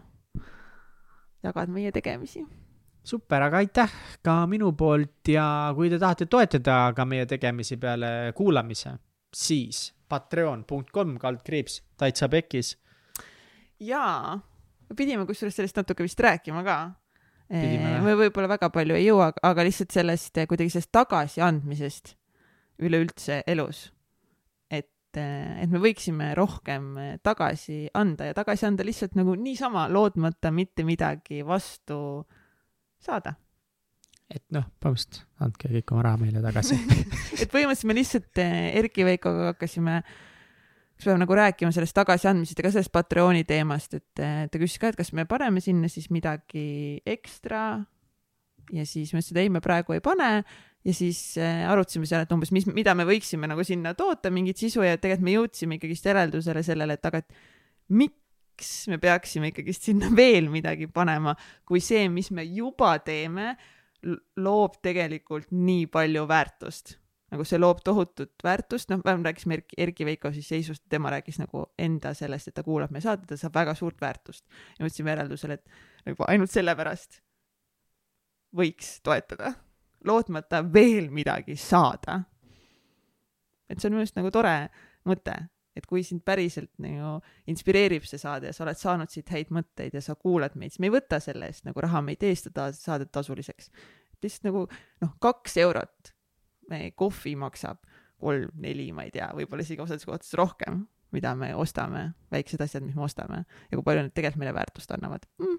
jagad meie tegemisi super, aga aitäh ka minu poolt ja kui te tahate toetada ka meie tegemisi peale kuulamise, siis patreon.com kaldkriips täitsa pekis. jaa, pidime kusjuures sellest natuke vist rääkima ka. Jah. me võib-olla väga palju ei jõua, aga lihtsalt sellest eh, kuidagi sellest tagasiandmisest üleüldse elus. et, et me võiksime rohkem eh, tagasi anda ja tagasi anda lihtsalt nagu niisama, lootmata mitte midagi vastu saada et noh, põhimõtteliselt andke kõik oma raha meile tagasi et põhimõtteliselt me lihtsalt eh, Erki Veikoga hakkasime, kas peame nagu rääkima sellest tagasiandmisest ja ka sellest Patreoni teemast, et ta küsis ka, et kas me paneme sinna siis midagi ekstra. ja siis ma ütlesin, et ei, me praegu ei pane ja siis eh, arutasime seal, et umbes, mis, mida me võiksime nagu sinna toota, mingit sisu ja tegelikult me jõudsime ikkagist järeldusele sellele, et aga, et miks me peaksime ikkagist sinna veel midagi panema, kui see, mis me juba teeme loob tegelikult nii palju väärtust. Nagu see loob tohutut väärtust, noh, vähemalt rääkisime Erki, Erki Veiko siis seisust, tema rääkis nagu enda sellest, et ta kuulab meie saadet, ta saab väga suurt väärtust. ja mõtlesime järeldusele, et nagu ainult sellepärast võiks toetada, lootmata veel midagi saada. et see on minu arust nagu tore mõte, et kui sind päriselt nagu inspireerib see saade ja sa oled saanud siit häid mõtteid ja sa kuulad meid, siis me ei võta selle eest nagu raha, me ei tee seda saadet tasuliseks. lihtsalt nagu noh, kaks eurot me kohvi maksab kolm-neli, ma ei tea, võib-olla isegi osades kohtades rohkem, mida me ostame, väiksed asjad, mis me ostame ja kui palju need tegelikult meile väärtust annavad mm,.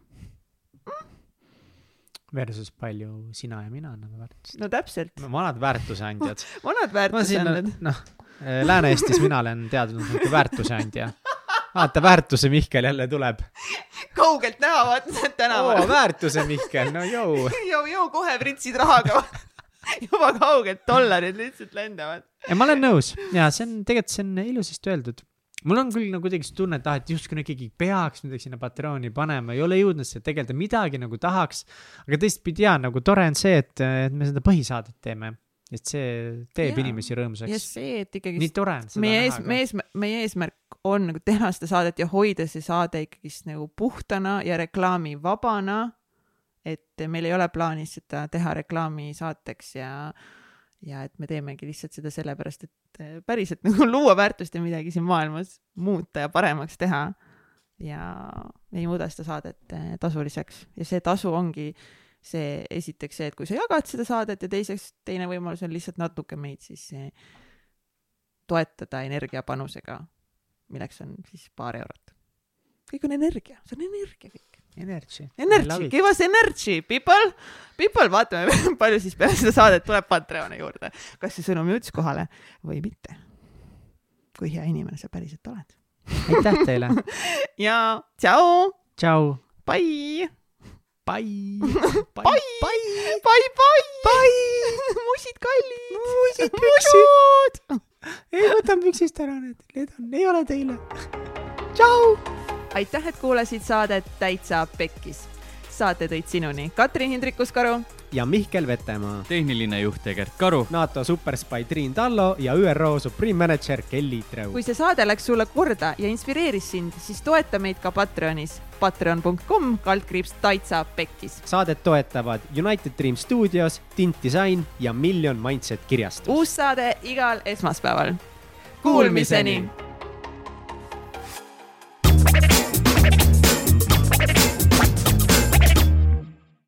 versus palju sina ja mina anname väärtust. no täpselt, vanad väärtuseandjad. vanad väärtusandmed, noh, Lääne-Eestis mina olen teadnud nagu väärtuseandja. vaata, väärtuse Mihkel jälle tuleb. kaugelt näha, vaata tänaval oo, väärtuse Mihkel, no jõu. jõu, jõu kohe pritsid rahaga juba kaugelt dollarid lihtsalt lendavad. ja ma olen nõus. Ja see on tegelikult see on ilusasti öeldud. Mul on küll nagu kuidagi see tunne et ah et justkui nagu keegi peaks midagi sinna Patreoni panema. Ei ole jõudnud seda tegeleda midagi nagu tahaks. Aga teistpidi jaa nagu tore on see et et me seda põhisaadet teeme. Et see teeb Jaa. inimesi ja rõõmsaks see, et ikkagi nii tore on seda meie näha meie ees, meie eesmärk on nagu teha seda saadet ja hoida see saade ikkagist nagu puhtana ja reklaamivabana. Et meil ei ole plaanis seda teha reklaamisaateks ja, ja et me teemegi lihtsalt seda sellepärast, et eh, päriselt nagu luua väärtust ja midagi siin maailmas muuta ja paremaks teha. ja ei muuda seda saadet eh, tasuliseks ja see tasu ongi see esiteks see, et kui sa jagad seda saadet ja teiseks teine võimalus on lihtsalt natuke meid siis eh, toetada energiapanusega, milleks on siis paar eurot. kõik on energia, see on energia kõik. Energy. Energy, give us energy, people, people, vaatame, palju siis peale seda saadet tuleb Patreoni juurde. kas see sõnum jõudis kohale või mitte. kui hea inimene sa päriselt oled. aitäh teile. ja tšau, tšau. bye, Bye. Bye. bye, bye, bye, musid kallid, Musid musud. ei, võtan püksist ära need, need on, ei ole teile. tšau. aitäh, et kuulasid saadet Täitsa Pekkis. saate tõid sinuni Katrin Hindrikus-Karu ja Mihkel Vetemaa, tehniline juht Egert Karu. NATO superspai Triin Tallo ja ÜRO Supreme Manager Kelly Treu kui. see saade läks sulle korda ja inspireeris sind, siis toeta meid ka Patreonis patreon.com kaldkriips Täitsa Pekkis. saadet toetavad United Dream Studios, Tint Disain ja Million Mindset kirjastus. uus saade igal esmaspäeval. Kuulmiseni!